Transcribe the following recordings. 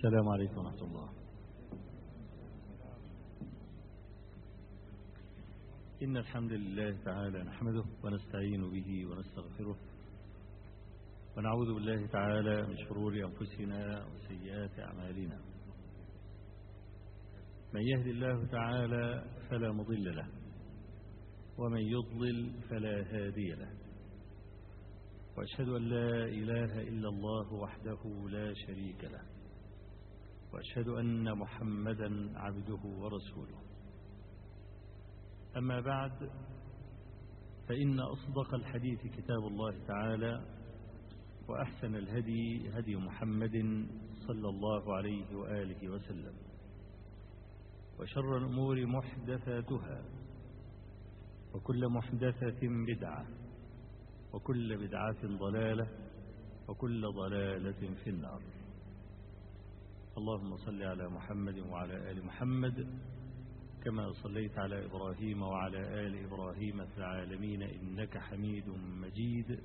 السلام عليكم ورحمة الله. إن الحمد لله تعالى نحمده ونستعين به ونستغفره ونعوذ بالله تعالى من شرور أنفسنا وسيئات أعمالنا. من يهد الله تعالى فلا مضل له ومن يضلل فلا هادي له. وأشهد أن لا إله إلا الله وحده لا شريك له. وأشهد أن محمدا عبده ورسوله. أما بعد فإن أصدق الحديث كتاب الله تعالى وأحسن الهدي هدي محمد صلى الله عليه وآله وسلم وشر الأمور محدثاتها وكل محدثة بدعة وكل بدعة ضلالة وكل ضلالة في النار. اللهم صل على محمد وعلى آل محمد كما صليت على إبراهيم وعلى آل إبراهيم في العالمين إنك حميد مجيد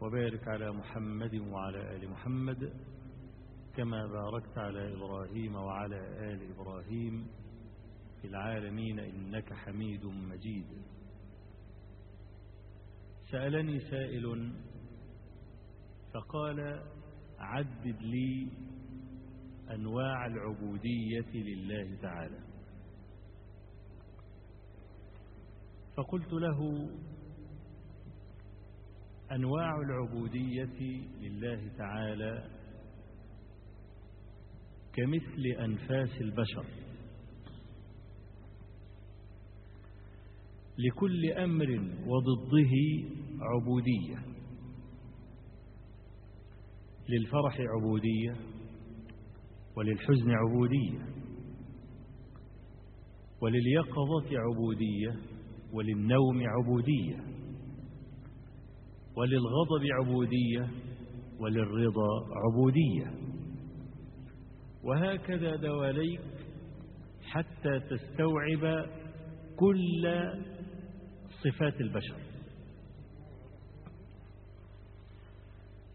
وبارك على محمد وعلى آل محمد كما باركت على إبراهيم وعلى آل إبراهيم في العالمين إنك حميد مجيد. سألني سائل فقال عدد لي أنواع العبودية لله تعالى. فقلت له أنواع العبودية لله تعالى كمثل أنفاس البشر. لكل أمر وضده عبودية. للفرح عبودية. وللحزن عبودية ولليقظة عبودية وللنوم عبودية وللغضب عبودية وللرضا عبودية. وهكذا دواليك حتى تستوعب كل صفات البشر.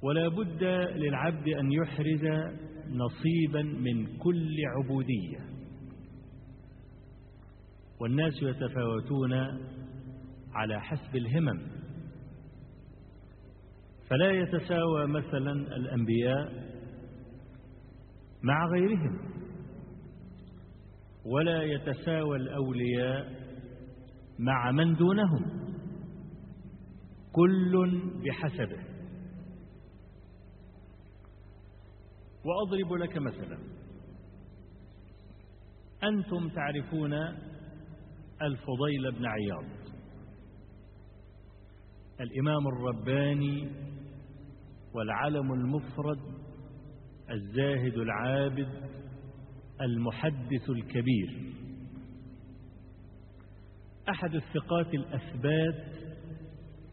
ولا بد للعبد أن يحرز نصيبا من كل عبودية. والناس يتفاوتون على حسب الهمم. فلا يتساوى مثلا الأنبياء مع غيرهم ولا يتساوى الأولياء مع من دونهم. كل بحسبه. وأضرب لك مثلا. أنتم تعرفون الفضيل بن عياض. الإمام الرباني والعلم المفرد الزاهد العابد المحدث الكبير. أحد الثقات الأثبات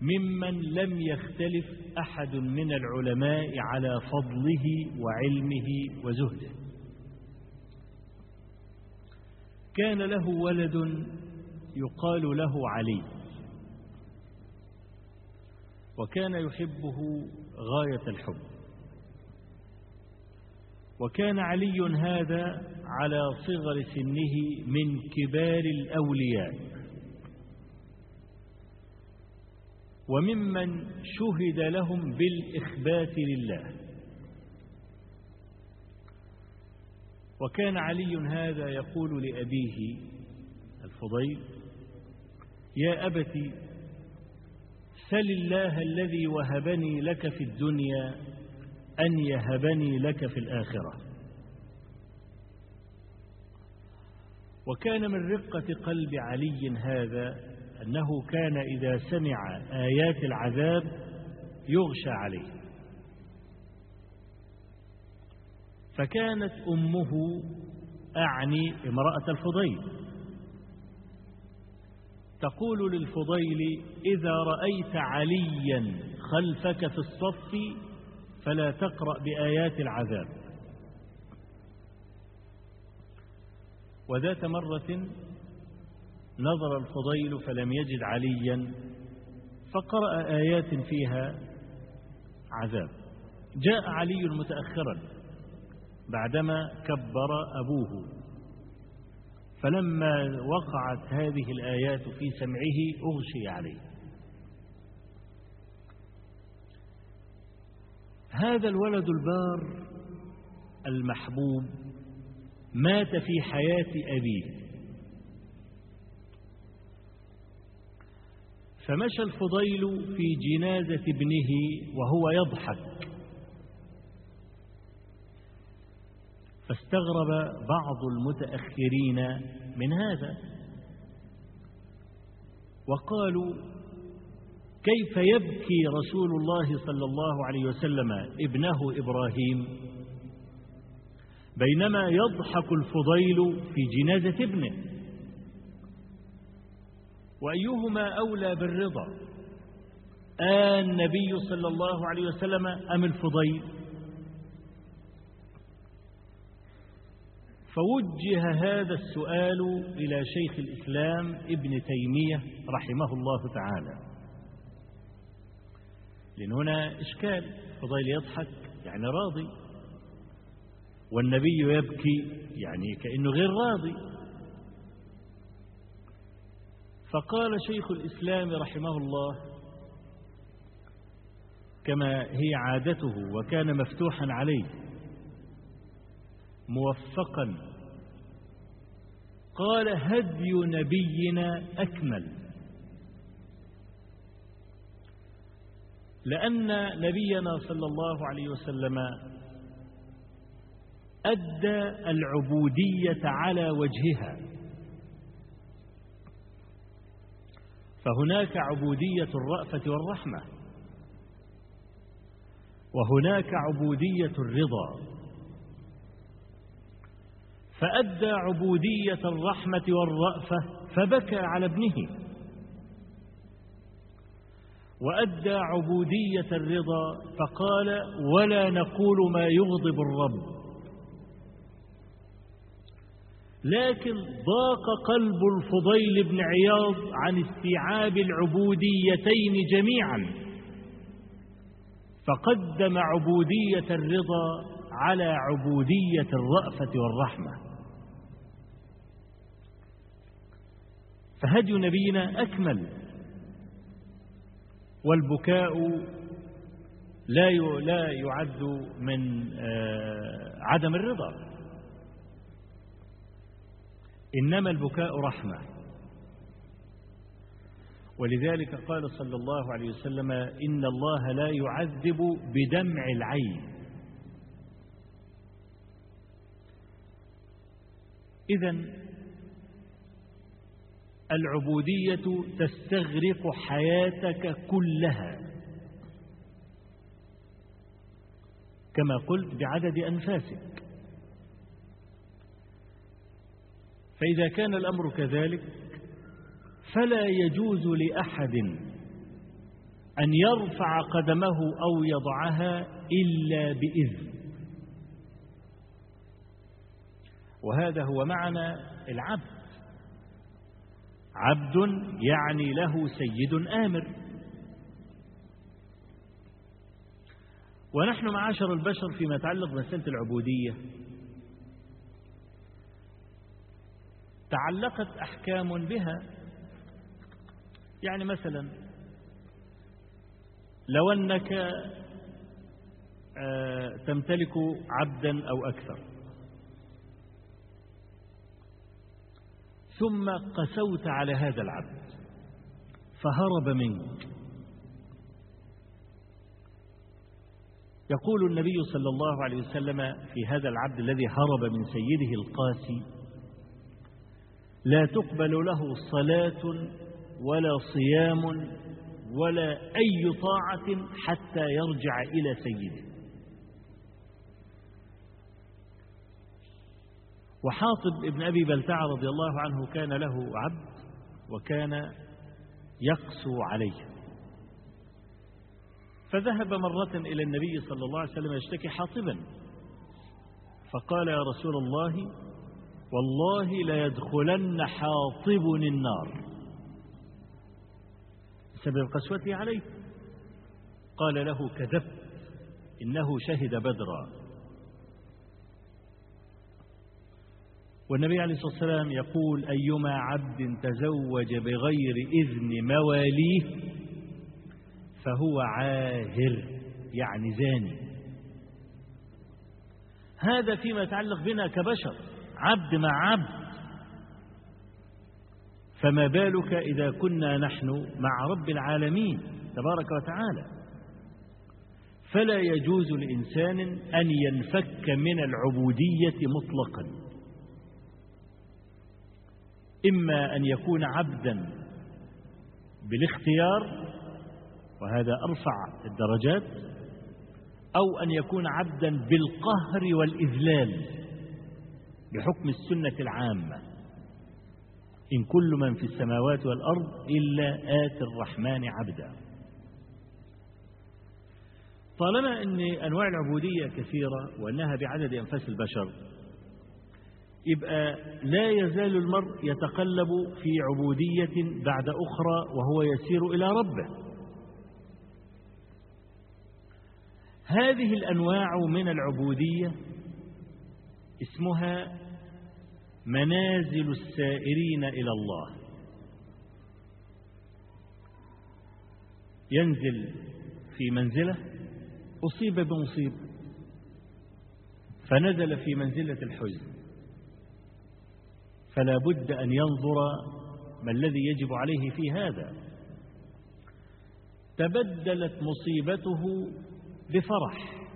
ممن لم يختلف أحد من العلماء على فضله وعلمه وزهده. كان له ولد يقال له علي. وكان يحبه غاية الحب. وكان علي هذا على صغر سنه من كبار الأولياء. وممن شهد لهم بالإخبات لله. وكان علي هذا يقول لأبيه الفضيل يا أبت سل الله الذي وهبني لك في الدنيا أن يهبني لك في الآخرة. وكان من رقة قلب علي هذا أنه كان إذا سمع آيات العذاب يغشى عليه. فكانت أمه أعني امرأة الفضيل. تقول للفضيل إذا رأيت عليا خلفك في الصف فلا تقرأ بآيات العذاب. وذات مرة نظر الفضيل فلم يجد عليا فقرأ آيات فيها عذاب. جاء علي متأخرا بعدما كبر أبوه. فلما وقعت هذه الآيات في سمعه أغشي عليه. هذا الولد البار المحبوب مات في حياة أبيه. فمشى الفضيل في جنازة ابنه وهو يضحك. فاستغرب بعض المتأخرين من هذا. وقالوا كيف يبكي رسول الله صلى الله عليه وسلم ابنه إبراهيم؟ بينما يضحك الفضيل في جنازة ابنه. وأيهما أولى بالرضا؟ النبي صلى الله عليه وسلم أم الفضيل؟ فوجه هذا السؤال إلى شيخ الإسلام ابن تيمية رحمه الله تعالى. لأن هنا إشكال فضيل يضحك يعني راضي. والنبي يبكي يعني كأنه غير راضي. فقال شيخ الإسلام رحمه الله كما هي عادته وكان مفتوحا عليه موفقا قال هدي نبينا أكمل. لأن نبينا صلى الله عليه وسلم أدى العبودية على وجهها. فهناك عبودية الرأفة والرحمة وهناك عبودية الرضا. فأدى عبودية الرحمة والرأفة فبكى على ابنه. وأدى عبودية الرضا فقال ولا نقول ما يغضب الرب. لكن ضاق قلب الفضيل بن عياض عن استيعاب العبوديتين جميعا. فقدم عبودية الرضا على عبودية الرأفة والرحمة. فهدي نبينا أكمل. والبكاء لا لا يعد من عدم الرضا. إنما البكاء رحمة. ولذلك قال صلى الله عليه وسلم إن الله لا يعذب بدمع العين. إذا العبودية تستغرق حياتك كلها. كما قلت بعدد أنفاسك. فإذا كان الأمر كذلك فلا يجوز لأحد أن يرفع قدمه أو يضعها إلا بإذن. وهذا هو معنى العبد. عبد يعني له سيد آمر. ونحن معاشر البشر فيما يتعلق بمسألة العبودية تعلقت أحكام بها. يعني مثلا لو أنك تمتلك عبدا أو أكثر. ثم قسوت على هذا العبد فهرب منك. يقول النبي صلى الله عليه وسلم في هذا العبد الذي هرب من سيده القاسي لا تقبل له صلاة ولا صيام ولا أي طاعة حتى يرجع إلى سيده. وحاطب ابن أبي بلتع رضي الله عنه كان له عبد وكان يقسو عليه. فذهب مرة إلى النبي صلى الله عليه وسلم يشتكي حاطبا فقال يا رسول الله والله ليدخلن حاطب النار. بسبب قسوته عليه. قال له كذبت إنه شهد بدرا. والنبي عليه الصلاة والسلام يقول أيما عبد تزوج بغير إذن مواليه فهو عاهر يعني زاني. هذا فيما يتعلق بنا كبشر. عبد مع عبد. فما بالك إذا كنا نحن مع رب العالمين تبارك وتعالى؟ فلا يجوز لإنسان أن ينفك من العبودية مطلقا. إما أن يكون عبدا بالاختيار وهذا أرفع الدرجات أو أن يكون عبدا بالقهر والإذلال. بحكم السنة العامة. إن كل من في السماوات والأرض إلا آت الرحمن عبدا. طالما أن أنواع العبودية كثيرة وأنها بعدد أنفاس البشر يبقى لا يزال المرء يتقلب في عبودية بعد أخرى وهو يسير إلى ربه. هذه الأنواع من العبودية اسمها منازل السائرين إلى الله. ينزل في منزلة أصيب بمصيبة فنزل في منزلة الحزن. فلا بد أن ينظر ما الذي يجب عليه في هذا. تبدلت مصيبته بفرح.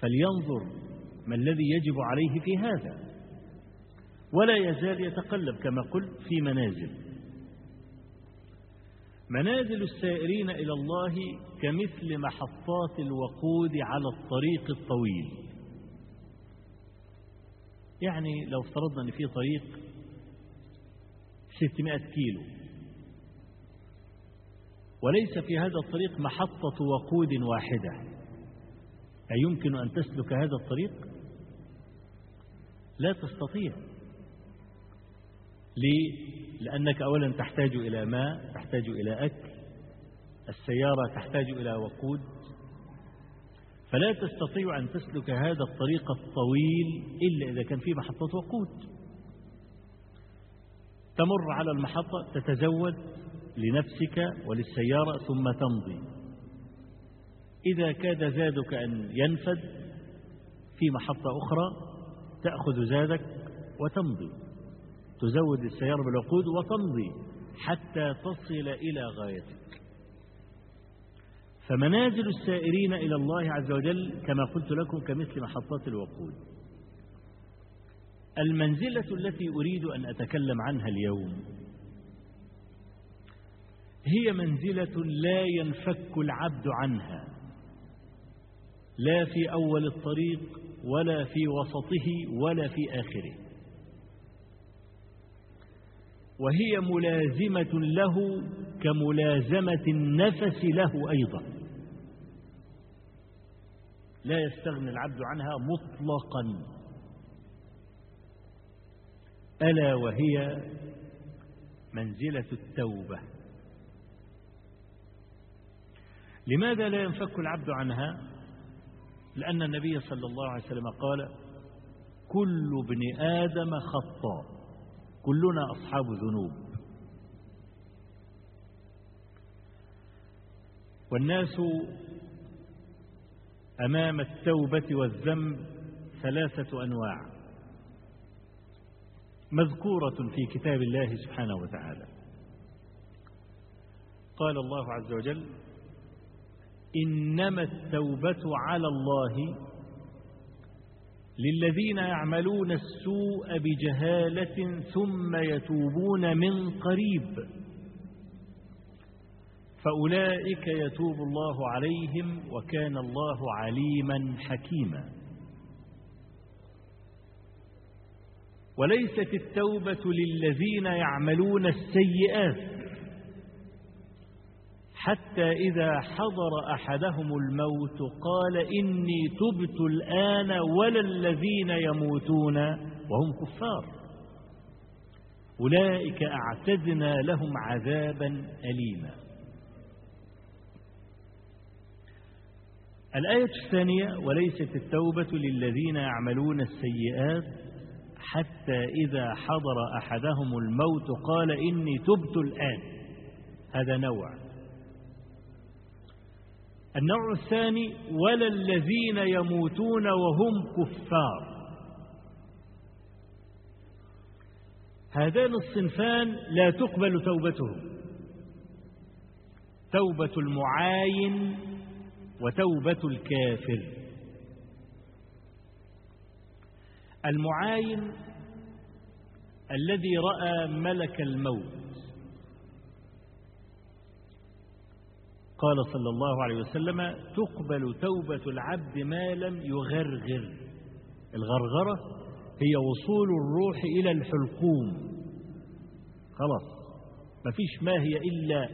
فلينظر ما الذي يجب عليه في هذا؟ ولا يزال يتقلب كما قلت في منازل. منازل السائرين إلى الله كمثل محطات الوقود على الطريق الطويل. يعني لو افترضنا أن في طريق 600 كيلو. وليس في هذا الطريق محطة وقود واحدة. أيمكن أن تسلك هذا الطريق؟ لا تستطيع. ليه؟ لأنك أولا تحتاج إلى ماء تحتاج إلى أكل. السيارة تحتاج إلى وقود. فلا تستطيع أن تسلك هذا الطريق الطويل إلا إذا كان فيه محطة وقود. تمر على المحطة تتزود لنفسك وللسيارة ثم تمضي. إذا كاد زادك أن ينفد في محطة أخرى تأخذ زادك وتمضي. تزود السيارة بالوقود وتمضي حتى تصل إلى غايتك. فمنازل السائرين إلى الله عز وجل كما قلت لكم كمثل محطات الوقود. المنزلة التي أريد أن أتكلم عنها اليوم هي منزلة لا ينفك العبد عنها. لا في أول الطريق ولا في وسطه ولا في آخره. وهي ملازمة له كملازمة النفس له أيضا. لا يستغني العبد عنها مطلقا. ألا وهي منزلة التوبة. لماذا لا ينفك العبد عنها؟ لأن النبي صلى الله عليه وسلم قال كل ابن آدم خطاء. كلنا أصحاب ذنوب. والناس أمام التوبة والذنب ثلاثة أنواع. مذكورة في كتاب الله سبحانه وتعالى. قال الله عز وجل إنما التوبة على الله للذين يعملون السوء بجهالة ثم يتوبون من قريب. فأولئك يتوب الله عليهم وكان الله عليما حكيما. وليست التوبة للذين يعملون السيئات حتى إذا حضر أحدهم الموت قال إني تبت الآن ولا الذين يموتون وهم كفار. أولئك أعتدنا لهم عذابا أليما. الآية الثانية وليست التوبة للذين يعملون السيئات حتى إذا حضر أحدهم الموت قال إني تبت الآن. هذا نوع النوع الثاني ولا الذين يموتون وهم كفار. هذان الصنفان لا تقبل توبتهم. توبة المعاين وتوبة الكافر. المعاين الذي رأى ملك الموت. قال صلى الله عليه وسلم تقبل توبة العبد ما لم يغرغر. الغرغرة هي وصول الروح إلى الحلقوم. خلاص. ما فيش ما هي إلا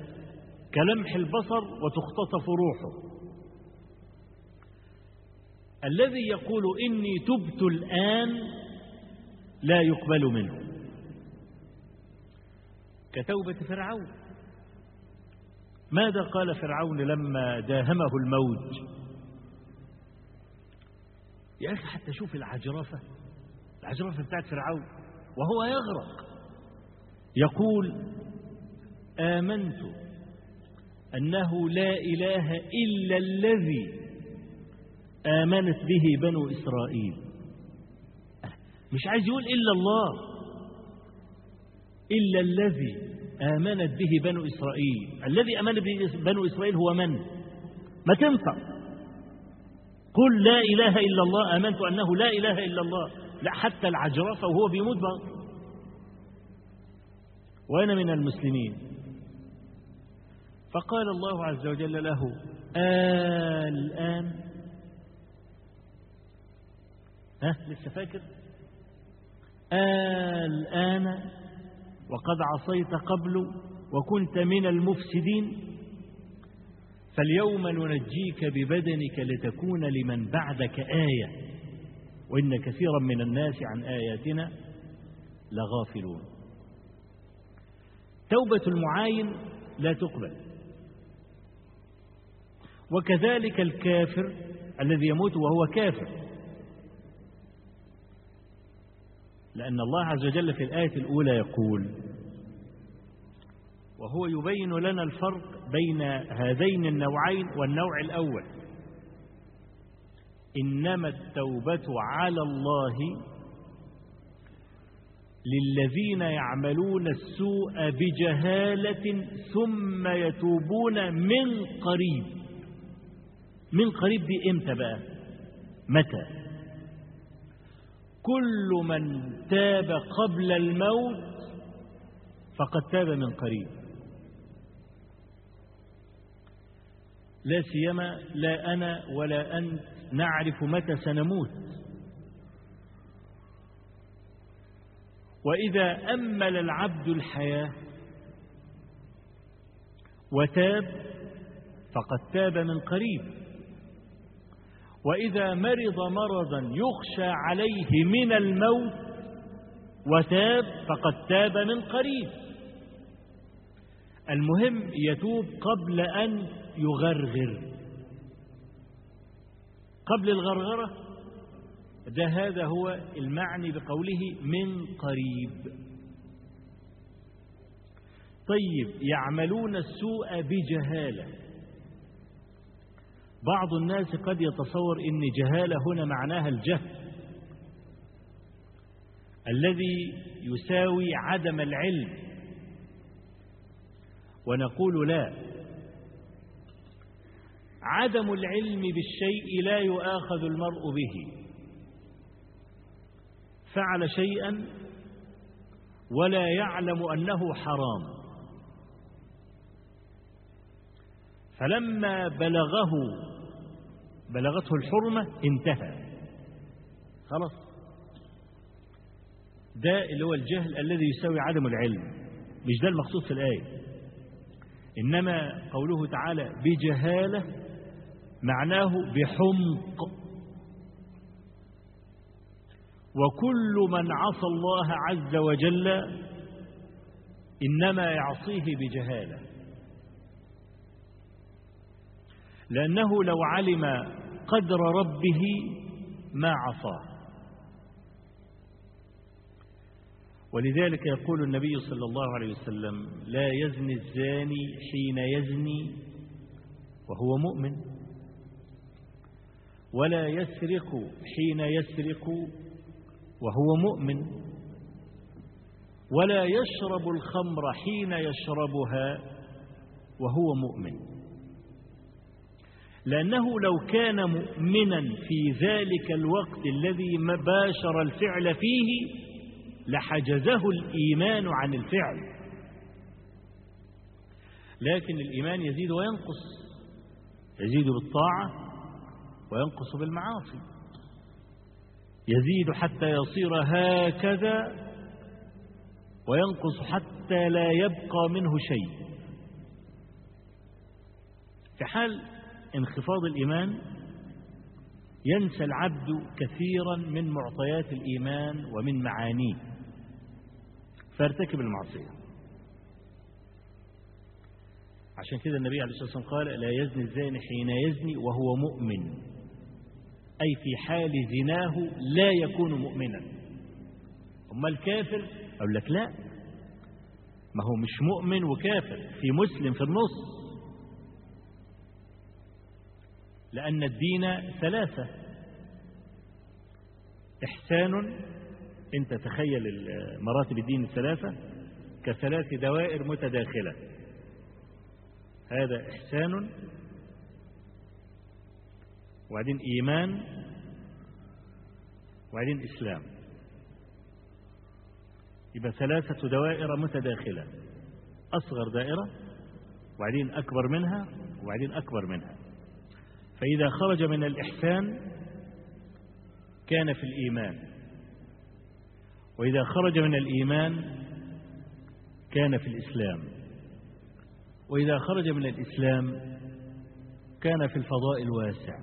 كلمح البصر وتختطف روحه. الذي يقول إني تبت الآن لا يقبل منه. كتوبة فرعون. ماذا قال فرعون لما داهمه الموج؟ يا أخي حتى شوف العجرفة العجرفة بتاعت فرعون وهو يغرق. يقول آمنت أنه لا إله إلا الذي آمنت به بنو إسرائيل. مش عايز يقول إلا الله إلا الذي آمنت به بنو إسرائيل. الذي آمن به بنو إسرائيل هو من؟ ما تنفع. قل لا إله إلا الله آمنت أنه لا إله إلا الله. لا حتى العجرفة وهو بيموت بقى وأنا من المسلمين. فقال الله عز وجل له الآن. ها لسه فاكر؟ الآن وقد عصيت قبل وكنت من المفسدين. فاليوم ننجيك ببدنك لتكون لمن بعدك آية وإن كثيرا من الناس عن آياتنا لغافلون. توبة المعاين لا تقبل. وكذلك الكافر الذي يموت وهو كافر. لأن الله عز وجل في الآية الأولى يقول وهو يبين لنا الفرق بين هذين النوعين والنوع الأول. إنما التوبة على الله للذين يعملون السوء بجهالة ثم يتوبون من قريب. من قريب دي إمتى بقى؟ متى؟ كل من تاب قبل الموت فقد تاب من قريب. لا سيما لا أنا ولا أنت نعرف متى سنموت. وإذا أمل العبد الحياة وتاب فقد تاب من قريب. وإذا مرض مرضا يخشى عليه من الموت وتاب فقد تاب من قريب. المهم يتوب قبل أن يغرغر. قبل الغرغرة ده هذا هو المعني بقوله من قريب. طيب يعملون السوء بجهالة. بعض الناس قد يتصور إن جهالة هنا معناها الجهل. الذي يساوي عدم العلم. ونقول لا. عدم العلم بالشيء لا يؤاخذ المرء به. فعل شيئا ولا يعلم أنه حرام. فلما بلغه بلغته الحرمة انتهى. خلاص. ده اللي هو الجهل الذي يساوي عدم العلم. مش ده المقصود في الآية. إنما قوله تعالى بجهالة معناه بحمق. وكل من عصى الله عز وجل إنما يعصيه بجهالة. لأنه لو علم قدر ربه ما عصاه. ولذلك يقول النبي صلى الله عليه وسلم لا يزني الزاني حين يزني وهو مؤمن ولا يسرق حين يسرق وهو مؤمن ولا يشرب الخمر حين يشربها وهو مؤمن. لأنه لو كان مؤمنا في ذلك الوقت الذي باشر الفعل فيه لحجزه الإيمان عن الفعل. لكن الإيمان يزيد وينقص يزيد بالطاعة وينقص بالمعاصي. يزيد حتى يصير هكذا وينقص حتى لا يبقى منه شيء. في حال انخفاض الإيمان ينسى العبد كثيرا من معطيات الإيمان ومن معانيه. فارتكب المعصية. عشان كده النبي عليه الصلاة والسلام قال لا يزني الزاني حين يزني وهو مؤمن. أي في حال زناه لا يكون مؤمنا. أما الكافر؟ أقول لك لا. ما هو مش مؤمن وكافر. في مسلم في النص. لأن الدين ثلاثة. إحسان أنت تخيل مراتب الدين الثلاثة كثلاث دوائر متداخلة. هذا إحسان وبعدين إيمان وبعدين إسلام. يبقى ثلاثة دوائر متداخلة. أصغر دائرة وبعدين أكبر منها وبعدين أكبر منها. فإذا خرج من الإحسان كان في الإيمان. وإذا خرج من الإيمان كان في الإسلام. وإذا خرج من الإسلام كان في الفضاء الواسع.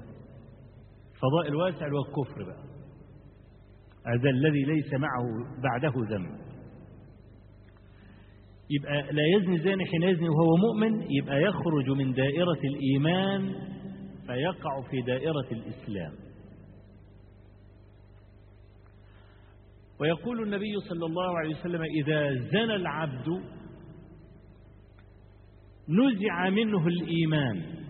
الفضاء الواسع هو الكفر بقى. هذا الذي ليس معه بعده ذنب. يبقى لا يزني الزاني حين يزني وهو مؤمن يبقى يخرج من دائرة الإيمان فيقع في دائرة الإسلام. ويقول النبي صلى الله عليه وسلم إذا زنى العبد نزع منه الإيمان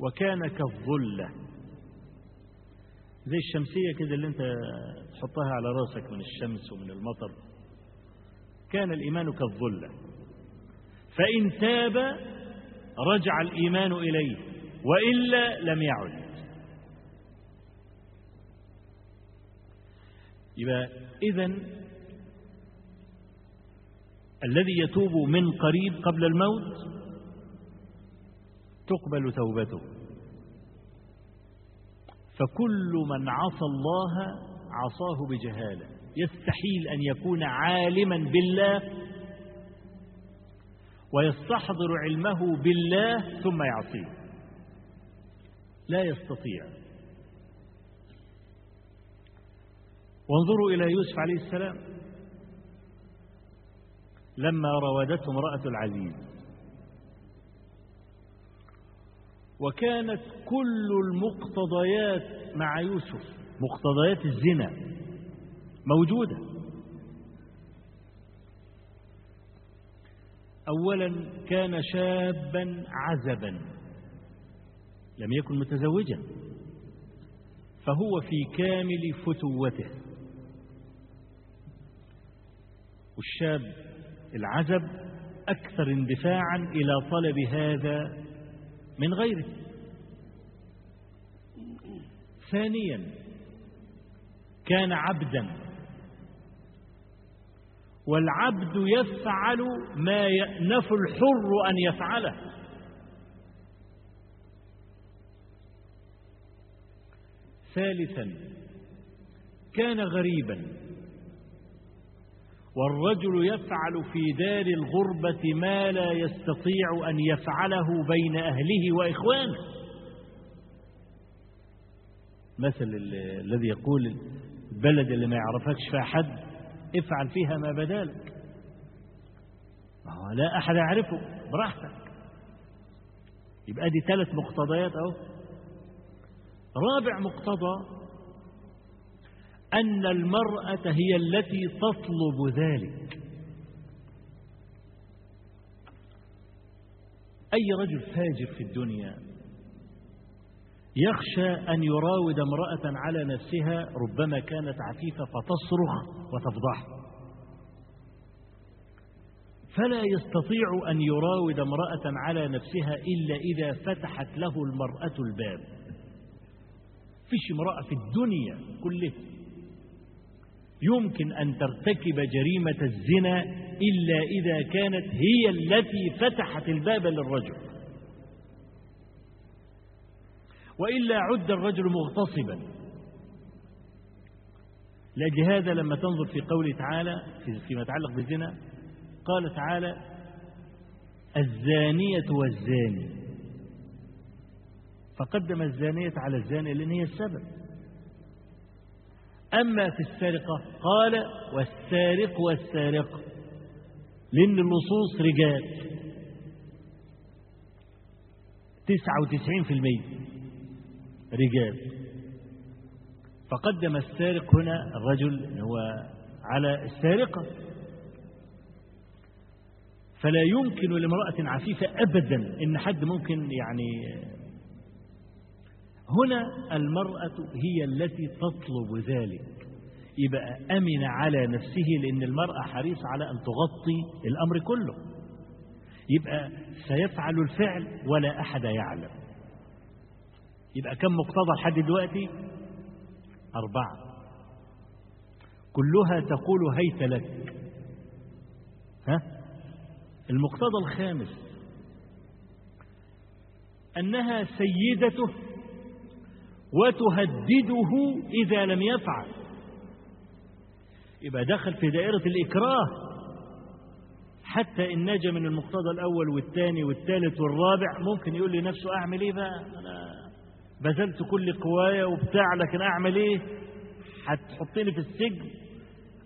وكان كالظلة. زي الشمسية كده اللي انت تحطها على راسك من الشمس ومن المطر. كان الإيمان كالظلة. فإن تاب رجع الإيمان إليه. وإلا لم يعد. يبقى إذن الذي يتوب من قريب قبل الموت تقبل توبته. فكل من عصى الله عصاه بجهالة. يستحيل أن يكون عالما بالله ويستحضر علمه بالله ثم يعصيه. لا يستطيع. وانظروا إلى يوسف عليه السلام. لما راودته امرأة العزيز. وكانت كل المقتضيات مع يوسف. مقتضيات الزنا. موجودة. أولا كان شابا عزبا. لم يكن متزوجا. فهو في كامل فتوته. والشاب العزب أكثر اندفاعا إلى طلب هذا من غيره. ثانيا كان عبدا. والعبد يفعل ما يأنف الحر أن يفعله. ثالثا كان غريبا. والرجل يفعل في دار الغربة ما لا يستطيع أن يفعله بين أهله وإخوانه. مثل الذي يقول البلد اللي ما يعرفكش فيها حد افعل فيها ما بدالك. لا أحد يعرفه براحتك. يبقى دي ثلاث مقتضيات أهو. رابع مقتضى أن المرأة هي التي تطلب ذلك. أي رجل فاجر في الدنيا يخشى أن يراود امرأة على نفسها ربما كانت عفيفة فتصرخ وتفضحه فلا يستطيع أن يراود امرأة على نفسها إلا إذا فتحت له المرأة الباب. فيش امرأة في الدنيا كلها يمكن أن ترتكب جريمة الزنا إلا إذا كانت هي التي فتحت الباب للرجل. وإلا عد الرجل مغتصبا. لأجل هذا لما تنظر في قوله تعالى فيما يتعلق بالزنا قال تعالى الزانية والزاني. فقدم الزانية على الزاني لأن هي السبب. أما في السرقة قال والسارق والسارقة لأن اللصوص رجال. تسعة وتسعين في المية رجال. فقدم السارق هنا الرجل هو على السارقة. فلا يمكن لامرأة عفيفة أبدا إن حد ممكن يعني هنا المرأة هي التي تطلب ذلك. يبقى أمن على نفسه لأن المرأة حريصة على أن تغطي الأمر كله. يبقى سيفعل الفعل ولا أحد يعلم. يبقى كم مقتضى لحد دلوقتي؟ أربعة. كلها تقول هيت لك. ها؟ المقتضى الخامس. أنها سيدته وتهدده إذا لم يفعل. يبقى دخل في دائرة الإكراه حتى إن نجا من المقتضى الأول والثاني والثالث والرابع. ممكن يقول لنفسه أعمل إيه بقى؟ أنا بذلت كل قوايا وبتاع لكن أعمل إيه؟ هتحطني في السجن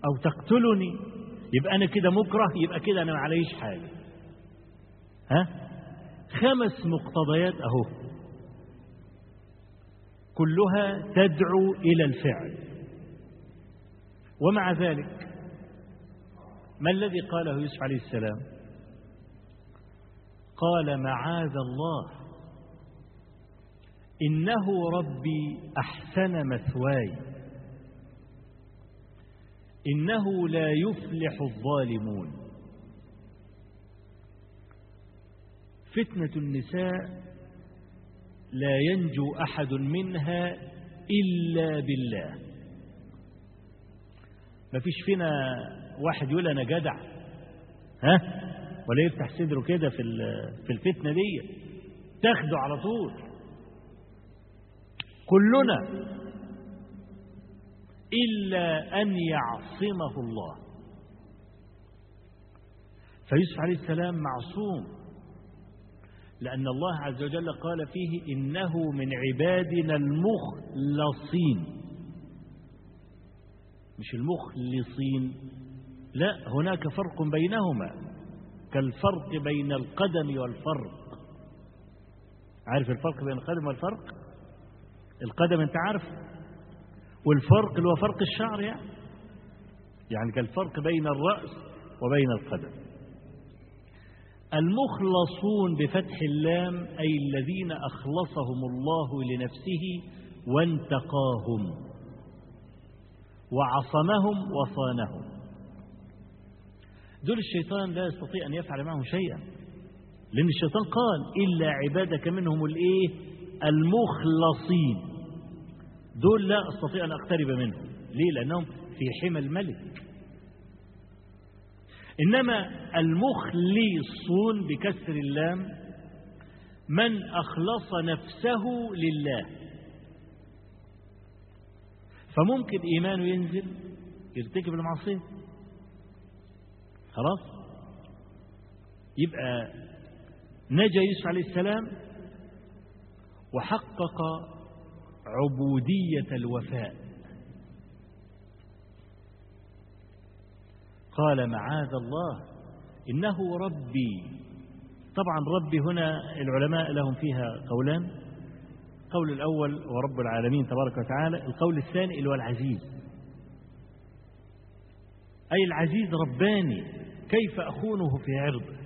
أو تقتلني. يبقى أنا كده مكره يبقى كده أنا ما عليش حاجة. ها؟ خمس مقتضيات أهو. كلها تدعو إلى الفعل. ومع ذلك ما الذي قاله يوسف عليه السلام؟ قال معاذ الله إنه ربي أحسن مثواي إنه لا يفلح الظالمون. فتنة النساء لا ينجو أحد منها إلا بالله. ما فيش فينا واحد يقول أنا جدع ها؟ ولا يفتح صدره كده في في الفتنة دي. تاخده على طول. كلنا. إلا أن يعصمه الله. فيوسف عليه السلام معصوم. لأن الله عز وجل قال فيه إنه من عبادنا المخلصين. مش المخلصين. لا هناك فرق بينهما. كالفرق بين القدم والفرق. عارف الفرق بين القدم والفرق؟ القدم أنت عارف؟ والفرق اللي هو فرق الشعر يعني. يعني كالفرق بين الرأس وبين القدم. المخلصون بفتح اللام أي الذين أخلصهم الله لنفسه وانتقاهم وعصمهم وصانهم. دول الشيطان لا يستطيع أن يفعل معهم شيئا لأن الشيطان قال إلا عبادك منهم الإيه؟ المخلصين. دول لا أستطيع أن أقترب منهم. ليه؟ لأنهم في حمى الملك. إنما المخلصون بكسر اللام من أخلص نفسه لله. فممكن إيمانه ينزل يرتكب المعصية. خلاص؟ يبقى نجا يوسف عليه السلام وحقق عبودية الوفاء. قال معاذ الله إنه ربي. طبعا ربي هنا العلماء لهم فيها قولان. القول الأول هو رب العالمين تبارك وتعالى القول الثاني اللي هو العزيز. أي العزيز رباني كيف أخونه في عرضه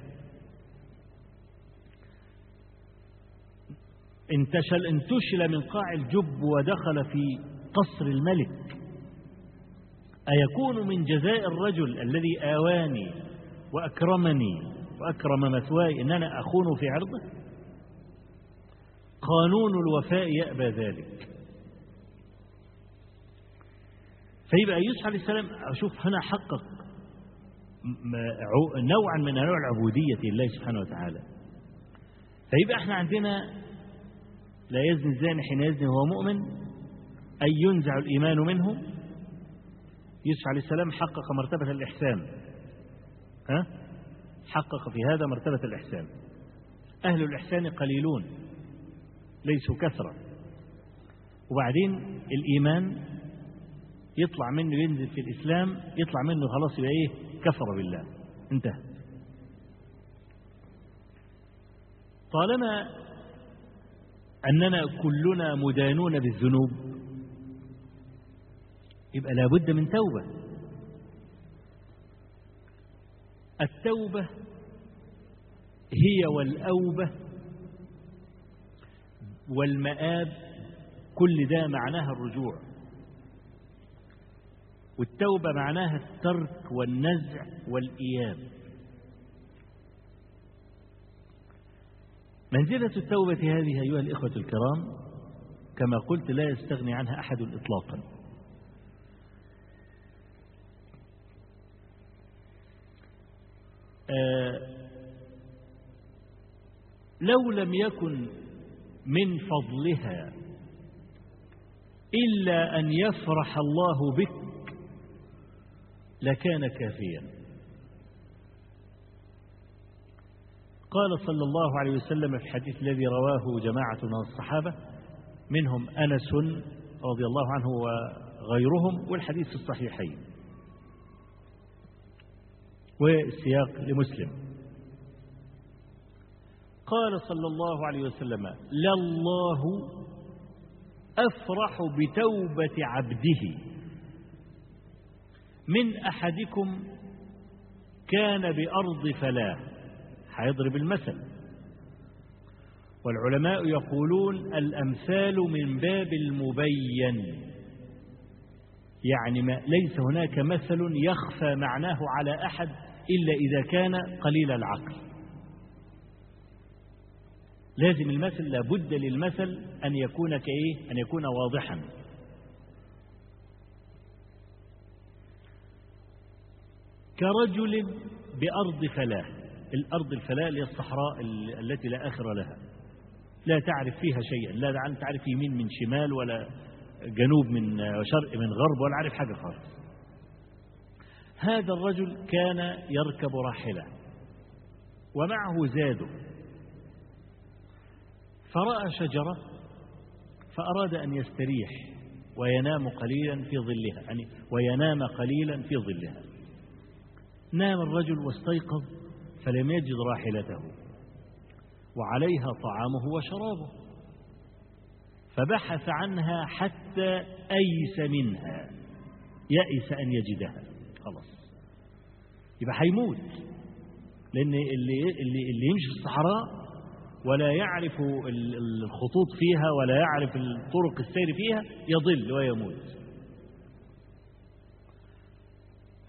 انتشل انتشل من قاع الجب ودخل في قصر الملك. أيكون من جزاء الرجل الذي آواني وأكرمني وأكرم مثواي إن أنا أخونه في عرضه؟ قانون الوفاء يأبى ذلك. فيبقى يوسف عليه السلام أشوف هنا حقق نوعا من أنواع العبودية لله سبحانه وتعالى. فيبقى إحنا عندنا لا يزني الزاني حين يزني وهو مؤمن أي ينزع الإيمان منه يوسف عليه السلام حقق مرتبة الإحسان. ها؟ حقق في هذا مرتبة الإحسان. أهل الإحسان قليلون ليسوا كثرة. وبعدين الإيمان يطلع منه ينزل في الإسلام يطلع منه خلاص يبقى إيه؟ كفر بالله. انتهى. طالما أننا كلنا مدانون بالذنوب. يبقى لابد من توبة. التوبة هي والأوبة والمآب كل ده معناها الرجوع. والتوبة معناها الترك والنزع والإياب. منزلة التوبة هذه أيها الإخوة الكرام كما قلت لا يستغني عنها أحد إطلاقا. لو لم يكن من فضلها إلا أن يفرح الله بك لكان كافيا. قال صلى الله عليه وسلم في الحديث الذي رواه جماعة من الصحابة منهم أنس رضي الله عنه وغيرهم والحديث الصحيحين. والسياق لمسلم. قال صلى الله عليه وسلم لله أفرح بتوبة عبده. من أحدكم كان بأرض فلاة هيضرب المثل. والعلماء يقولون الأمثال من باب المبين. يعني ما ليس هناك مثل يخفى معناه على أحد إلا إذا كان قليل العقل. لازم المثل لابد للمثل أن يكون كإيه؟ أن يكون واضحا. كرجل بأرض فلاة. الأرض الفلاة اللي الصحراء التي لا آخر لها. لا تعرف فيها شيئا. لا تعرف يمين من شمال ولا جنوب من شرق من غرب ولا عارف حاجة خالص. هذا الرجل كان يركب راحلة ومعه زاده فرأى شجرة فأراد أن يستريح وينام قليلا في ظلها يعني وينام قليلا في ظلها. نام الرجل واستيقظ فلم يجد راحلته وعليها طعامه وشرابه. فبحث عنها حتى أيس منها يأس أن يجدها. خلاص يبقى هيموت. لأن اللي, اللي, اللي يمشي في الصحراء ولا يعرف الخطوط فيها ولا يعرف الطرق السير فيها يضل ويموت.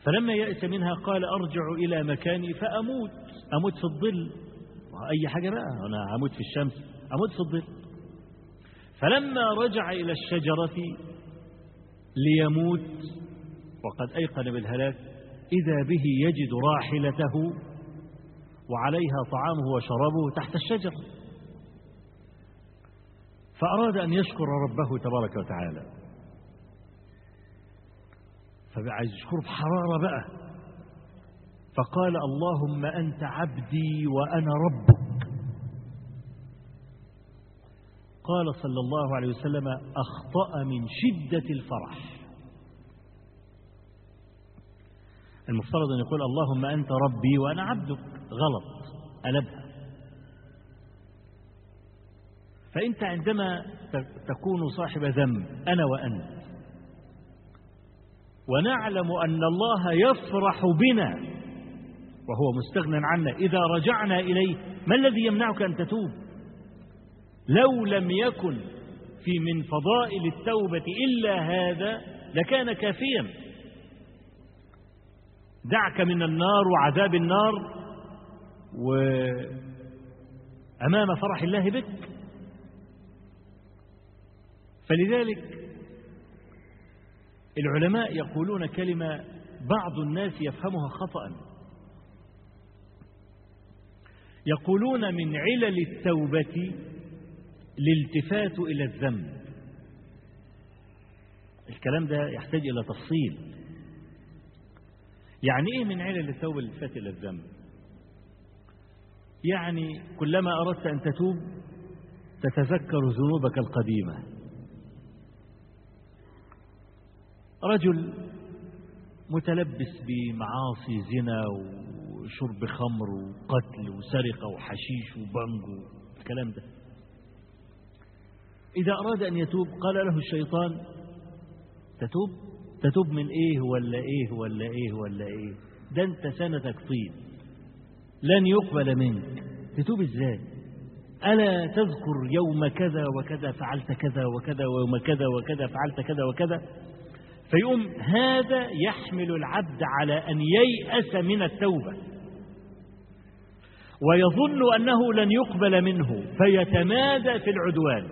فلما يأس منها قال أرجع إلى مكاني فأموت. أموت في الظل. أي حاجة بقى؟ أنا هموت في الشمس. أموت في الظل. فلما رجع إلى الشجرة ليموت. وقد أيقن بالهلاك إذا به يجد راحلته وعليها طعامه وشرابه تحت الشجرة فأراد أن يشكر ربه تبارك وتعالى. فبقى عايز يشكره بحرارة بقى. فقال اللهم أنت عبدي وأنا ربك. قال صلى الله عليه وسلم أخطأ من شدة الفرح. المفترض أن يقول اللهم أنت ربي وأنا عبدك. غلط. قلبها فأنت عندما تكون صاحب ذنب أنا وأنت. ونعلم أن الله يفرح بنا. وهو مستغنى عنا. إذا رجعنا إليه ما الذي يمنعك أن تتوب؟ لو لم يكن في من فضائل التوبة إلا هذا لكان كافيا. دعك من النار وعذاب النار وأمام فرح الله بك. فلذلك العلماء يقولون كلمة بعض الناس يفهمها خطأ. يقولون من علل التوبة الالتفات إلى الذنب. الكلام ده يحتاج إلى تفصيل. يعني إيه من علل التوبة الالتفات إلى الذنب يعني كلما أردت أن تتوب تتذكر ذنوبك القديمة. رجل متلبس بمعاصي زنا وشرب خمر وقتل وسرقة وحشيش وبنج الكلام ده. إذا أراد أن يتوب قال له الشيطان تتوب؟ تتوب من إيه ولا إيه ولا إيه ولا إيه؟ ده أنت سنتك طين لن يقبل منك. تتوب إزاي؟ ألا تذكر يوم كذا وكذا فعلت كذا وكذا ويوم كذا وكذا فعلت كذا وكذا؟ فيقوم هذا يحمل العبد على أن ييأس من التوبة. ويظن أنه لن يقبل منه فيتمادى في العدوان.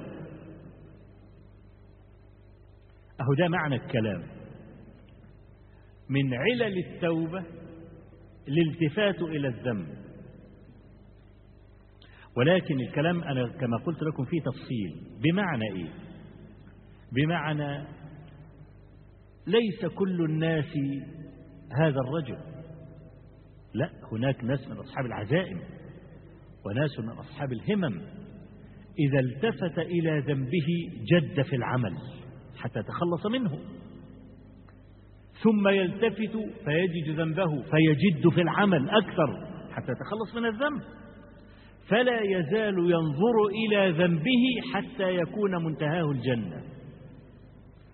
أهو ده معنى الكلام. من علل التوبة الالتفات إلى الذنب. ولكن الكلام أنا كما قلت لكم فيه تفصيل. بمعنى إيه؟ بمعنى ليس كل الناس هذا الرجل. لا هناك ناس من أصحاب العزائم وناس من أصحاب الهمم. إذا التفت إلى ذنبه جد في العمل حتى يتخلص منه. ثم يلتفت فيجد ذنبه فيجد في العمل أكثر حتى يتخلص من الذنب. فلا يزال ينظر إلى ذنبه حتى يكون منتهاه الجنة.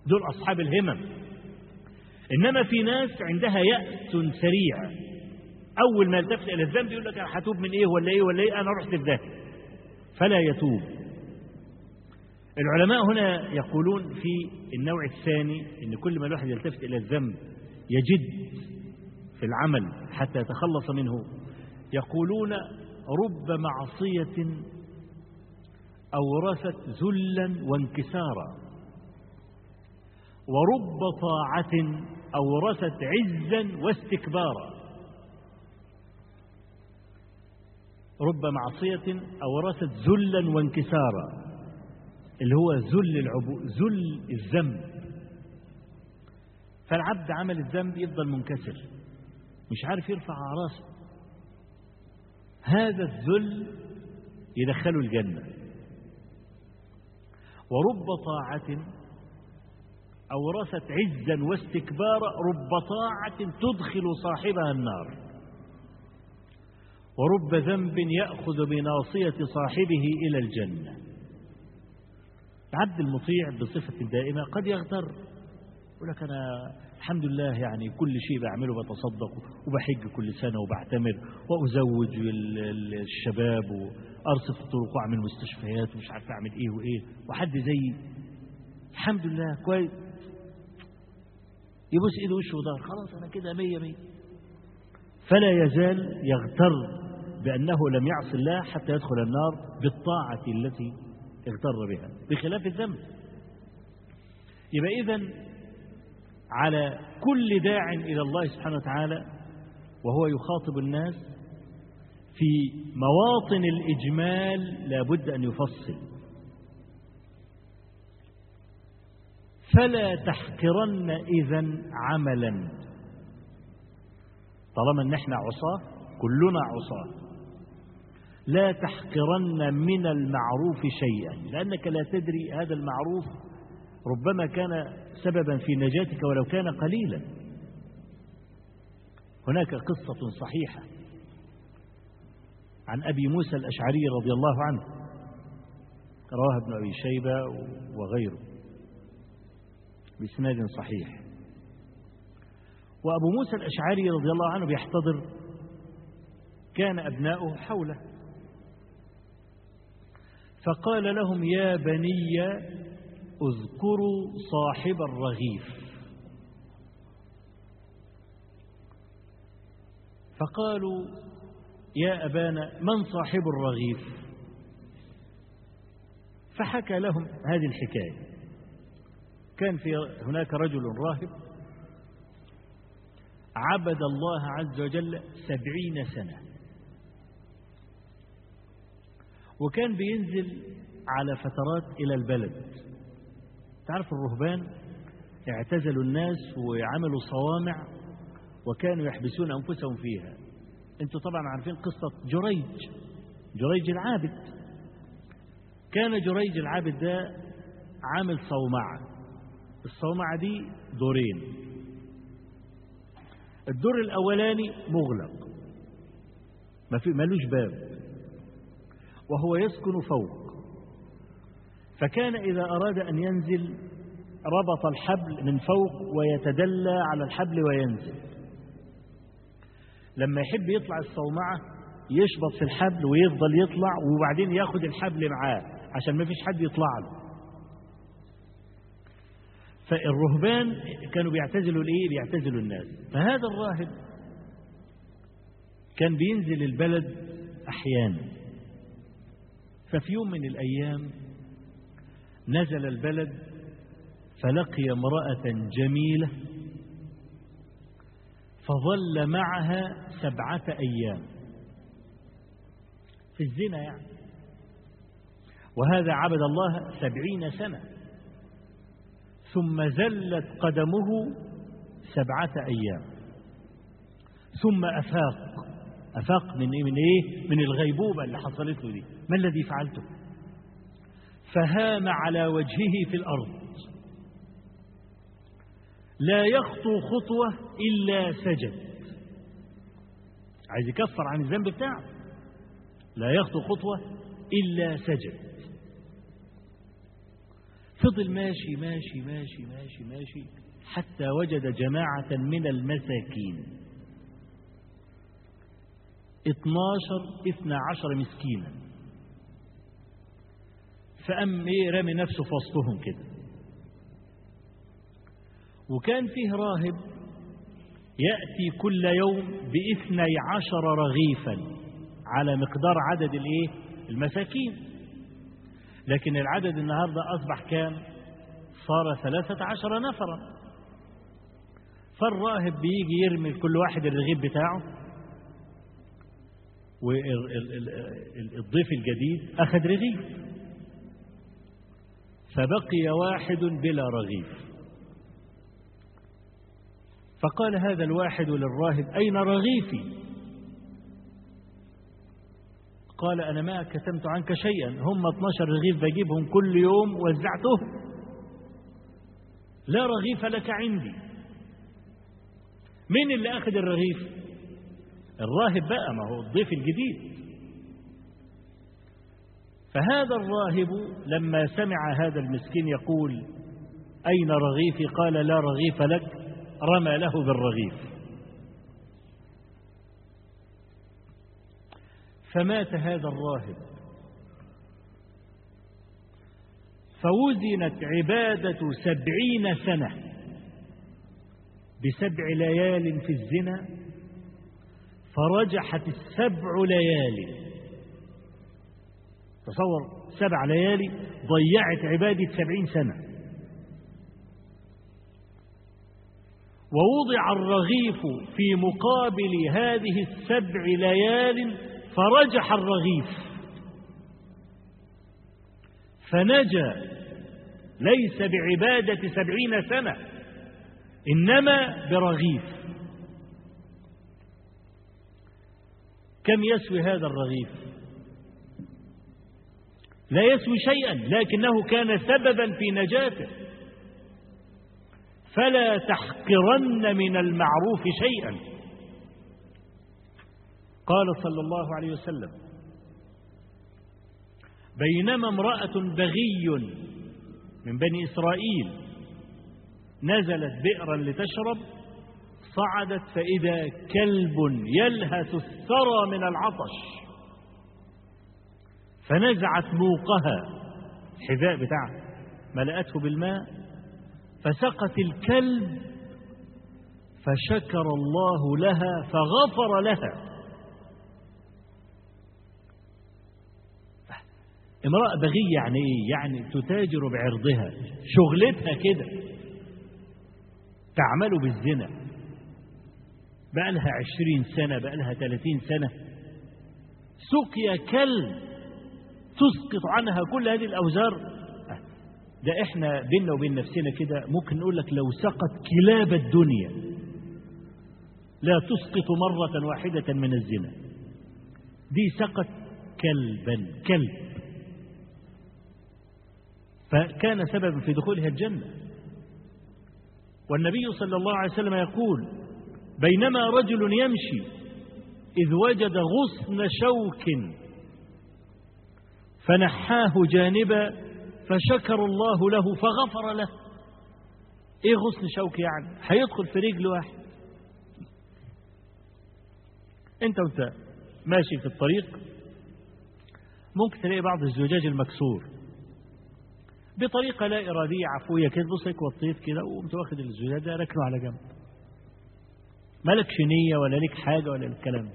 دول أصحاب الهمم. إنما في ناس عندها يأس سريع. أول ما يلتفت إلى الذنب يقول لك أنا هتوب من إيه ولا إيه ولا إيه؟ أنا رحت ده فلا يتوب. العلماء هنا يقولون في النوع الثاني إن كل ما الواحد يلتفت إلى الذنب يجد في العمل حتى يتخلص منه. يقولون رب معصية أورثت ذلا وانكسارا ورب طاعة أورثت عزا واستكبارا. رب معصية أورثت ذلا وانكسارا. اللي هو ذل العبو ذل الذنب. فالعبد عمل الذنب يفضل منكسر مش عارف يرفع راسه. هذا الذل يدخله الجنة. ورب طاعة أورثت عزا واستكبارا رب طاعة تدخل صاحبها النار. ورب ذنب يأخذ بناصية صاحبه إلى الجنة. العبد المطيع بصفة دائمة قد يغتر يقول لك أنا الحمد لله يعني كل شيء بعمله بتصدق وبحج كل سنة وبعتمر وأزوج الشباب وأرصف الطرق وأعمل مستشفيات ومش عارف أعمل إيه وإيه وحد زيي الحمد لله كويس. يبوس إيده وشه وظهر. خلاص أنا كده مية مية. فلا يزال يغتر بأنه لم يعص الله حتى يدخل النار بالطاعة التي اغتر بها بخلاف الذنب. يبقى إذن على كل داع إلى الله سبحانه وتعالى وهو يخاطب الناس في مواطن الإجمال لابد أن يفصل. فلا تحقرن إذا عملا. طالما ان إحنا عصاة كلنا عصاة. لا تحقرن من المعروف شيئا. لأنك لا تدري هذا المعروف ربما كان سببا في نجاتك ولو كان قليلا. هناك قصة صحيحة عن أبي موسى الأشعري رضي الله عنه. رواه ابن أبي شيبة وغيره بإسناد صحيح. وأبو موسى الأشعري رضي الله عنه بيحتضر كان أبناؤه حوله. فقال لهم يا بني اذكروا صاحب الرغيف. فقالوا يا أبانا من صاحب الرغيف؟ فحكى لهم هذه الحكاية. كان في هناك رجل راهب عبد الله عز وجل سبعين سنة. وكان بينزل على فترات إلى البلد. تعرف الرهبان اعتزلوا الناس وعملوا صوامع وكانوا يحبسون أنفسهم فيها. أنتوا طبعا عارفين قصة جريج جريج العابد. كان جريج العابد ده عامل صومعة. الصومعة دي دورين. الدور الأولاني مغلق. ما في ملوش باب. وهو يسكن فوق. فكان إذا أراد أن ينزل ربط الحبل من فوق ويتدلى على الحبل وينزل. لما يحب يطلع الصومعة يشبط في الحبل ويفضل يطلع وبعدين ياخد الحبل معاه عشان ما فيش حد يطلع له. فالرهبان كانوا بيعتزلوا الإيه؟ بيعتزلوا الناس. فهذا الراهب كان بينزل البلد أحيانا. ففي يوم من الأيام نزل البلد فلقي امرأة جميلة فظل معها سبعة أيام في الزنا يعني. وهذا عبد الله سبعين سنة. ثم زلت قدمه سبعة أيام. ثم أفاق. أفاق من إيه؟ من إيه؟ من الغيبوبة اللي حصلت له دي. ما الذي فعلته؟ فهام على وجهه في الأرض. لا يخطو خطوة إلا سجد. عايز يكفر عن الذنب بتاعه. لا يخطو خطوة إلا سجد. فضل ماشي ماشي ماشي ماشي ماشي حتى وجد جماعة من المساكين. اتناشر اثنى عشر مسكينا. فأم إيه رمي نفسه في وسطهم كده. وكان فيه راهب يأتي كل يوم باثني عشر رغيفا على مقدار عدد الإيه؟ المساكين. لكن العدد النهاردة أصبح كام؟ صار ثلاثة عشر نفرا. فالراهب بيجي يرمي كل واحد الرغيف بتاعه. والضيف الجديد أخذ رغيف. فبقي واحد بلا رغيف فقال هذا الواحد للراهب أين رغيفي؟ قال أنا ما كتمت عنك شيئا. هم 12 رغيف بجيبهم كل يوم وزعتهم لا رغيف لك عندي. مين اللي أخذ الرغيف؟ الراهب بقى ما هو الضيف الجديد. فهذا الراهب لما سمع هذا المسكين يقول أين رغيفي؟ قال لا رغيف لك رمى له بالرغيف. فمات هذا الراهب. فوزنت عبادة سبعين سنة بسبع ليال في الزنا فرجحت السبع ليال. تصور سبع ليالي ضيعت عبادة سبعين سنة. ووضع الرغيف في مقابل هذه السبع ليال فرجح الرغيف. فنجا ليس بعبادة سبعين سنة إنما برغيف. كم يسوي هذا الرغيف؟ لا يسوي شيئا لكنه كان سببا في نجاته. فلا تحقرن من المعروف شيئا. قال صلى الله عليه وسلم بينما امرأة بغي من بني إسرائيل نزلت بئرا لتشرب صعدت فإذا كلب يلهث الثرى من العطش. فنزعت موقها الحذاء بتاعها. ملأته بالماء. فسقت الكلب فشكر الله لها فغفر لها. امرأة بغية يعني إيه؟ يعني تتاجر بعرضها. شغلتها كده. تعمل بالزنا. بقى لها عشرين سنة بقى لها ثلاثين سنة. سقيا كلب. تسقط عنها كل هذه الأوزار. ده إحنا بيننا وبين نفسنا كده ممكن نقول لك لو سقط كلاب الدنيا لا تسقط مرة واحدة من الزنا. دي سقط كلبا كلب. فكان سببا في دخولها الجنة. والنبي صلى الله عليه وسلم يقول بينما رجل يمشي إذ وجد غصن شوك فنحاه جانبا فشكر الله له فغفر له. إيه غصن شوك يعني؟ هيدخل في رجل واحد. أنت وأنت ماشي في الطريق ممكن تلاقي بعض الزجاج المكسور. بطريقة لا إرادية عفوية كده بص هيك وطيت كده وقمت واخد الزجاج ده ركنه على جنب. مالكش نية ولا ليك حاجة ولا الكلام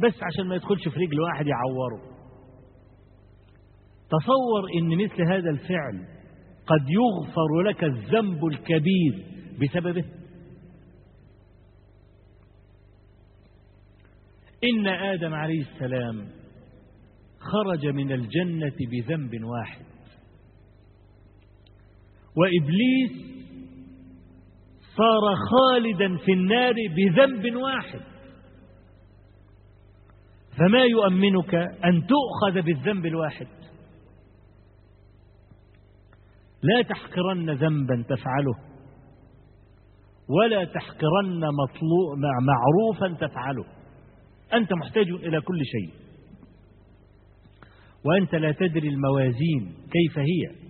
بس عشان ما يدخلش في رجل واحد يعوره. تصور إن مثل هذا الفعل قد يغفر لك الذنب الكبير بسببه؟ إن آدم عليه السلام خرج من الجنة بذنب واحد. وإبليس صار خالدا في النار بذنب واحد. فما يؤمنك أن تؤخذ بالذنب الواحد؟ لا تحقرن ذنبا تفعله ولا تحقرن مطلوب معروفا تفعله. أنت محتاج إلى كل شيء. وأنت لا تدري الموازين كيف هي.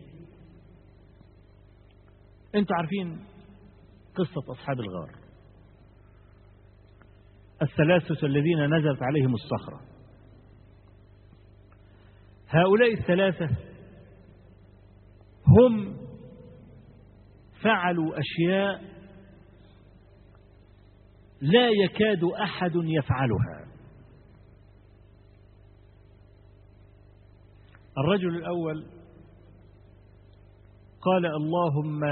أنتم عارفين قصة أصحاب الغار. الثلاثة الذين نزلت عليهم الصخرة. هؤلاء الثلاثة هم فعلوا أشياء لا يكاد أحد يفعلها. الرجل الأول قال اللهم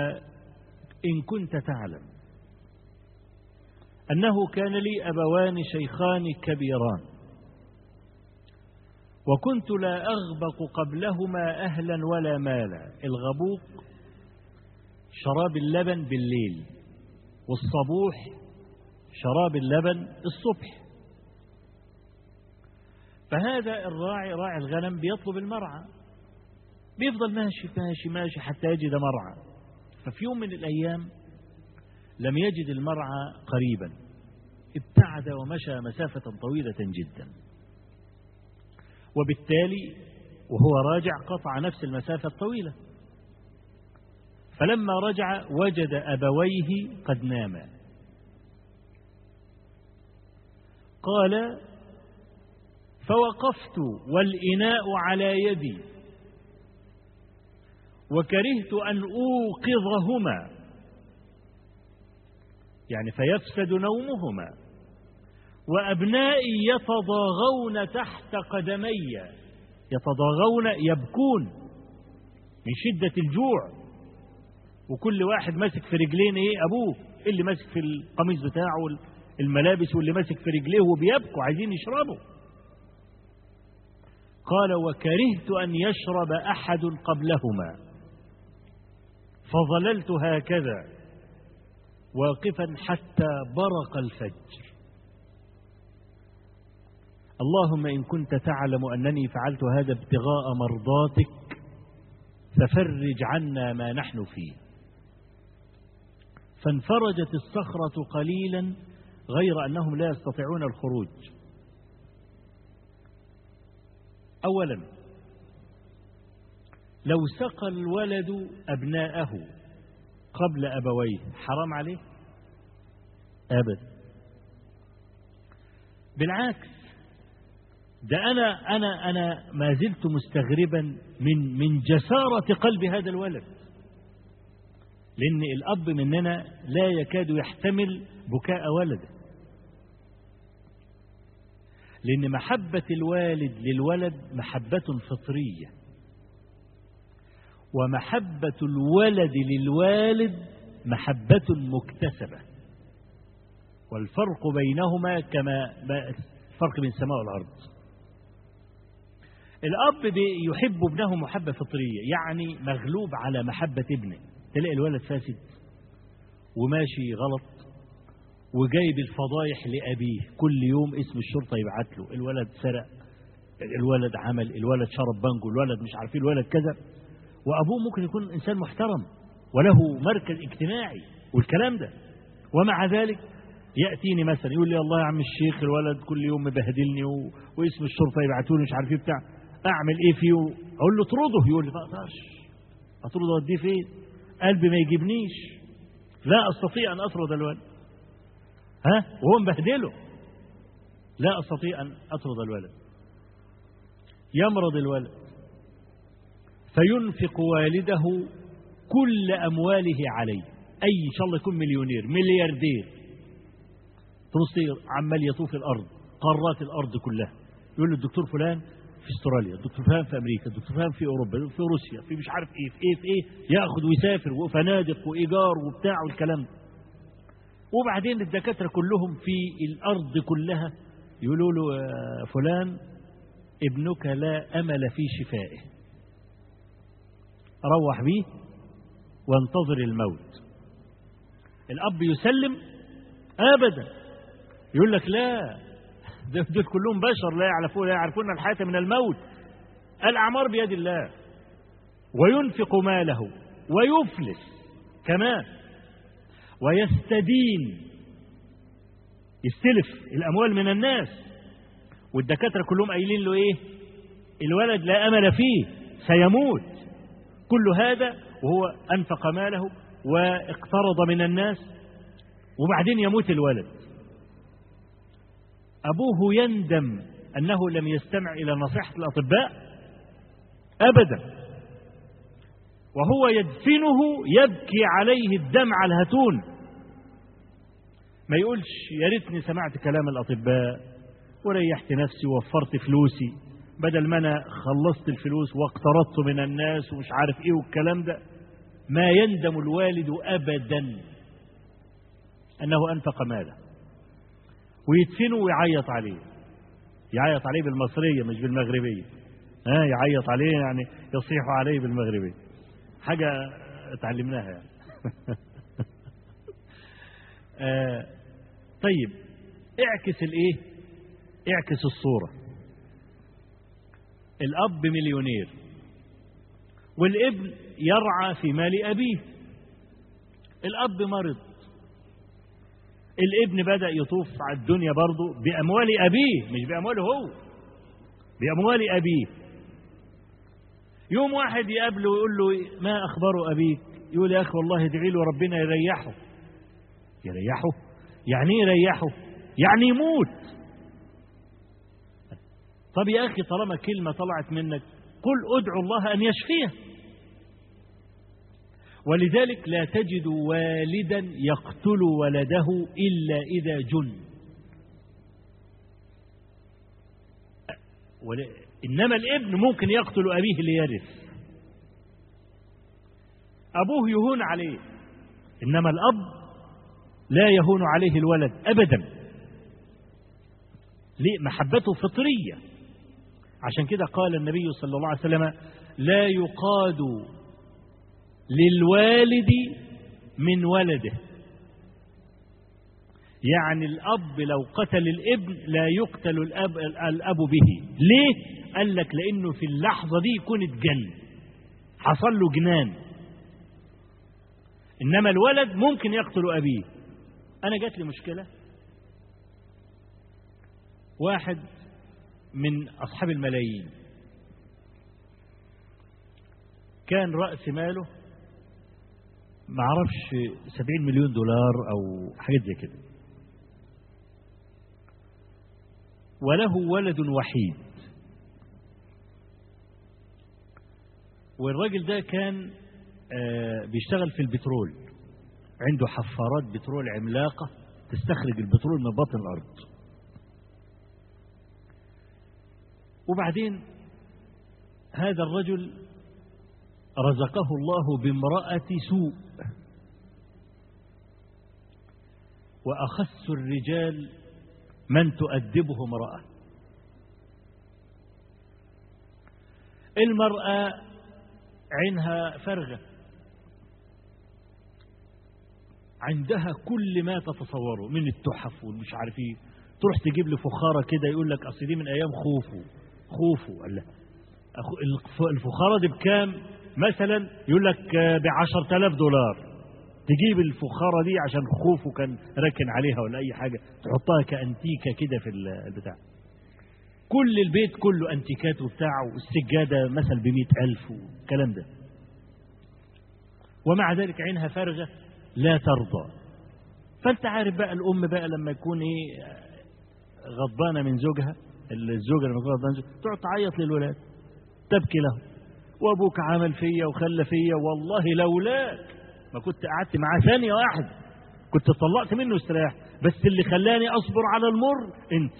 إن كنت تعلم أنه كان لي أبوان شيخان كبيران. وكنت لا أغبق قبلهما أهلا ولا مالا. الغبوق شراب اللبن بالليل والصبوح شراب اللبن الصبح. فهذا الراعي راعي الغنم بيطلب المرعى. بيفضل ماشي ماشي ماشي حتى يجد مرعى. ففي يوم من الأيام لم يجد المرعى قريبا. ابتعد ومشى مسافة طويلة جدا. وبالتالي وهو راجع قطع نفس المسافة الطويلة. فلما رجع وجد أبويه قد ناما قال فوقفت والإناء على يدي وكرهت أن أوقظهما. يعني فيفسد نومهما. وأبنائي يتضاغون تحت قدمي. يتضاغون يبكون من شدة الجوع. وكل واحد ماسك في رجلين إيه؟ أبوه اللي ماسك في القميص بتاعه الملابس واللي ماسك في رجليه وبيبكوا عايزين يشربوا. قال وكرهت أن يشرب أحد قبلهما. فظللت هكذا واقفا حتى برق الفجر. اللهم إن كنت تعلم أنني فعلت هذا ابتغاء مرضاتك ففرج عنا ما نحن فيه. فانفرجت الصخرة قليلا غير أنهم لا يستطيعون الخروج. أولا لو سقى الولد أبناءه قبل أبويه حرام عليه؟ أبدا. بالعكس ده أنا أنا أنا ما زلت مستغربا من من جسارة قلب هذا الولد. لأن الأب مننا لا يكاد يحتمل بكاء ولده. لأن محبة الوالد للولد محبة فطرية. ومحبة الولد للوالد محبة مكتسبة. والفرق بينهما كما فرق بين السماء والأرض. الأب يحب ابنه محبة فطرية يعني مغلوب على محبة ابنه. تلاقي الولد فاسد وماشي غلط وجايب الفضايح لأبيه. كل يوم اسم الشرطة يبعت له الولد سرق الولد عمل الولد شرب بانجو الولد مش عارفين الولد كذا. وأبوه ممكن يكون إنسان محترم وله مركز اجتماعي والكلام ده. ومع ذلك يأتيني مثلا يقول لي الله يا عم الشيخ الولد كل يوم مبهدلني و... واسم الشرطة يبعتوني مش عارف إيه بتاع. أعمل إيه فيه؟ أقول له اطرده. يقول لي ما أقدرش. أطرده أوديه فين؟ قلبي ما يجيبنيش. لا أستطيع أن أطرد الولد. ها؟ وهو مبهدله. لا أستطيع أن أطرد الولد. يمرض الولد. فينفق والده كل أمواله عليه. أي إن شاء الله يكون مليونير ملياردير. تبص عمال يطوف الأرض قارات الأرض كلها. يقول له الدكتور فلان في استراليا الدكتور فلان في أمريكا الدكتور فلان في أوروبا في روسيا في مش عارف إيه في إيه في إيه ياخد ويسافر وفنادق وإيجار وبتاع والكلام ده. وبعدين الدكاترة كلهم في الأرض كلها يقولوا له فلان ابنك لا أمل في شفائه. روح بيه وانتظر الموت. الأب يسلم ابدا. يقول لك لا دول كلهم بشر لا يعرفون لا يعرفون الحياة من الموت. الأعمار بيد الله. وينفق ماله. ويفلس. كمان. ويستدين. يستلف الأموال من الناس. والدكاترة كلهم قايلين له إيه؟ الولد لا أمل فيه. سيموت. كل هذا وهو أنفق ماله واقترض من الناس. وبعدين يموت الولد. أبوه يندم أنه لم يستمع إلى نصيحة الأطباء أبدا. وهو يدفنه يبكي عليه الدمع الهتون ما يقولش يا ريتني سمعت كلام الأطباء وريحت نفسي ووفرت فلوسي. بدل ما أنا خلصت الفلوس واقترضت من الناس ومش عارف إيه والكلام ده ما يندم الوالد أبدا. أنه أنفق ماله. ويدفنه ويعيط عليه. يعيط عليه بالمصرية مش بالمغربية. ها يعيط عليه يعني يصيح عليه بالمغربية. حاجة اتعلمناها يعني. آه طيب اعكس الإيه؟ اعكس الصورة. الأب مليونير والابن يرعى في مال أبيه. الأب مرض. الابن بدأ يطوف على الدنيا برضه بأموال أبيه مش بأمواله هو بأموال أبيه. يوم واحد يقابله ويقول له ما أخبار أبيك؟ يقول يا أخي والله ادعي له ربنا يريحه. يريحه؟ يعني إيه يريحه؟ يعني يموت. طب يا أخي طالما كلمة طلعت منك قل ادعو الله أن يشفيه. ولذلك لا تجد والدا يقتل ولده إلا إذا جن. إنما الابن ممكن يقتل أبيه ليرث. أبوه يهون عليه. إنما الأب لا يهون عليه الولد أبدا. ليه؟ محبته فطرية. عشان كده قال النبي صلى الله عليه وسلم لا يقاد للوالد من ولده. يعني الأب لو قتل الابن لا يقتل الأب, الأب به. ليه؟ قال لك لأنه في اللحظة دي يكون اتجن حصل له جنان. إنما الولد ممكن يقتل أبيه. أنا جات لي مشكلة. واحد من أصحاب الملايين. كان رأس ماله ما أعرفش 70 مليون دولار أو حاجات زي كده. وله ولد وحيد. والراجل ده كان بيشتغل في البترول. عنده حفارات بترول عملاقة تستخرج البترول من باطن الأرض. وبعدين هذا الرجل رزقه الله بامرأة سوء. وأخس الرجال من تؤدبه امرأة. المرأة عينها فرغة. عندها كل ما تتصوره من التحف والمش عارف إيه. تروح تجيب لي فخارة كده يقول لك أصل دي من أيام خوفو. خوفو قال الفخارة دي بكام؟ مثلا يقول لك ب 10000 دولار. تجيب الفخارة دي عشان خوفو كان راكن عليها ولا أي حاجة تحطها كأنتيكة كده في البتاع. كل البيت كله أنتيكات وبتاع والسجادة مثلا ب ألف والكلام ده. ومع ذلك عينها فارغة لا ترضى. فأنت عارف بقى الأم بقى لما يكون إيه غضبانة من زوجها الزوجة لما تكون غضبانة من زوجها تقعد تعيط للولاد تبكي له وأبوك عمل فيا وخلى فيا والله لولاك. ما كنت قعدت معاه ثانية واحدة. كنت طلقت منه واستريح بس اللي خلاني أصبر على المر انت.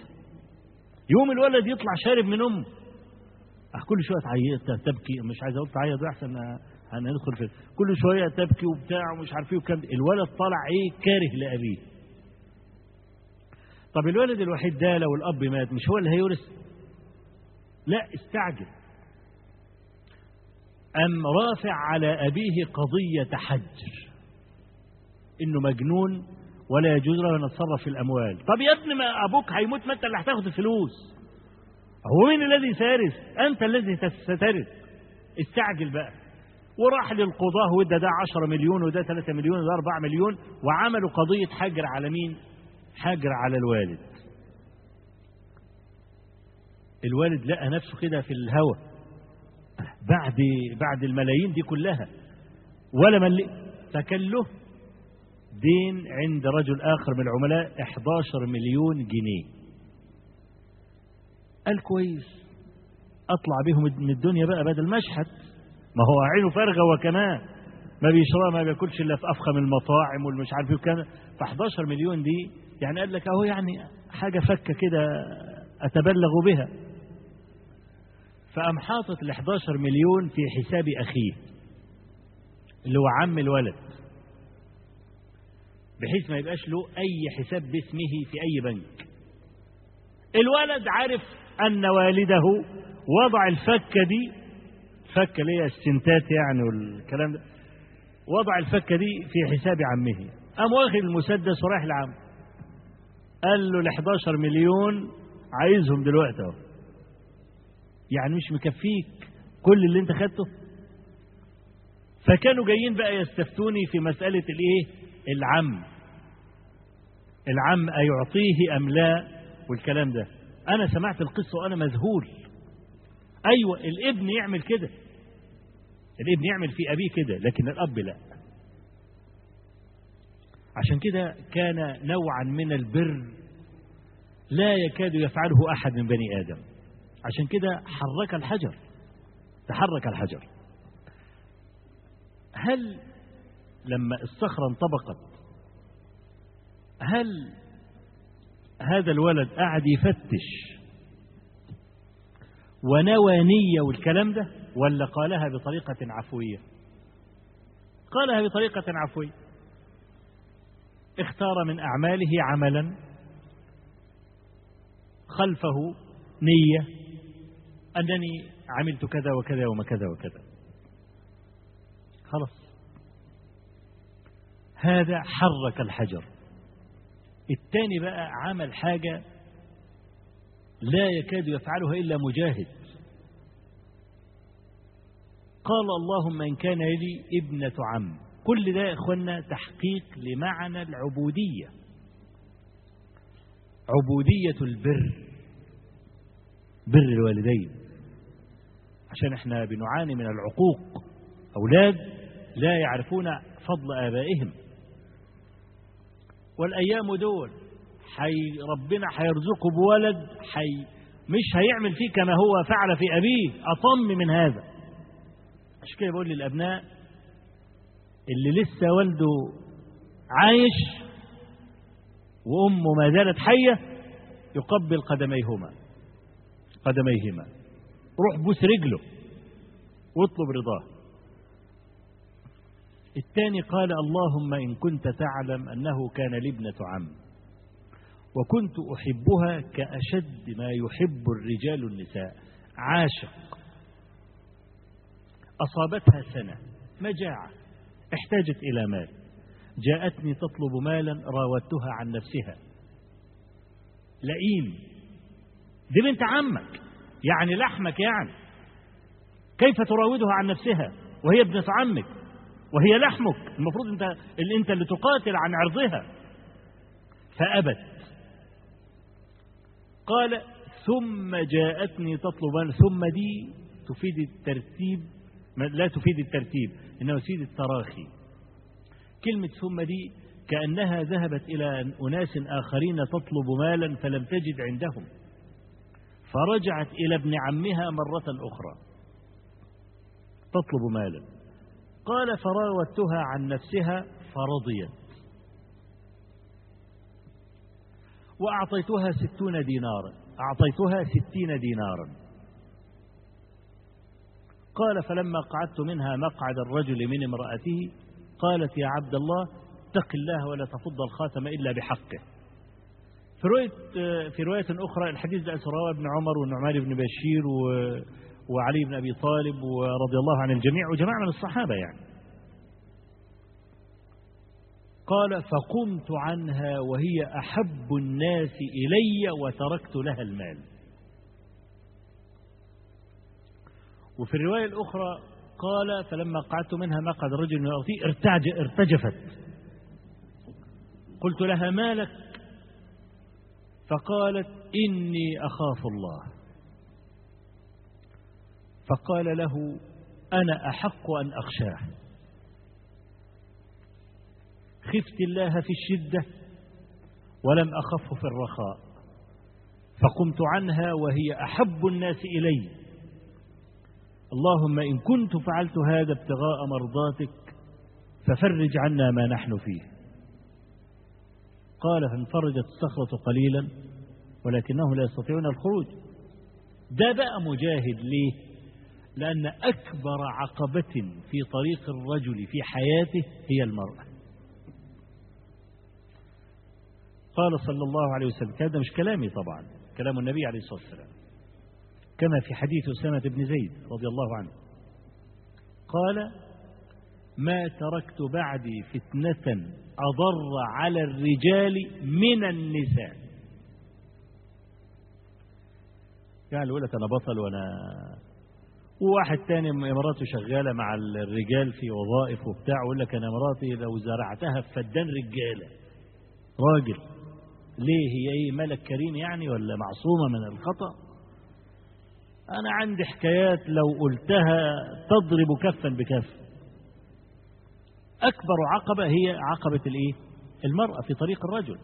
يوم الولد يطلع شارب من أمه. كل شوية تعيط تبكي. مش عايز أقول تعيط أحسن هندخل في كل شوية تبكي وبتاع ومش عارف إيه وكام الولد طلع إيه كاره لأبيه. طب الولد الوحيد ده لو الأب مات مش هو اللي هيورث؟ لا استعجل. أم رافع على أبيه قضية حجر إنه مجنون ولا يجوز له أن يتصرف في الأموال. طب يا ابني ما أبوك هيموت ما أنت اللي هتاخد الفلوس. هو مين الذي سارس أنت الذي سترث استعجل بقى. وراح للقضاة وده ده 10 مليون وده 3 مليون وده 4 مليون وعملوا قضية حجر على مين؟ حجر على الوالد. الوالد لقى نفسه كده في الهوى بعد بعد الملايين دي كلها ولا من فكان له دين عند رجل آخر من العملاء 11 مليون جنيه. قال كويس. أطلع بهم من الدنيا بقى بدل مشهد ما هو عينه فارغة وكمان. ما بيشرب ما بياكلش إلا في أفخم المطاعم والمش عارف إيه وكان ف 11 مليون دي يعني قال لك أهو يعني حاجة فكة كده أتبلغ بها. فقام حاطط ال 11 مليون في حساب أخيه اللي هو عم الولد بحيث ما يبقاش له أي حساب باسمه في أي بنك. الولد عارف أن والده وضع الفكة دي فكة اللي هي السنتات يعني والكلام ده وضع الفكة دي في حساب عمه. قام واخد المسدس ورايح لعم قال له ال 11 مليون عايزهم دلوقتي أهو. يعني مش مكفيك كل اللي انت خدته؟ فكانوا جايين بقى يستفتوني في مسألة الإيه؟ العم. العم أيعطيه أم لا؟ والكلام ده. أنا سمعت القصة وأنا مذهول. أيوة الابن يعمل كده. الابن يعمل في أبيه كده لكن الأب لا. عشان كده كان نوعا من البر لا يكاد يفعله أحد من بني آدم. عشان كده حرك الحجر. تحرك الحجر. هل لما الصخرة انطبقت هل هذا الولد قعد يفتش ونوى نية والكلام ده ولا قالها بطريقة عفوية؟ قالها بطريقة عفوية. اختار من أعماله عملا خلفه نية أنني عملت كذا وكذا وما كذا وكذا. خلاص. هذا حرك الحجر. الثاني بقى عمل حاجة لا يكاد يفعلها إلا مجاهد. قال اللهم إن كان لي ابنة عم. كل ده يا إخوانا تحقيق لمعنى العبودية. عبودية البر. بر الوالدين. عشان إحنا بنعاني من العقوق. أولاد لا يعرفون فضل آبائهم. والأيام دول حي ربنا هيرزقه بولد حي مش هيعمل فيه كما هو فعل في أبيه. أطم من هذا. عشان كده بقول للأبناء اللي لسه والده عايش وأمه ما زالت حية يقبل قدميهما قدميهما. روح بوس رجله واطلب رضاه. الثاني قال اللهم إن كنت تعلم أنه كان لي ابنة عم وكنت أحبها كأشد ما يحب الرجال النساء. عاشق. أصابتها سنة مجاعة احتاجت إلى مال. جاءتني تطلب مالا راودتها عن نفسها. لئيم. دي بنت عمك. يعني لحمك يعني. كيف تراودها عن نفسها؟ وهي ابنة عمك. وهي لحمك. المفروض انت اللي انت اللي تقاتل عن عرضها. فأبت. قال ثم جاءتني تطلب ثم دي تفيد الترتيب لا تفيد الترتيب إنما تفيد التراخي. كلمة ثم دي كأنها ذهبت إلى أناس آخرين تطلب مالا فلم تجد عندهم. فرجعت إلى ابن عمها مرة أخرى. تطلب مالا. قال فراودتها عن نفسها فرضيت. وأعطيتها ستون دينارا. أعطيتها ستين دينارا. قال فلما قعدت منها مقعد الرجل من امرأته قالت يا عبد الله اتق الله ولا تفض الخاتم إلا بحقه. في رواية, في رواية أخرى الحديث ده رواه ابن عمر والنعمان بن بشير و وعلي بن أبي طالب ورضي الله عن الجميع وجماعة من الصحابة يعني. قال فقمت عنها وهي أحب الناس إلي وتركت لها المال. وفي الرواية الأخرى قال فلما قعدت منها مقعد الرجل من ارتج ارتجفت. قلت لها ما لك؟ فقالت إني أخاف الله. فقال له أنا أحق أن أخشاه. خفت الله في الشدة ولم أخفه في الرخاء. فقمت عنها وهي أحب الناس إلي. اللهم إن كنت فعلت هذا ابتغاء مرضاتك ففرج عنا ما نحن فيه. قال فانفرجت الصخرة قليلا ولكنهم لا يستطيعون الخروج. ده بقى مجاهد ليه؟ لأن أكبر عقبة في طريق الرجل في حياته هي المرأة. قال صلى الله عليه وسلم هذا مش كلامي طبعا كلام النبي عليه الصلاة والسلام. كما في حديث أسامة بن زيد رضي الله عنه. قال ما تركت بعدي فتنة أضر على الرجال من النساء. يعني يقول لك أنا بطل وأنا وواحد تاني مراته شغالة مع الرجال في وظائف وبتاع ويقول لك أنا مراتي لو زرعتها في فدان رجالة. راجل. ليه هي إيه ملك كريم يعني ولا معصومة من الخطأ؟ أنا عندي حكايات لو قلتها تضرب كفا بكف أكبر عقبة هي عقبة الإيه؟ المرأة في طريق الرجل.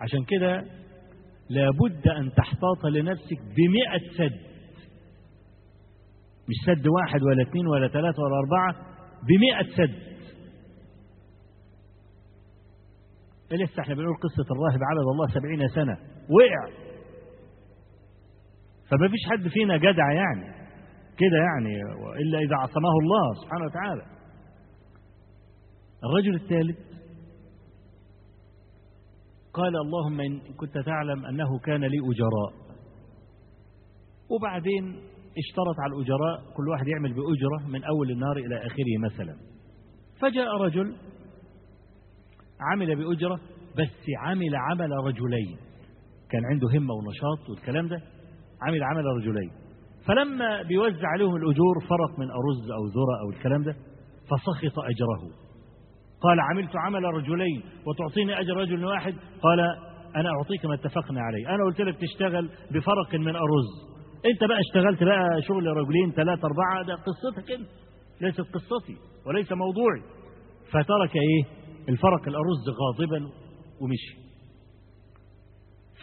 عشان كده لابد أن تحتاط لنفسك بمئة سد. مش سد واحد ولا اثنين ولا ثلاثة ولا أربعة بمئة سد. لسه إحنا بنقول قصة الراهب عبد الله سبعين سنة. وقع. فما فيش حد فينا جدع يعني. كده يعني إلا إذا عصمه الله سبحانه وتعالى. الرجل الثالث قال اللهم إن كنت تعلم أنه كان لي أجراء. وبعدين اشترط على الأجراء كل واحد يعمل بأجرة من أول النهار إلى آخره مثلا. فجاء رجل عمل بأجرة بس عمل عمل رجلين. كان عنده همة ونشاط والكلام ده عمل عمل رجلين. فلما بيوزع عليهم الأجور فرق من أرز أو ذرة أو الكلام ده فسخط أجره. قال عملت عمل رجلين وتعطيني أجر رجل واحد؟ قال أنا أعطيك ما اتفقنا عليه. أنا قلت لك تشتغل بفرق من أرز. أنت بقى اشتغلت بقى شغل رجلين ثلاثة أربعة؟ ده قصتك أنت. ليست قصتي وليس موضوعي. فترك إيه؟ الفرق الأرز غاضبا ومشي.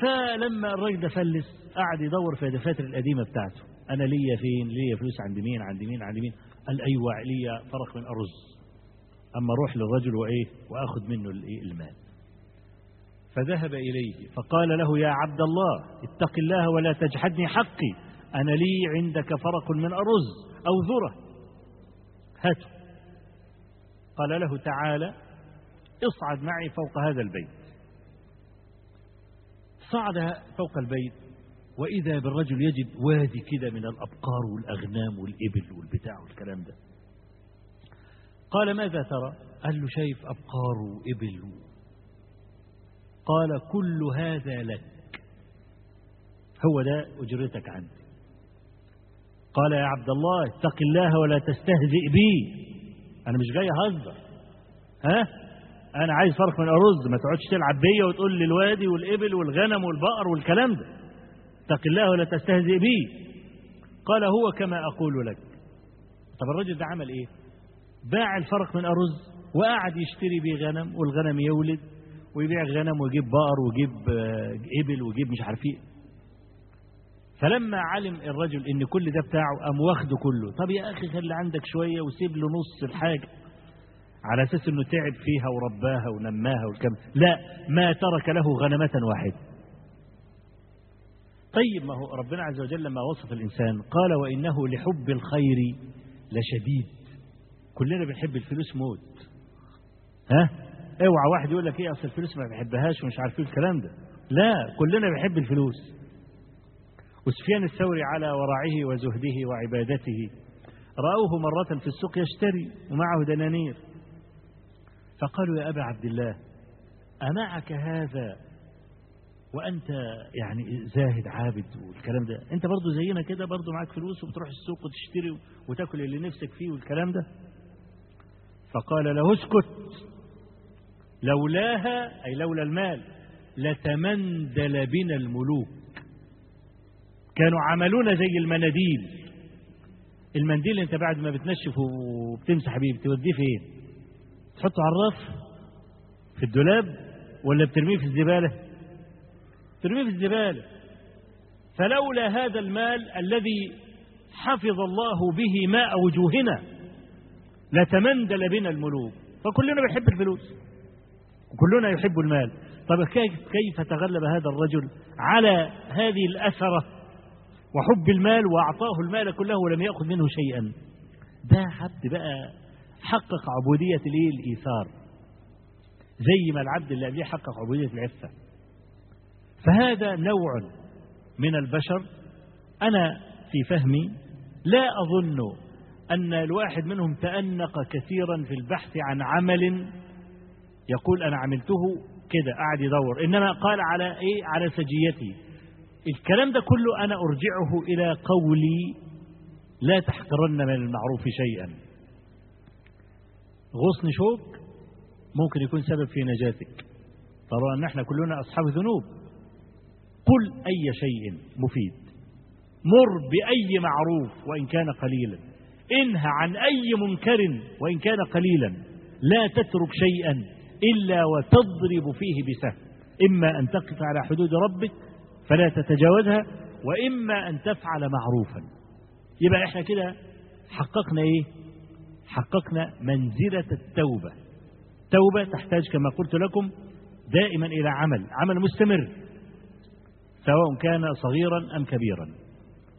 فلما الراجل ده فلس قعد يدور في الدفاتر القديمة بتاعته. أنا ليا فين؟ ليا فلوس عند مين؟ عند مين؟ عند مين؟ قال أيوة ليا فرق من أرز. أما أروح للرجل وإيه؟ وآخذ منه الإيه؟ المال. فذهب إليه فقال له يا عبد الله اتق الله ولا تجحدني حقي. أنا لي عندك فرق من أرز أو ذرة. هاته قال له تعالى اصعد معي فوق هذا البيت. صعد فوق البيت وإذا بالرجل يجد وادي كده من الأبقار والأغنام والإبل والبتاع والكلام ده. قال ماذا ترى؟ قال له شايف أبقار وإبل قال كل هذا لك. هو ده أجرتك عندي. قال يا عبد الله اتق الله ولا تستهزئ بي. أنا مش جاي أهزر. ها؟ أنا عايز فرق من أرز ما تقعدش تلعب بيا وتقول لي الوادي والإبل والغنم والبقر والكلام ده. اتق الله ولا تستهزئ بي. قال هو كما أقول لك. طب الرجل ده عمل إيه؟ باع الفرق من أرز وقعد يشتري بيه غنم والغنم يولد ويبيع غنم ويجيب بقر ويجيب إبل ويجيب مش عارف إيه. فلما علم الرجل إن كل ده بتاعه قام واخده كله. طب يا أخي خلي عندك شوية وسيب له نص الحاجة على أساس إنه تعب فيها ورباها ونماها والكم لا ما ترك له غنمة واحدة. طيب ما هو ربنا عز وجل لما وصف الإنسان قال وإنه لحب الخير لشديد. كلنا بنحب الفلوس موت. ها؟ اوعى واحد يقول لك إيه أصل الفلوس ما بيحبهاش ومش عارف إيه الكلام ده. لا كلنا بنحب الفلوس. وسفيان الثوري على ورعه وزهده وعبادته رأوه مرة في السوق يشتري ومعه دنانير. فقالوا يا أبا عبد الله أمعك هذا؟ وأنت يعني زاهد عابد والكلام ده. أنت برضو زينا كده برضو معاك فلوس وبتروح السوق وتشتري وتاكل اللي نفسك فيه والكلام ده؟ فقال له اسكت. لولاها أي لولا المال لتمندل بنا الملوك. كانوا عملونا زي المناديل. المنديل انت بعد ما بتنشف وبتمسح بيه بتوديه فين؟ تحطه على الرف؟ في الدولاب؟ ولا بترميه في الزبالة؟ ترميه في الزبالة. فلولا هذا المال الذي حفظ الله به ماء وجوهنا لتمندل بنا الملوك. فكلنا بيحب الفلوس. وكلنا يحب المال. طب كيف تغلب هذا الرجل على هذه الأثرة وحب المال وأعطاه المال كله ولم يأخذ منه شيئا؟ ده عبد بقى حقق عبودية الايه الإيثار زي ما العبد اللي قبليه حقق عبودية العفة. فهذا نوع من البشر. أنا في فهمي لا أظن أن الواحد منهم تأنق كثيرا في البحث عن عمل يقول أنا عملته كده قاعد يدور. إنما قال على إيه؟ على سجيتي الكلام ده كله أنا أرجعه إلى قولي لا تحقرن من المعروف شيئا. غصن شوك ممكن يكون سبب في نجاتك. ترى أن إحنا كلنا أصحاب ذنوب. قل أي شيء مفيد. مر بأي معروف وإن كان قليلا. انهى عن أي منكر وإن كان قليلا. لا تترك شيئا إلا وتضرب فيه بسهم. إما أن تقف على حدود ربك فلا تتجاوزها وإما أن تفعل معروفا. يبقى إحنا كده حققنا إيه؟ حققنا منزلة التوبة. توبة تحتاج كما قلت لكم دائما إلى عمل عمل مستمر سواء كان صغيرا أم كبيرا.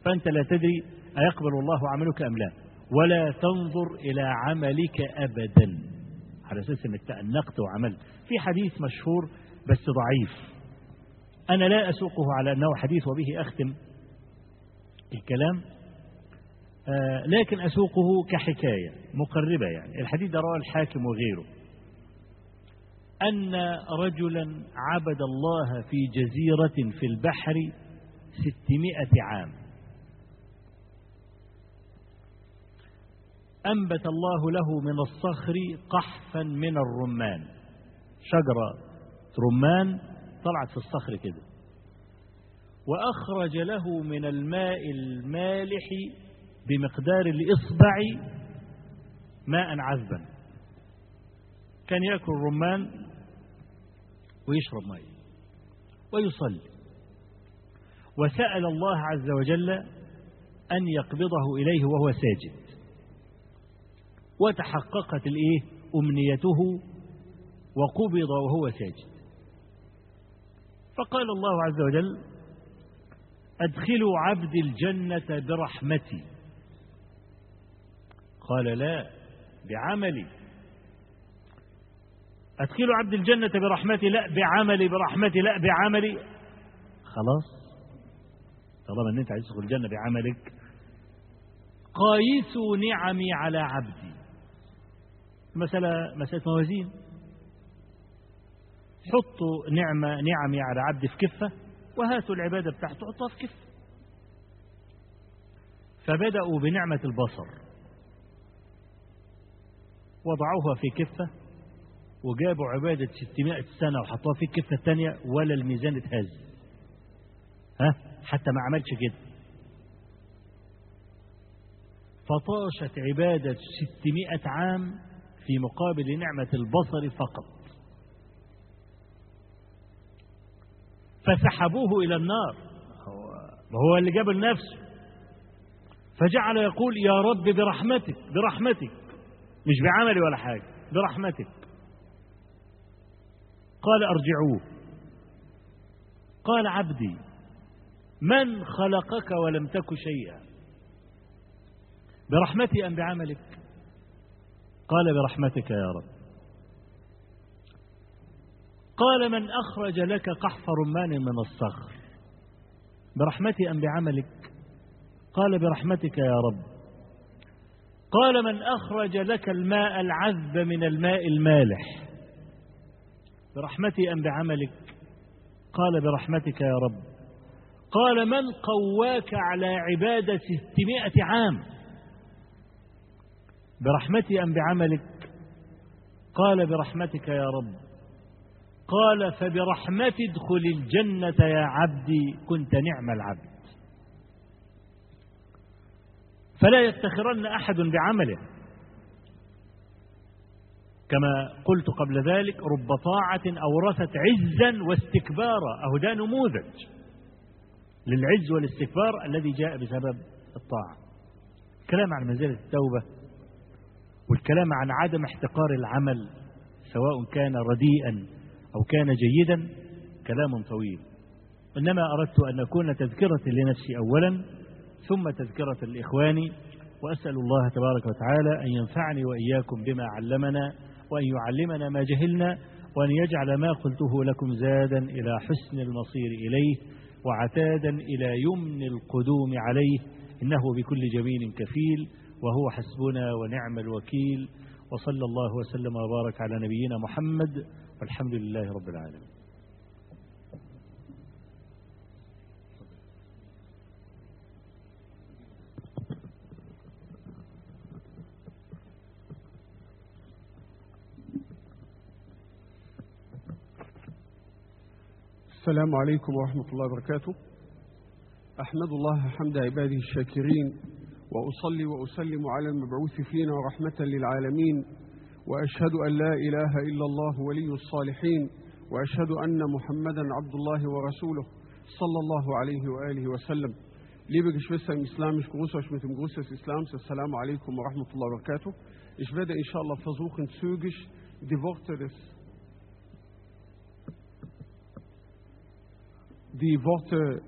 فأنت لا تدري أيقبل الله عملك أم لا. ولا تنظر إلى عملك أبدا. على أساس أنك تأنقت وعملت. في حديث مشهور بس ضعيف. أنا لا أسوقه على أنه حديث وبه أختم الكلام. آه لكن أسوقه كحكاية مقربة يعني. الحديث ده رواه الحاكم وغيره. أن رجلا عبد الله في جزيرة في البحر ستمائة عام. أنبت الله له من الصخر قحفا من الرمان. شجرة رمان طلعت في الصخر كده. وأخرج له من الماء المالح بمقدار الإصبع ماء عذبا. كان يأكل الرمان ويشرب ماء ويصلي. وسأل الله عز وجل أن يقبضه إليه وهو ساجد. وتحققت الإيه؟ أمنيته وقبض وهو ساجد. فقال الله عز وجل أدخلوا عبد الجنة برحمتي. قال لا بعملي. أدخلوا عبد الجنة برحمتي لا بعملي برحمتي لا بعملي. خلاص. طالما إن أنت عايز تدخل الجنة بعملك قايسوا نعمي على عبدي. مسألة مسألة موازين. حطوا نعمة نعمي على عبدي في كفة وهاتوا العبادة بتاعته حطوها في كفة. فبدأوا بنعمة البصر. وضعوها في كفة وجابوا عبادة 600 سنة وحطوها في الكفة الثانية ولا الميزان اتهز. ها؟ حتى ما عملش كده. فطاشت عبادة 600 عام في مقابل نعمة البصر فقط. فسحبوه إلى النار. وهو اللي جاب لنفسه فجعل يقول يا رب برحمتك برحمتك. مش بعملي ولا حاجة برحمتك. قال أرجعوه. قال عبدي من خلقك ولم تك شيئا؟ برحمتي أم بعملك؟ قال برحمتك يا رب. قال من أخرج لك قحف رمان من الصخر. برحمتي أم بعملك؟ قال برحمتك يا رب. قال من أخرج لك الماء العذب من الماء المالح. برحمتي أم بعملك؟ قال برحمتك يا رب. قال من قواك على عبادة ستمائة عام؟ برحمتي أم بعملك؟ قال برحمتك يا رب. قال فبرحمتي ادخل الجنة يا عبدي كنت نعم العبد. فلا يفتخرن أحد بعمله. كما قلت قبل ذلك رب طاعة أورثت عزا واستكبارا أهو ده نموذج للعز والاستكبار الذي جاء بسبب الطاعة. الكلام عن منزلة التوبة. والكلام عن عدم احتقار العمل سواء كان رديئا أو كان جيدا كلام طويل. إنما أردت أن أكون تذكرة لنفسي أولا ثم تذكرة الإخوان وأسأل الله تبارك وتعالى أن ينفعني وإياكم بما علمنا وأن يعلمنا ما جهلنا وأن يجعل ما قلته لكم زادا إلى حسن المصير إليه وعتادا إلى يمن القدوم عليه إنه بكل جميل كفيل. وهو حسبنا ونعم الوكيل وصلى الله وسلم وبارك على نبينا محمد والحمد لله رب العالمين. السلام عليكم ورحمة الله وبركاته. أحمد الله حمد عباده الشاكرين وأصلي وأسلم على المبعوث فينا ورحمة للعالمين وأشهد أن لا إله إلا الله ولي الصالحين وأشهد أن محمدا عبد الله ورسوله صلى الله عليه وآله وسلم. ليبقى شبسة إسلام شكوسة شمت مقوسة إسلام السلام عليكم ورحمة الله وبركاته إش بدأ إن شاء الله فزوخ سوقش دي فورترس دي فورتر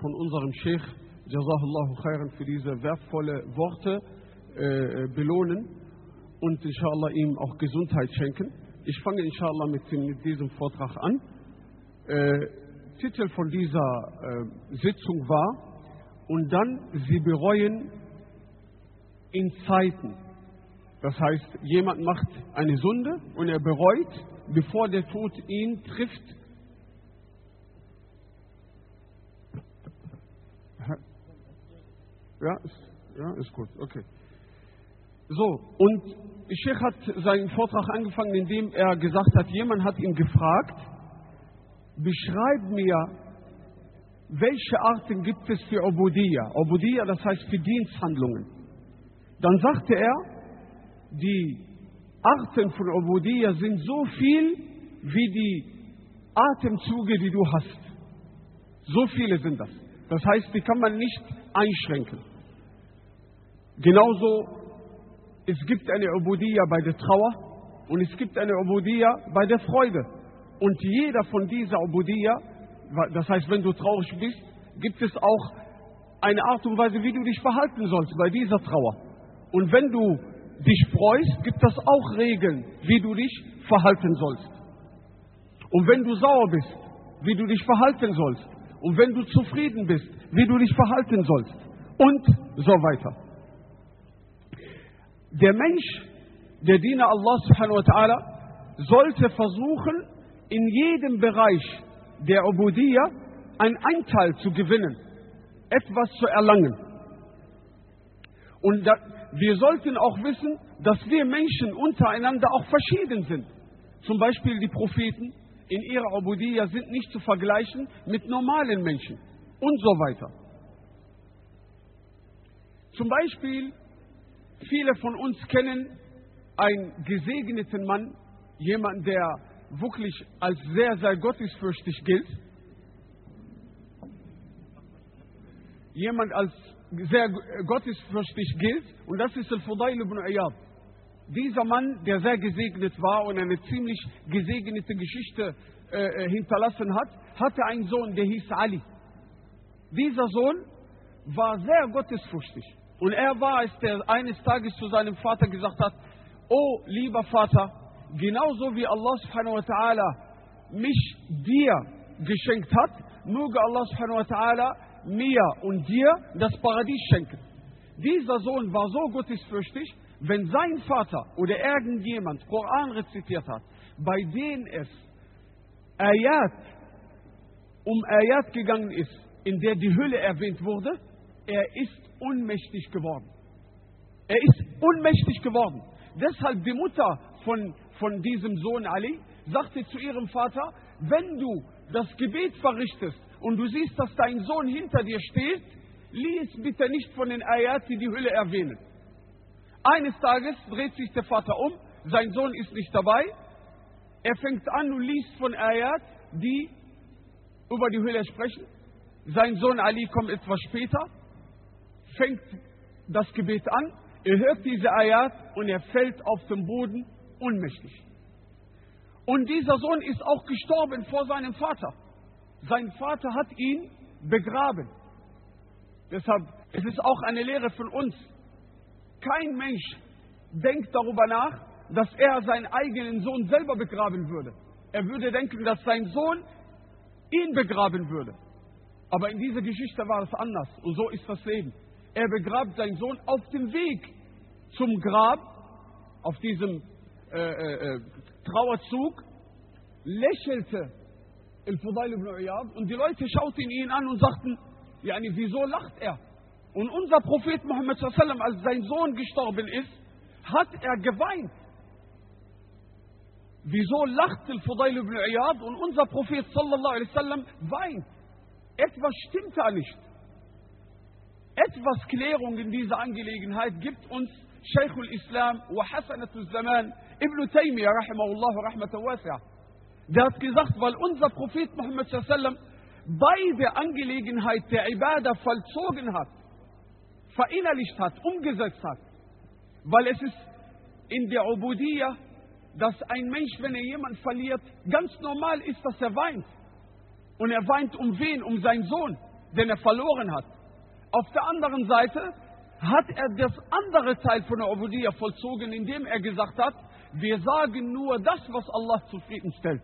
von unserem Sheikh Jazahullahu khairan, für diese wertvolle Worte äh, belohnen und inshallah ihm auch Gesundheit schenken. Ich fange inshallah mit, mit diesem Vortrag an. Äh, Titel von dieser äh, Sitzung war, und dann sie bereuen in Zeiten. Das heißt, jemand macht eine Sünde und er bereut, bevor der Tod ihn trifft, Ja, ist, ja, ist gut, okay. So, und Sheikh hat seinen Vortrag angefangen, indem er gesagt hat, jemand hat ihn gefragt, beschreib mir, welche Arten gibt es für Obudiyya? Obudiyya, das heißt für Diensthandlungen. Dann sagte er, die Arten von Obudiyya sind so viel wie die Atemzüge, die du hast. So viele sind das. Das heißt, die kann man nicht einschränken. Genauso, es gibt eine Ubudiyya bei der Trauer und es gibt eine Ubudiyya bei der Freude. Und jeder von dieser Ubudiyya, das heißt, wenn du traurig bist, gibt es auch eine Art und Weise, wie du dich verhalten sollst bei dieser Trauer. Und wenn du dich freust, gibt es auch Regeln, wie du dich verhalten sollst. Und wenn du sauer bist, wie du dich verhalten sollst. Und wenn du zufrieden bist, wie du dich verhalten sollst. Und so weiter. Der Mensch, der Diener Allah subhanahu wa ta'ala, sollte versuchen, in jedem Bereich der Ubudiyya einen Anteil zu gewinnen, etwas zu erlangen. Und da, wir sollten auch wissen, dass wir Menschen untereinander auch verschieden sind. Zum Beispiel die Propheten in ihrer Ubudiyya sind nicht zu vergleichen mit normalen Menschen und so weiter. Zum Beispiel, viele von uns kennen einen gesegneten Mann, jemand, der wirklich als sehr, sehr gottesfürchtig gilt. Jemand als sehr gottesfürchtig gilt, und das ist Al-Fudail ibn Iyad. Dieser Mann, der sehr gesegnet war und eine ziemlich gesegnete Geschichte äh, hinterlassen hat, hatte einen Sohn, der hieß Ali. Dieser Sohn war sehr gottesfürchtig. Und er war, als der eines Tages zu seinem Vater gesagt hat, oh lieber Vater, genauso wie Allah subhanahu wa ta'ala mich dir geschenkt hat, möge Allah subhanahu wa ta'ala mir und dir das Paradies schenken. Dieser Sohn war so gottesfürchtig, wenn sein Vater oder irgendjemand Koran rezitiert hat, bei denen es Ayat um Ayat gegangen ist, in der die Hülle erwähnt wurde, er ist unmächtig geworden. Er ist unmächtig geworden. Deshalb die Mutter von, von diesem Sohn Ali sagte zu ihrem Vater, wenn du das Gebet verrichtest und du siehst, dass dein Sohn hinter dir steht, lies bitte nicht von den Ayat, die die Hülle erwähnen. Eines Tages dreht sich der Vater um, sein Sohn ist nicht dabei, er fängt an und liest von Ayat, die über die Hülle sprechen. Sein Sohn Ali kommt etwas später, fängt das Gebet an, er hört diese Ayat und er fällt auf den Boden ohnmächtig. Und dieser Sohn ist auch gestorben vor seinem Vater. Sein Vater hat ihn begraben. Deshalb, es ist auch eine Lehre von uns. Kein Mensch denkt darüber nach, dass er seinen eigenen Sohn selber begraben würde. Er würde denken, dass sein Sohn ihn begraben würde. Aber in dieser Geschichte war es anders. Und so ist das Leben. Er begrabt seinen Sohn auf dem Weg zum Grab, auf diesem äh, äh, äh Trauerzug, lächelte El-Fudail ibn Iyad und die Leute schauten ihn an und sagten, yani, wieso lacht er? Und unser Prophet Muhammad als sein Sohn gestorben ist, hat er geweint. Wieso lacht Al-Fudail ibn Iyad und unser Prophet sallallahu alaihi wasallam weint? Etwas stimmt da nicht. Etwas Klärung in dieser Angelegenheit gibt uns Sheikh al-Islam wa Hasanatul Zaman Ibn Taymiyyah rahimahullah rahmatan wasi'ah. Der hat gesagt, weil unser Prophet Muhammad sallam beide Angelegenheit der Ibadah vollzogen hat, verinnerlicht hat, umgesetzt hat. Weil es ist in der Ubudiyya dass ein Mensch, wenn er jemanden verliert, ganz normal ist, dass er weint. Und er weint um wen? Um seinen Sohn, den er verloren hat. Auf der anderen Seite hat er das andere Teil von der Obudiyya vollzogen, indem er gesagt hat, wir sagen nur das, was Allah zufriedenstellt.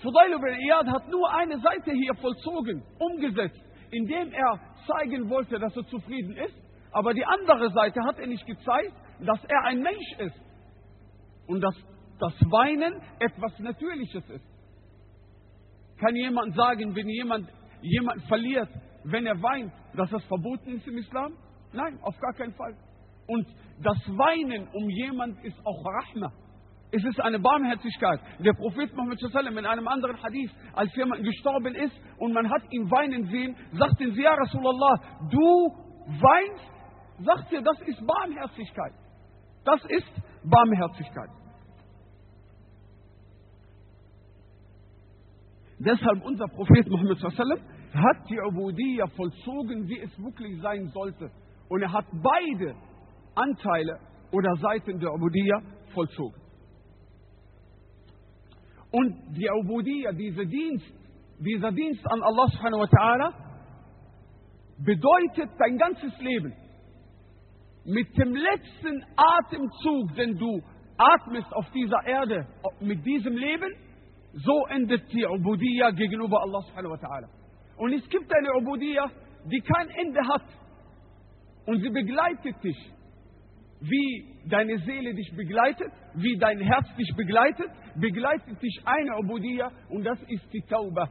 Fudail ibn Iyad hat nur eine Seite hier vollzogen, umgesetzt, indem er zeigen wollte, dass er zufrieden ist. Aber die andere Seite hat er nicht gezeigt, dass er ein Mensch ist und dass das Weinen etwas Natürliches ist. Kann jemand sagen, wenn jemand jemand verliert, wenn er weint, dass das verboten ist im Islam? Nein, auf gar keinen Fall. Und das Weinen um jemand ist auch Rahma. Es ist eine Barmherzigkeit. Der Prophet Muhammad in einem anderen Hadith, als jemand gestorben ist und man hat ihn weinen sehen, sagten sie, ja Rasulallah, du weinst, sagt ihr, das ist Barmherzigkeit. Das ist Barmherzigkeit. Deshalb unser Prophet Muhammad hat die Ubudiyya vollzogen, wie es wirklich sein sollte. Und er hat beide Anteile oder Seiten der Ubudiyya vollzogen. Und die Ubudiyya, dieser Dienst, dieser Dienst an Allah subhanahu wa ta'ala, bedeutet dein ganzes Leben. Mit dem letzten Atemzug, den du atmest auf dieser Erde, mit diesem Leben, so endet die Ubudiyya gegenüber Allah subhanahu wa ta'ala. Und es gibt eine Ubudiyya, die kein Ende hat. Und sie begleitet dich. Wie deine Seele dich begleitet, wie dein Herz dich begleitet, begleitet dich eine Ubudiyya und das ist die Tauba.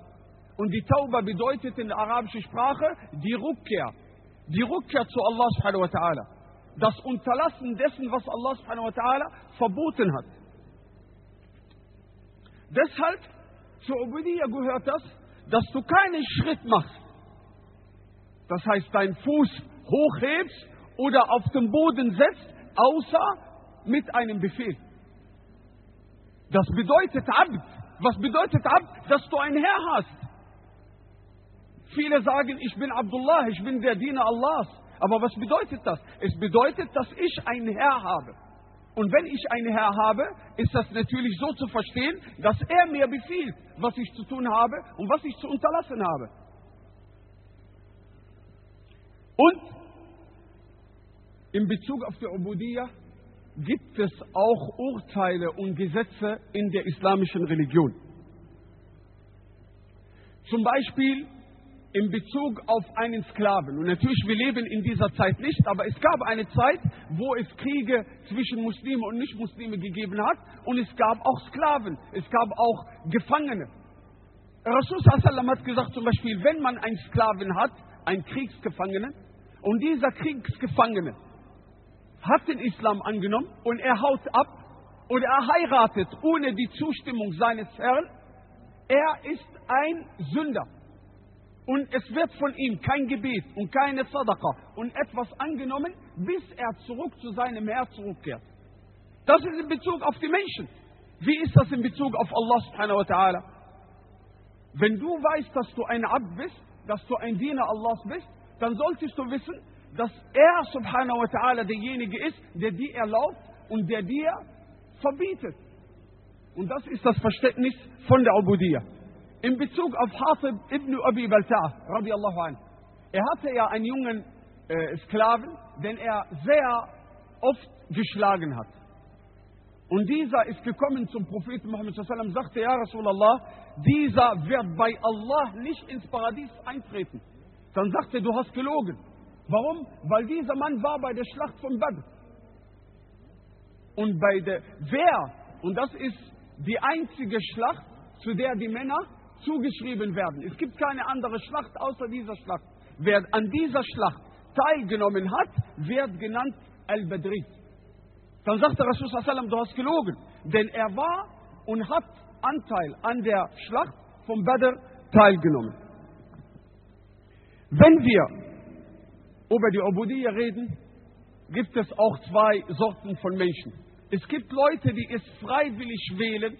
Und die Tauba bedeutet in der arabischen Sprache die Rückkehr. Die Rückkehr zu Allah subhanahu wa ta'ala. Das Unterlassen dessen, was Allah subhanahu wa ta'ala verboten hat. Deshalb zur Ubudiyya gehört das, dass du keinen Schritt machst. Das heißt, deinen Fuß hochhebst oder auf den Boden setzt, außer mit einem Befehl. Das bedeutet Abd. Was bedeutet Abd? Dass du ein Herr hast. Viele sagen, ich bin Abdullah, ich bin der Diener Allahs. Aber was bedeutet das? Es bedeutet, dass ich einen Herr habe. Und wenn ich einen Herr habe, ist das natürlich so zu verstehen, dass er mir befiehlt, was ich zu tun habe und was ich zu unterlassen habe. Und in Bezug auf die Ubudiyya gibt es auch Urteile und Gesetze in der islamischen Religion. Zum Beispiel in Bezug auf einen Sklaven. Und natürlich, wir leben in dieser Zeit nicht, aber es gab eine Zeit, wo es Kriege zwischen Muslime und Nichtmuslime gegeben hat und es gab auch Sklaven, es gab auch Gefangene. Rasul hat gesagt zum Beispiel, wenn man einen Sklaven hat, einen Kriegsgefangenen, und dieser Kriegsgefangene hat den Islam angenommen und er haut ab oder er heiratet ohne die Zustimmung seines Herrn, er ist ein Sünder. Und es wird von ihm kein Gebet und keine Sadaqa und etwas angenommen, bis er zurück zu seinem Herr zurückkehrt. Das ist in Bezug auf die Menschen. Wie ist das in Bezug auf Allah subhanahu wa ta'ala? Wenn du weißt, dass du ein Abd bist, dass du ein Diener Allahs bist, dann solltest du wissen, dass er subhanahu wa ta'ala derjenige ist, der dir erlaubt und der dir verbietet. Und das ist das Verständnis von der Ubudiyya in Bezug auf Hatib ibn Abi Balta, radiallahu anh. Er hatte ja einen jungen äh, Sklaven, den er sehr oft geschlagen hat. Und dieser ist gekommen zum Propheten Muhammad sallam, sagte, ja Rasulallah, dieser wird bei Allah nicht ins Paradies eintreten. Dann sagte du hast gelogen. Warum? Weil dieser Mann war bei der Schlacht von Badr. Und bei der, wer, und das ist die einzige Schlacht, zu der die Männer zugeschrieben werden. Es gibt keine andere Schlacht außer dieser Schlacht. Wer an dieser Schlacht teilgenommen hat, wird genannt Al-Badri. Dann sagte Rasul sallam, du hast gelogen, denn er war und hat Anteil an der Schlacht von Badr teilgenommen. Wenn wir über die Ubudiyya reden, gibt es auch zwei Sorten von Menschen. Es gibt Leute, die es freiwillig wählen,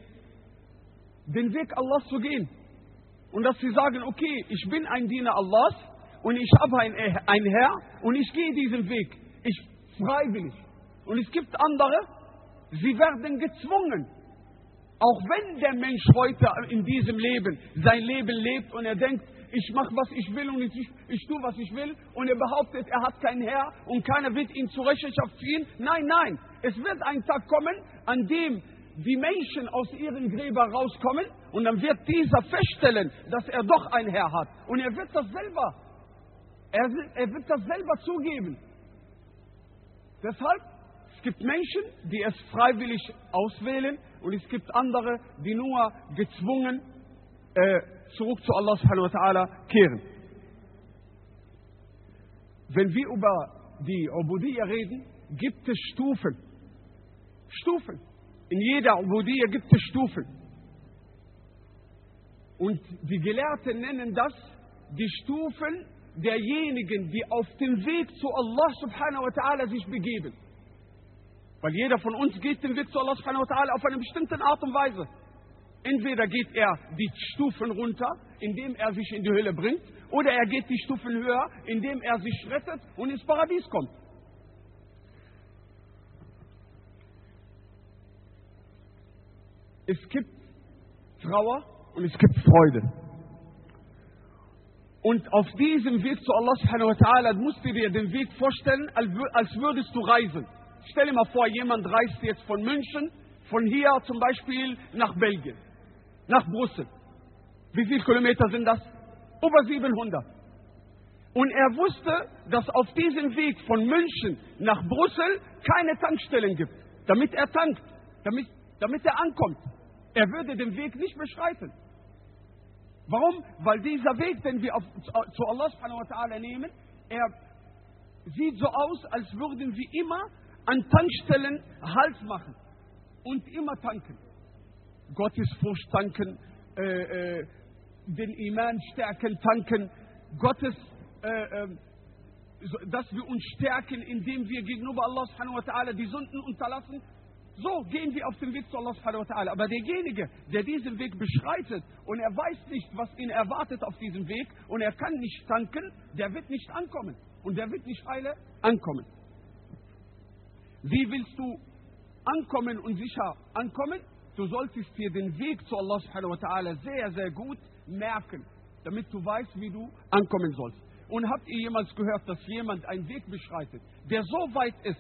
den Weg Allahs zu gehen und dass sie sagen, okay, ich bin ein Diener Allahs und ich habe ein, ein Herr und ich gehe diesen Weg. Ich freiwillig. Und es gibt andere, sie werden gezwungen. Auch wenn der Mensch heute in diesem Leben sein Leben lebt und er denkt, ich mache, was ich will und ich, ich tue, was ich will und er behauptet, er hat keinen Herr und keiner wird ihn zur Rechenschaft ziehen. Nein, nein, es wird ein Tag kommen, an dem die Menschen aus ihren Gräbern rauskommen und dann wird dieser feststellen, dass er doch ein Herr hat. Und er wird das selber, er, er wird das selber zugeben. Deshalb, es gibt Menschen, die es freiwillig auswählen und es gibt andere, die nur gezwungen äh, zurück zu Allah subhanahu wa ta'ala kehren. Wenn wir über die Ubudiyya reden, gibt es Stufen. Stufen. In jeder Ubudiyya gibt es Stufen. Und die Gelehrten nennen das die Stufen derjenigen, die auf dem Weg zu Allah subhanahu wa ta'ala sich begeben. Weil jeder von uns geht den Weg zu Allah subhanahu wa ta'ala auf eine bestimmte Art und Weise. Entweder geht er die Stufen runter, indem er sich in die Hölle bringt, oder er geht die Stufen höher, indem er sich rettet und ins Paradies kommt. Es gibt Trauer und es gibt Freude. Und auf diesem Weg zu Allah subhanahu wa ta'ala musst du dir den Weg vorstellen, als würdest du reisen. Stell dir mal vor, jemand reist jetzt von München, von hier zum Beispiel nach Belgien, nach Brüssel. Wie viele Kilometer sind das? Über 700. Und er wusste, dass auf diesem Weg von München nach Brüssel keine Tankstellen gibt, damit er tankt, damit, damit er ankommt. Er würde den Weg nicht beschreiten. Warum? Weil dieser Weg, den wir auf, zu Allah subhanahu wa ta'ala nehmen, er sieht so aus, als würden wir immer an Tankstellen Halt machen und immer tanken. Gottesfurcht tanken, äh, äh, den Iman stärken, tanken, Gottes, äh, ähm, dass wir uns stärken, indem wir gegenüber Allah subhanahu wa ta'ala die Sünden unterlassen so gehen wir auf den Weg zu Allah subhanahu wa ta'ala. Aber derjenige, der diesen Weg beschreitet und er weiß nicht, was ihn erwartet auf diesem Weg und er kann nicht tanken, der wird nicht ankommen. Und der wird nicht heile ankommen. Wie willst du ankommen und sicher ankommen? Du solltest dir den Weg zu Allah subhanahu wa ta'ala sehr, sehr gut merken, damit du weißt, wie du ankommen sollst. Und habt ihr jemals gehört, dass jemand einen Weg beschreitet, der so weit ist,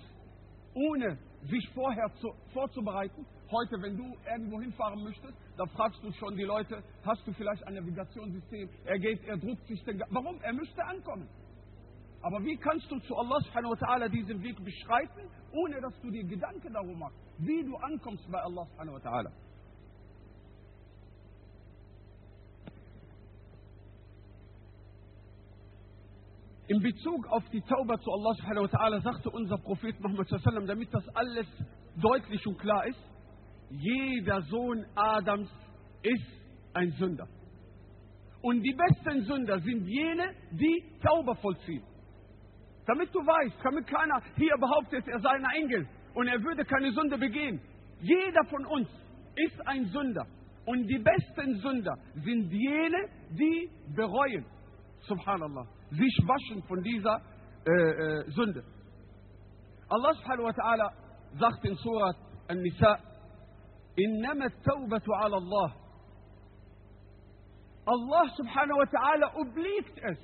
ohne sich vorher zu, vorzubereiten. Heute, wenn du irgendwo hinfahren möchtest, da fragst du schon die Leute, hast du vielleicht ein Navigationssystem? Er geht, er druckt sich den... Warum? Er möchte ankommen. Aber wie kannst du zu Allah subhanahu wa ta'ala diesen Weg beschreiten, ohne dass du dir Gedanken darum machst, wie du ankommst bei Allah subhanahu wa ta'ala? In Bezug auf die Tauba zu Allah subhanahu wa ta'ala sagte unser Prophet Muhammad sallam, damit das alles deutlich und klar ist, jeder Sohn Adams ist ein Sünder. Und die besten Sünder sind jene, die Tauba vollziehen. Damit du weißt, damit keiner hier behauptet, er sei ein Engel und er würde keine Sünde begehen. Jeder von uns ist ein Sünder. Und die besten Sünder sind jene, die bereuen. Subhanallah sich waschen von dieser äh, äh, Sünde. Allah subhanahu wa ta'ala sagt in Surat An-Nisa, إنما التوبة على الله. Allah subhanahu wa ta'ala obliegt es.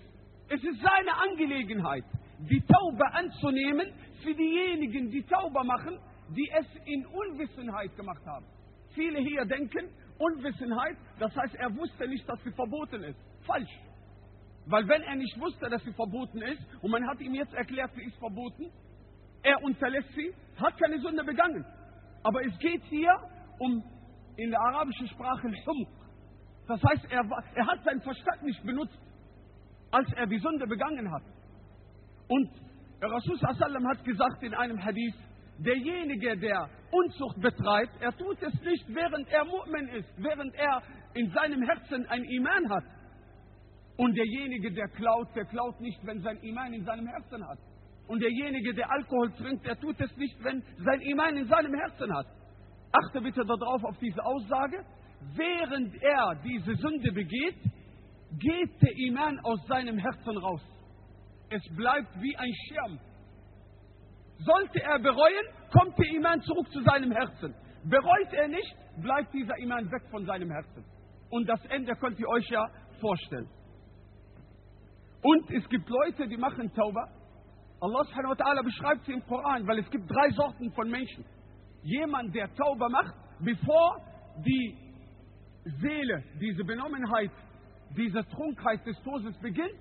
Es ist seine Angelegenheit, die Taube anzunehmen für diejenigen, die Taube machen, die es in Unwissenheit gemacht haben. Viele hier denken, Unwissenheit, das heißt, er wusste nicht, dass sie verboten ist. Falsch. Weil wenn er nicht wusste, dass sie verboten ist, und man hat ihm jetzt erklärt, sie ist verboten, er unterlässt sie, hat keine Sünde begangen. Aber es geht hier um in der arabischen Sprache Humq. Das heißt, er, er hat seinen Verstand nicht benutzt, als er die Sünde begangen hat. Und Rasul sallam hat gesagt in einem Hadith, derjenige, der Unzucht betreibt, er tut es nicht, während er Mu'min ist, während er in seinem Herzen ein Iman hat. Und derjenige, der klaut, der klaut nicht, wenn sein Iman in seinem Herzen hat. Und derjenige, der Alkohol trinkt, der tut es nicht, wenn sein Iman in seinem Herzen hat. Achte bitte darauf auf diese Aussage. Während er diese Sünde begeht, geht der Iman aus seinem Herzen raus. Es bleibt wie ein Schirm. Sollte er bereuen, kommt der Iman zurück zu seinem Herzen. Bereut er nicht, bleibt dieser Iman weg von seinem Herzen. Und das Ende könnt ihr euch ja vorstellen. Und es gibt Leute, die machen Tauba. Allah subhanahu wa ta'ala beschreibt sie im Koran, weil es gibt drei Sorten von Menschen. Jemand, der Tauba macht, bevor die Seele, diese Benommenheit, diese Trunkheit des Todes beginnt,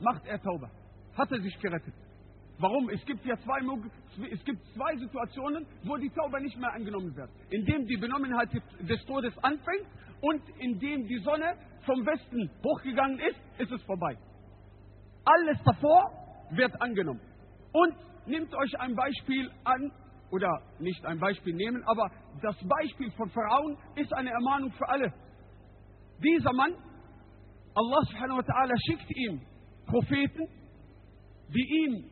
macht er Tauba. Hat er sich gerettet. Warum? Es gibt ja zwei, es gibt zwei Situationen, wo die Tauba nicht mehr angenommen wird. Indem die Benommenheit des Todes anfängt und indem die Sonne vom Westen hochgegangen ist, ist es vorbei. Alles davor wird angenommen. Und nehmt euch ein Beispiel an, oder nicht ein Beispiel nehmen, aber das Beispiel von Pharaon ist eine Ermahnung für alle. Dieser Mann, Allah subhanahu wa ta'ala schickt ihm Propheten, die ihm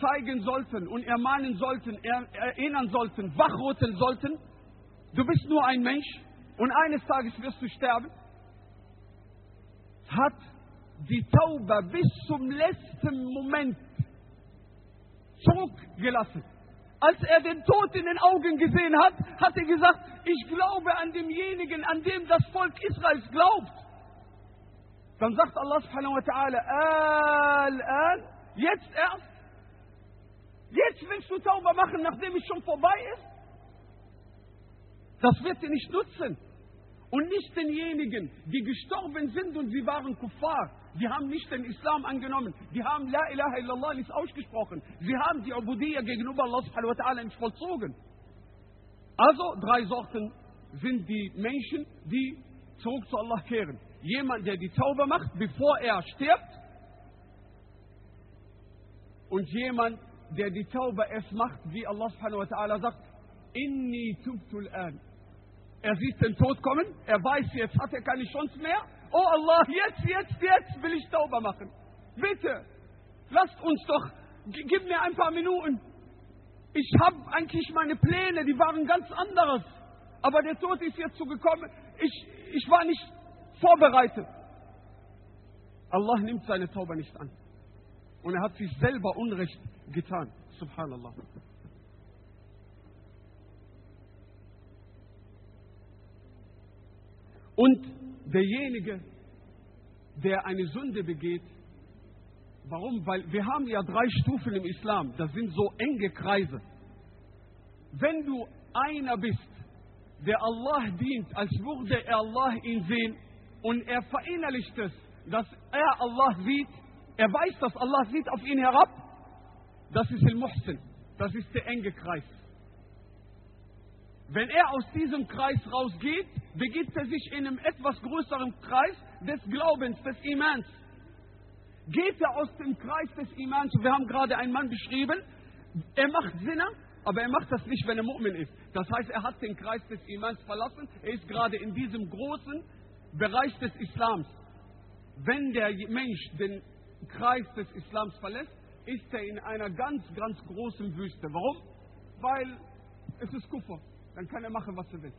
zeigen sollten und ermahnen sollten, erinnern sollten, wachrütteln sollten. Du bist nur ein Mensch, und eines Tages wirst du sterben, hat die Tauber bis zum letzten Moment zurückgelassen. Als er den Tod in den Augen gesehen hat, hat er gesagt, ich glaube an demjenigen, an dem das Volk Israels glaubt. Dann sagt Allah subhanahu wa ta'ala, Al-an, jetzt erst? Jetzt willst du Tauber machen, nachdem es schon vorbei ist? Das wird dir nicht nutzen. Und nicht denjenigen, die gestorben sind und sie waren Kuffar. Die haben nicht den Islam angenommen. Die haben La ilaha illallah nicht ausgesprochen. Sie haben die Ubudiyya gegenüber Allah subhanahu wa ta'ala nicht vollzogen. Also drei Sorten sind die Menschen, die zurück zu Allah kehren. Jemand, der die Tauber macht, bevor er stirbt. Und jemand, der die Tauber erst macht, wie Allah subhanahu wa ta'ala sagt, Inni tubtul an. Er sieht den Tod kommen, er weiß, jetzt hat er keine Chance mehr. Oh Allah, jetzt, jetzt, jetzt will ich Tauber machen. Bitte, lasst uns doch, gib mir ein paar Minuten. Ich habe eigentlich meine Pläne, die waren ganz anderes. Aber der Tod ist jetzt so gekommen, ich, ich war nicht vorbereitet. Allah nimmt seine Tauber nicht an. Und er hat sich selber Unrecht getan. Subhanallah. Und derjenige, der eine Sünde begeht, warum? Weil wir haben ja drei Stufen im Islam, das sind so enge Kreise. Wenn du einer bist, der Allah dient, als würde er Allah ihn sehen und er verinnerlicht es, dass er Allah sieht, er weiß, dass Allah sieht auf ihn herab, das ist Al-Muhsin, das ist der enge Kreis. Wenn er aus diesem Kreis rausgeht, begibt er sich in einem etwas größeren Kreis des Glaubens, des Imans. Geht er aus dem Kreis des Imans, wir haben gerade einen Mann beschrieben, er macht Sinne, aber er macht das nicht, wenn er Mu'min ist. Das heißt, er hat den Kreis des Imans verlassen, er ist gerade in diesem großen Bereich des Islams. Wenn der Mensch den Kreis des Islams verlässt, ist er in einer ganz, ganz großen Wüste. Warum? Weil es ist Kuffer dann kann er machen, was er will.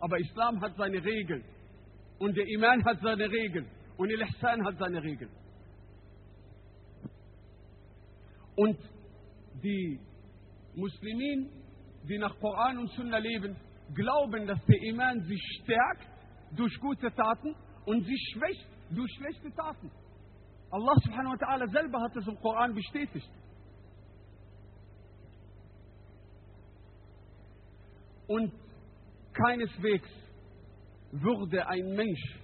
Aber Islam hat seine Regeln. Und der Iman hat seine Regeln. Und der Ihsan hat seine Regeln. Und die Muslimen, die nach Koran und Sunna leben, glauben, dass der Iman sich stärkt durch gute Taten und sich schwächt durch schlechte Taten. Allah subhanahu wa ta'ala selber hat es im Koran bestätigt. Und keineswegs würde ein Mensch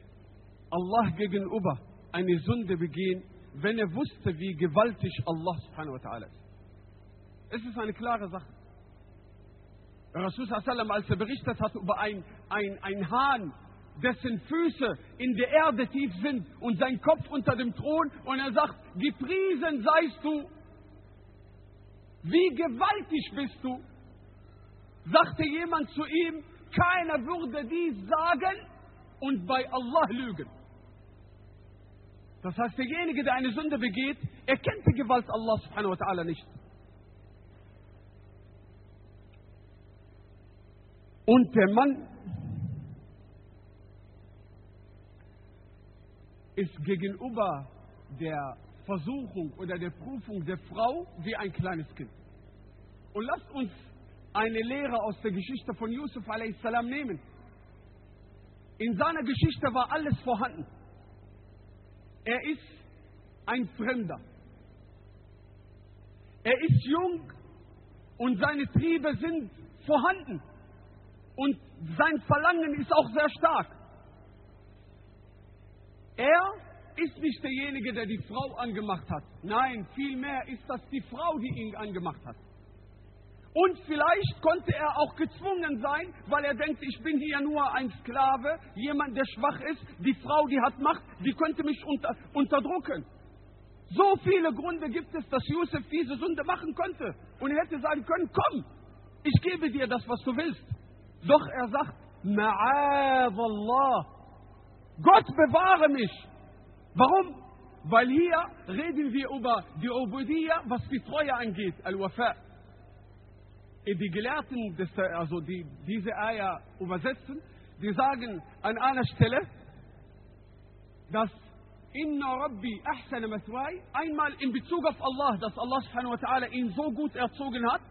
Allah gegenüber eine Sünde begehen, wenn er wusste, wie gewaltig Allah subhanahu wa ta'ala ist. Es ist eine klare Sache. Rasul sallam, als er berichtet hat über ein, ein, ein Hahn, dessen Füße in der Erde tief sind und sein Kopf unter dem Thron und er sagt, gepriesen seist du, wie gewaltig bist du, sagte jemand zu ihm, keiner würde dies sagen und bei Allah lügen. Das heißt, derjenige, der eine Sünde begeht, erkennt die Gewalt Allah subhanahu wa ta'ala nicht. Und der Mann ist gegenüber der Versuchung oder der Prüfung der Frau wie ein kleines Kind. Und lasst uns eine Lehre aus der Geschichte von Yusuf a.s. nehmen. In seiner Geschichte war alles vorhanden. Er ist ein Fremder. Er ist jung und seine Triebe sind vorhanden. Und sein Verlangen ist auch sehr stark. Er ist nicht derjenige, der die Frau angemacht hat. Nein, vielmehr ist das die Frau, die ihn angemacht hat. Und vielleicht konnte er auch gezwungen sein, weil er denkt, ich bin hier nur ein Sklave, jemand, der schwach ist. Die Frau, die hat Macht, die könnte mich unter, unterdrücken. So viele Gründe gibt es, dass Josef diese Sünde machen könnte. Und er hätte sagen können, komm, ich gebe dir das, was du willst. Doch er sagt, Ma'adallah. Gott bewahre mich. Warum? Weil hier reden wir über die Ubudiyya, was die Treue angeht, Al-Wafa' die Gelehrten, des, also die diese Eier übersetzen, die sagen an einer Stelle, dass Inna Rabbi ahsana mathwai, einmal in Bezug auf Allah, dass Allah subhanahu wa ta'ala ihn so gut erzogen hat,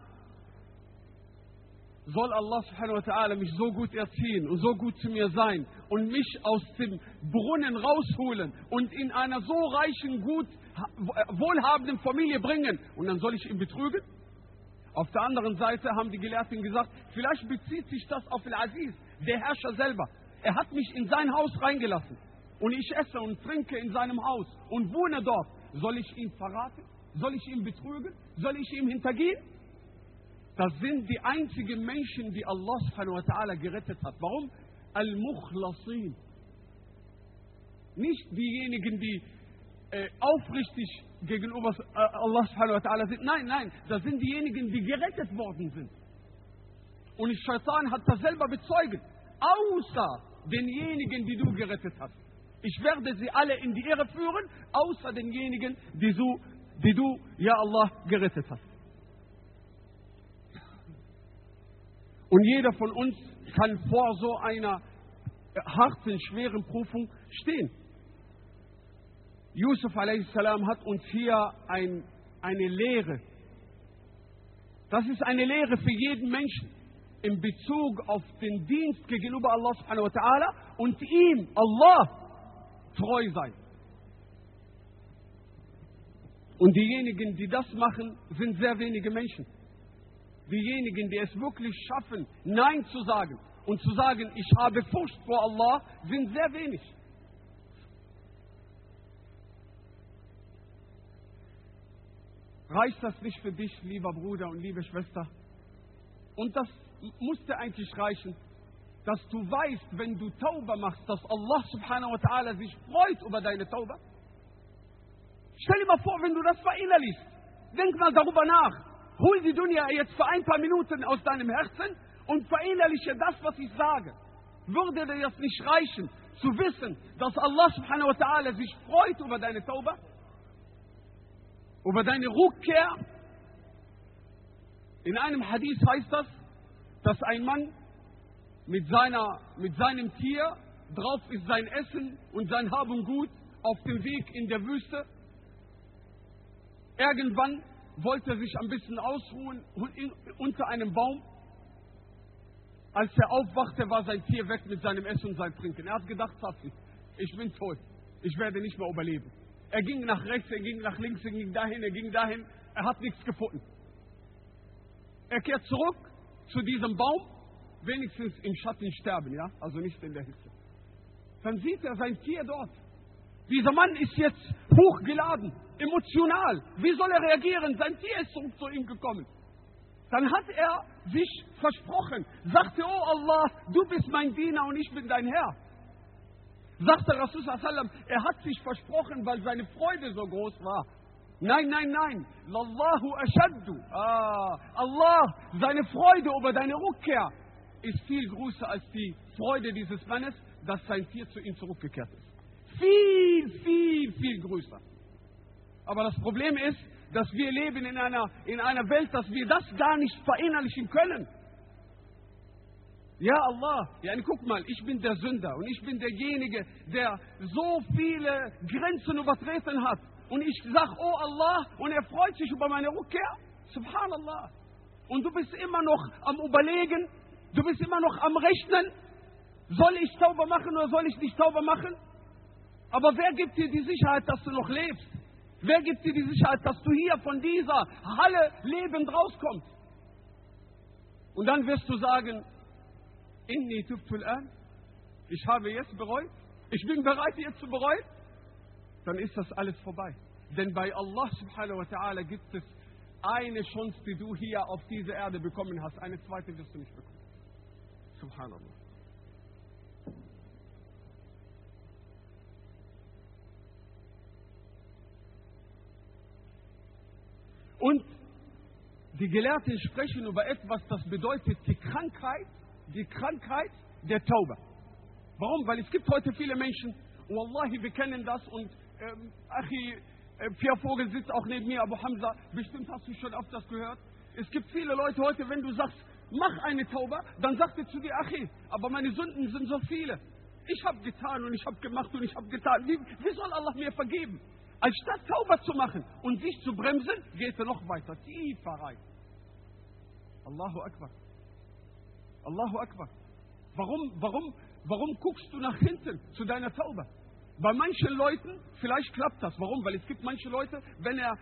soll Allah subhanahu wa ta'ala mich so gut erziehen und so gut zu mir sein und mich aus dem Brunnen rausholen und in einer so reichen, gut, wohlhabenden Familie bringen und dann soll ich ihn betrügen? Auf der anderen Seite haben die Gelehrten gesagt, vielleicht bezieht sich das auf Al-Aziz, der Herrscher selber. Er hat mich in sein Haus reingelassen und ich esse und trinke in seinem Haus und wohne dort. Soll ich ihn verraten? Soll ich ihn betrügen? Soll ich ihm hintergehen? Das sind die einzigen Menschen, die Allah subhanahu wa ta'ala gerettet hat. Warum? Al-Mukhlasin. Nicht diejenigen, die äh, aufrichtig gegenüber äh, Allah subhanahu wa ta'ala sind. Nein, nein, das sind diejenigen, die gerettet worden sind. Und Shaitan hat das selber bezeugt. Außer denjenigen, die du gerettet hast. Ich werde sie alle in die Irre führen, außer denjenigen, die du, die du ja Allah, gerettet hast. Und jeder von uns kann vor so einer harten, schweren Prüfung stehen. Yusuf hat uns hier ein, eine Lehre. Das ist eine Lehre für jeden Menschen in Bezug auf den Dienst gegenüber Allah subhanahu wa ta'ala und ihm, Allah, treu sein. Und diejenigen, die das machen, sind sehr wenige Menschen diejenigen, die es wirklich schaffen, Nein zu sagen und zu sagen, ich habe Furcht vor Allah, sind sehr wenig. Reicht das nicht für dich, lieber Bruder und liebe Schwester? Und das musste eigentlich reichen, dass du weißt, wenn du Tauber machst, dass Allah subhanahu wa ta'ala sich freut über deine Tauber. Stell dir mal vor, wenn du das verinnerlichst. Denk mal darüber nach. Hol die Dunya jetzt für ein paar Minuten aus deinem Herzen und verinnerliche das, was ich sage. Würde dir das nicht reichen, zu wissen, dass Allah subhanahu wa ta'ala sich freut über deine Tauba? Über deine Rückkehr? In einem Hadith heißt das, dass ein Mann mit, seiner, mit seinem Tier, drauf ist sein Essen und sein Hab und Gut, auf dem Weg in der Wüste. Irgendwann wollte sich ein bisschen ausruhen unter einem Baum. Als er aufwachte, war sein Tier weg mit seinem Essen und seinem Trinken. Er hat gedacht, ich bin tot. Ich werde nicht mehr überleben. Er ging nach rechts, er ging nach links, er ging dahin, er ging dahin. Er hat nichts gefunden. Er kehrt zurück zu diesem Baum, wenigstens im Schatten sterben, ja, also nicht in der Hitze. Dann sieht er sein Tier dort. Dieser Mann ist jetzt hochgeladen emotional. Wie soll er reagieren? Sein Tier ist zurück zu ihm gekommen. Dann hat er sich versprochen, sagte, oh Allah, du bist mein Diener und ich bin dein Herr. Sagte Rasul sallam, er hat sich versprochen, weil seine Freude so groß war. Nein, nein, nein. Lallahu ashaddu. Ah, Allah, seine Freude über deine Rückkehr ist viel größer als die Freude dieses Mannes, dass sein Tier zu ihm zurückgekehrt ist. Viel, viel, viel größer. Aber das Problem ist, dass wir leben in einer, in einer Welt, dass wir das gar nicht verinnerlichen können. Ja, Allah, ja, guck mal, ich bin der Sünder und ich bin derjenige, der so viele Grenzen übertreten hat. Und ich sage, oh Allah, und er freut sich über meine Rückkehr. Subhanallah. Und du bist immer noch am Überlegen, du bist immer noch am Rechnen. Soll ich sauber machen oder soll ich nicht sauber machen? Aber wer gibt dir die Sicherheit, dass du noch lebst? Wer gibt dir die Sicherheit, dass du hier von dieser Halle lebend rauskommst? Und dann wirst du sagen, inni tuftul an, ich habe jetzt bereut, ich bin bereit jetzt zu bereuen, dann ist das alles vorbei. Denn bei Allah subhanahu wa ta'ala gibt es eine Chance, die du hier auf dieser Erde bekommen hast. Eine zweite wirst du nicht bekommen. Subhanallah. Und die Gelehrten sprechen über etwas, das bedeutet die Krankheit, die Krankheit der Taube. Warum? Weil es gibt heute viele Menschen, Wallahi, wir kennen das und ähm, Achi, äh, Pierre Vogel sitzt auch neben mir, Abu Hamza, bestimmt hast du schon oft das gehört. Es gibt viele Leute heute, wenn du sagst, mach eine Taube. Dann sagt er zu dir, Achi, aber meine Sünden sind so viele. Ich habe getan und ich habe gemacht und ich habe getan. Wie, wie soll Allah mir vergeben? Anstatt Tauber zu machen und sich zu bremsen, geht er noch weiter, tiefer rein. Allahu Akbar. Allahu Akbar. Warum, warum, warum guckst du nach hinten zu deiner Taube? Bei manchen Leuten, vielleicht klappt das. Warum? Weil es gibt manche Leute, wenn er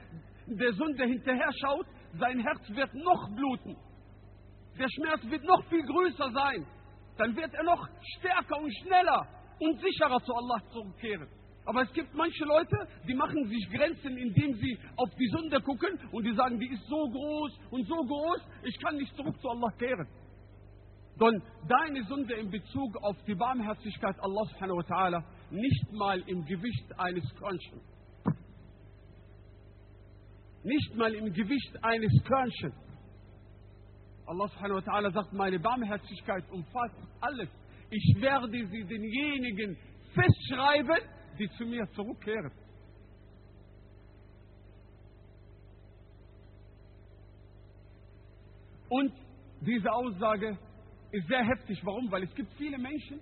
der Sünde hinterher schaut, sein Herz wird noch bluten. Der Schmerz wird noch viel größer sein. Dann wird er noch stärker und schneller und sicherer zu Allah zurückkehren. Aber es gibt manche Leute, die machen sich Grenzen, indem sie auf die Sünde gucken und die sagen, die ist so groß und so groß, ich kann nicht zurück zu Allah kehren. Denn deine Sünde in Bezug auf die Barmherzigkeit Allah subhanahu wa ta'ala nicht mal im Gewicht eines Körnchen. Nicht mal im Gewicht eines Körnchen. Allah subhanahu wa ta'ala sagt, meine Barmherzigkeit umfasst alles. Ich werde sie denjenigen festschreiben, die zu mir zurückkehren. Und diese Aussage ist sehr heftig. Warum? Weil es gibt viele Menschen,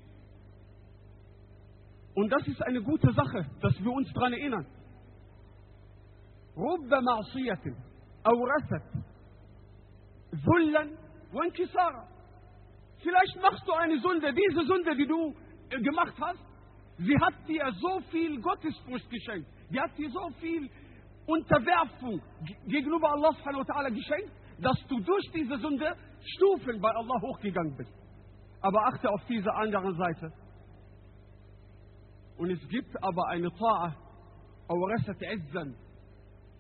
und das ist eine gute Sache, dass wir uns daran erinnern. رب معصية أورثت ذلا وانكسارا. Vielleicht machst du eine Sünde, diese Sünde, die du gemacht hast, sie hat dir so viel Gottesfurcht geschenkt. Die hat dir so viel Unterwerfung gegenüber Allah subhanahu wa ta'ala geschenkt, dass du durch diese Sünde Stufen bei Allah hochgegangen bist. Aber achte auf diese andere Seite. Und es gibt aber eine Ta'a, Awrasat Izzan.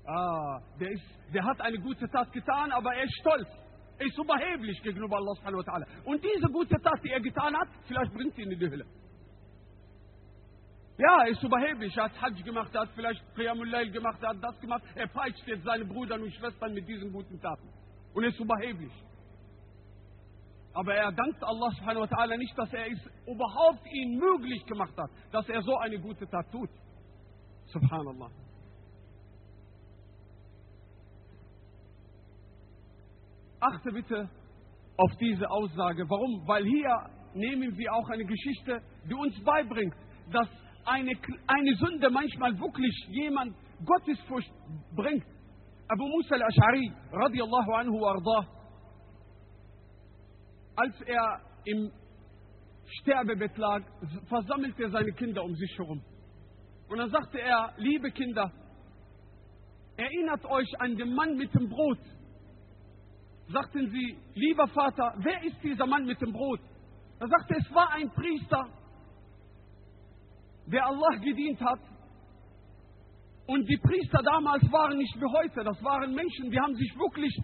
Ah, der, ist, der hat eine gute Tat getan, aber er ist stolz. Er ist überheblich gegenüber Allah. Und diese gute Tat, die er getan hat, vielleicht bringt ihn in die Hölle. Ja, er ist überheblich. Er hat Hajj gemacht, er hat vielleicht Qiyamul gemacht, er hat das gemacht. Er peitscht jetzt seine Brüder und Schwestern mit diesen guten Taten. Und er ist überheblich. Aber er dankt Allah subhanahu wa ta'ala nicht, dass er es überhaupt ihn möglich gemacht hat, dass er so eine gute Tat tut. Subhanallah. Achte bitte auf diese Aussage. Warum? Weil hier nehmen wir auch eine Geschichte, die uns beibringt, dass eine, eine Sünde manchmal wirklich jemand Gottesfurcht bringt. Abu Musa al-Ash'ari, radiallahu anhu ardah, als er im Sterbebett lag, versammelte er seine Kinder um sich herum. Und dann sagte er, liebe Kinder, erinnert euch an den Mann mit dem Brot. Sagten sie, lieber Vater, wer ist dieser Mann mit dem Brot? Er sagte, es war ein Priester, der Allah gedient hat. Und die Priester damals waren nicht wie heute, das waren Menschen, die haben sich wirklich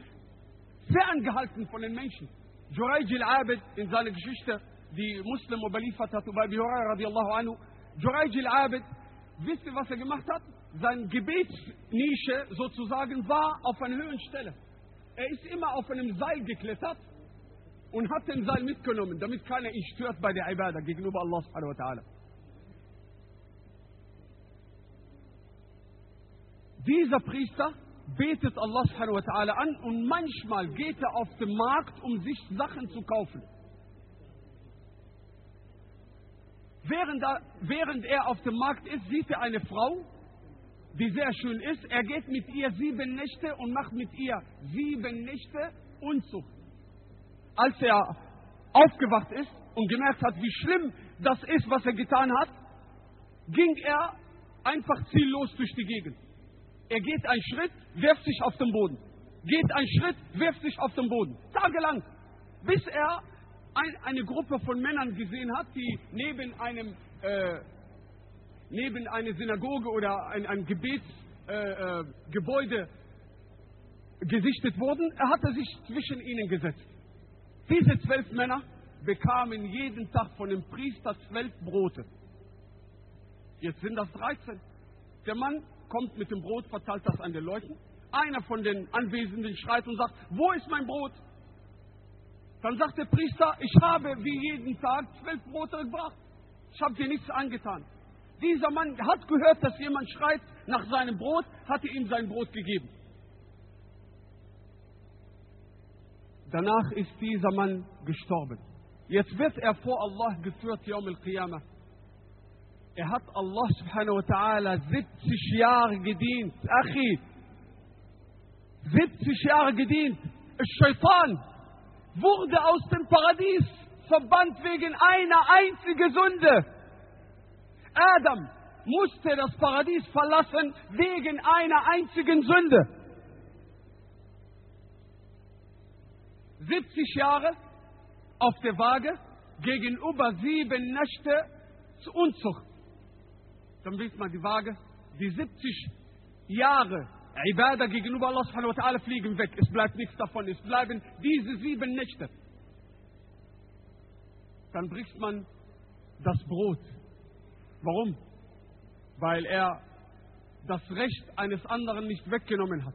ferngehalten von den Menschen. In seiner Geschichte, die Muslim überliefert hat, über Abi Hurairah radiallahu anhu, Jurayj al-Abid, wisst ihr, was er gemacht hat? Seine Gebetsnische sozusagen war auf einer höheren Stelle. Er ist immer auf einem Seil geklettert und hat den Seil mitgenommen, damit keiner ihn stört bei der Ibadah gegenüber Allah subhanahu wa ta'ala. Dieser Priester betet Allah subhanahu wa ta'ala an und manchmal geht er auf den Markt, um sich Sachen zu kaufen. Während er, während er auf dem Markt ist, sieht er eine Frau, die sehr schön ist. Er geht mit ihr sieben Nächte und macht mit ihr sieben Nächte Unzucht. Als er aufgewacht ist und gemerkt hat, wie schlimm das ist, was er getan hat, ging er einfach ziellos durch die Gegend. Er geht einen Schritt, wirft sich auf den Boden. Geht einen Schritt, wirft sich auf den Boden. Tagelang. Bis er ein, eine Gruppe von Männern gesehen hat, die neben einem, äh, neben einer Synagoge oder ein, ein Gebetsgebäude äh, äh, gesichtet wurden. Er hatte sich zwischen ihnen gesetzt. Diese zwölf Männer bekamen jeden Tag von dem Priester zwölf Brote. Jetzt sind das 13. Der Mann kommt mit dem Brot, verteilt das an den Leuten. Einer von den Anwesenden schreit und sagt, wo ist mein Brot? Dann sagt der Priester, ich habe wie jeden Tag zwölf Brote gebracht. Ich habe dir nichts angetan. Dieser Mann hat gehört, dass jemand schreit nach seinem Brot, hatte ihm sein Brot gegeben. Danach ist dieser Mann gestorben. Jetzt wird er vor Allah geführt, Yom al-Qiyamah. Er hat Allah subhanahu wa ta'ala 70 Jahre gedient. Achi, 70 Jahre gedient. Shaitan wurde aus dem Paradies verbannt wegen einer einzigen Sünde. Adam musste das Paradies verlassen wegen einer einzigen Sünde. 70 Jahre auf der Waage gegenüber sieben Nächte zur Unzucht. Dann wisst man die Waage, die 70 Jahre Ibadah gegenüber Allah subhanahu wa ta'ala fliegen weg. Es bleibt nichts davon. Es bleiben diese sieben Nächte. Dann bricht man das Brot. Warum? Weil er das Recht eines anderen nicht weggenommen hat.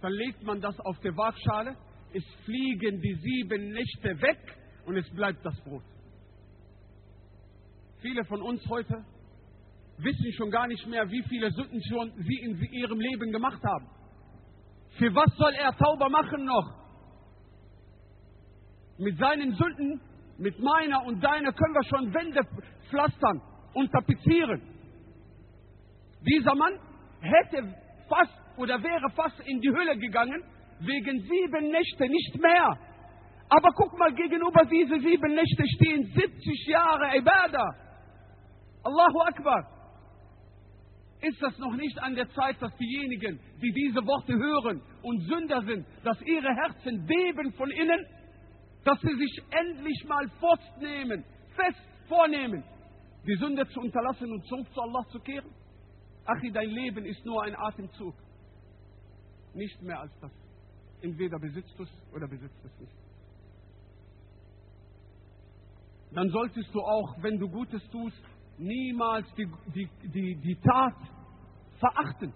Dann legt man das auf der Waagschale es fliegen die sieben Nächte weg und es bleibt das Brot. Viele von uns heute wissen schon gar nicht mehr, wie viele Sünden schon sie in ihrem Leben gemacht haben. Für was soll er Tauber machen noch? Mit seinen Sünden, mit meiner und deiner können wir schon Wände pflastern und tapezieren. Dieser Mann hätte fast oder wäre fast in die Hölle gegangen, wegen sieben Nächte, nicht mehr. Aber guck mal, gegenüber diese sieben Nächte stehen 70 Jahre Ibadah. Allahu Akbar. Ist das noch nicht an der Zeit, dass diejenigen, die diese Worte hören und Sünder sind, dass ihre Herzen beben von innen, dass sie sich endlich mal fortnehmen, fest vornehmen, die Sünde zu unterlassen und zurück zu Allah zu kehren? Achi, dein Leben ist nur ein Atemzug. Nicht mehr als das. Entweder besitzt du es oder besitzt es nicht. Dann solltest du auch, wenn du Gutes tust, niemals die, die, die, die Tat verachten.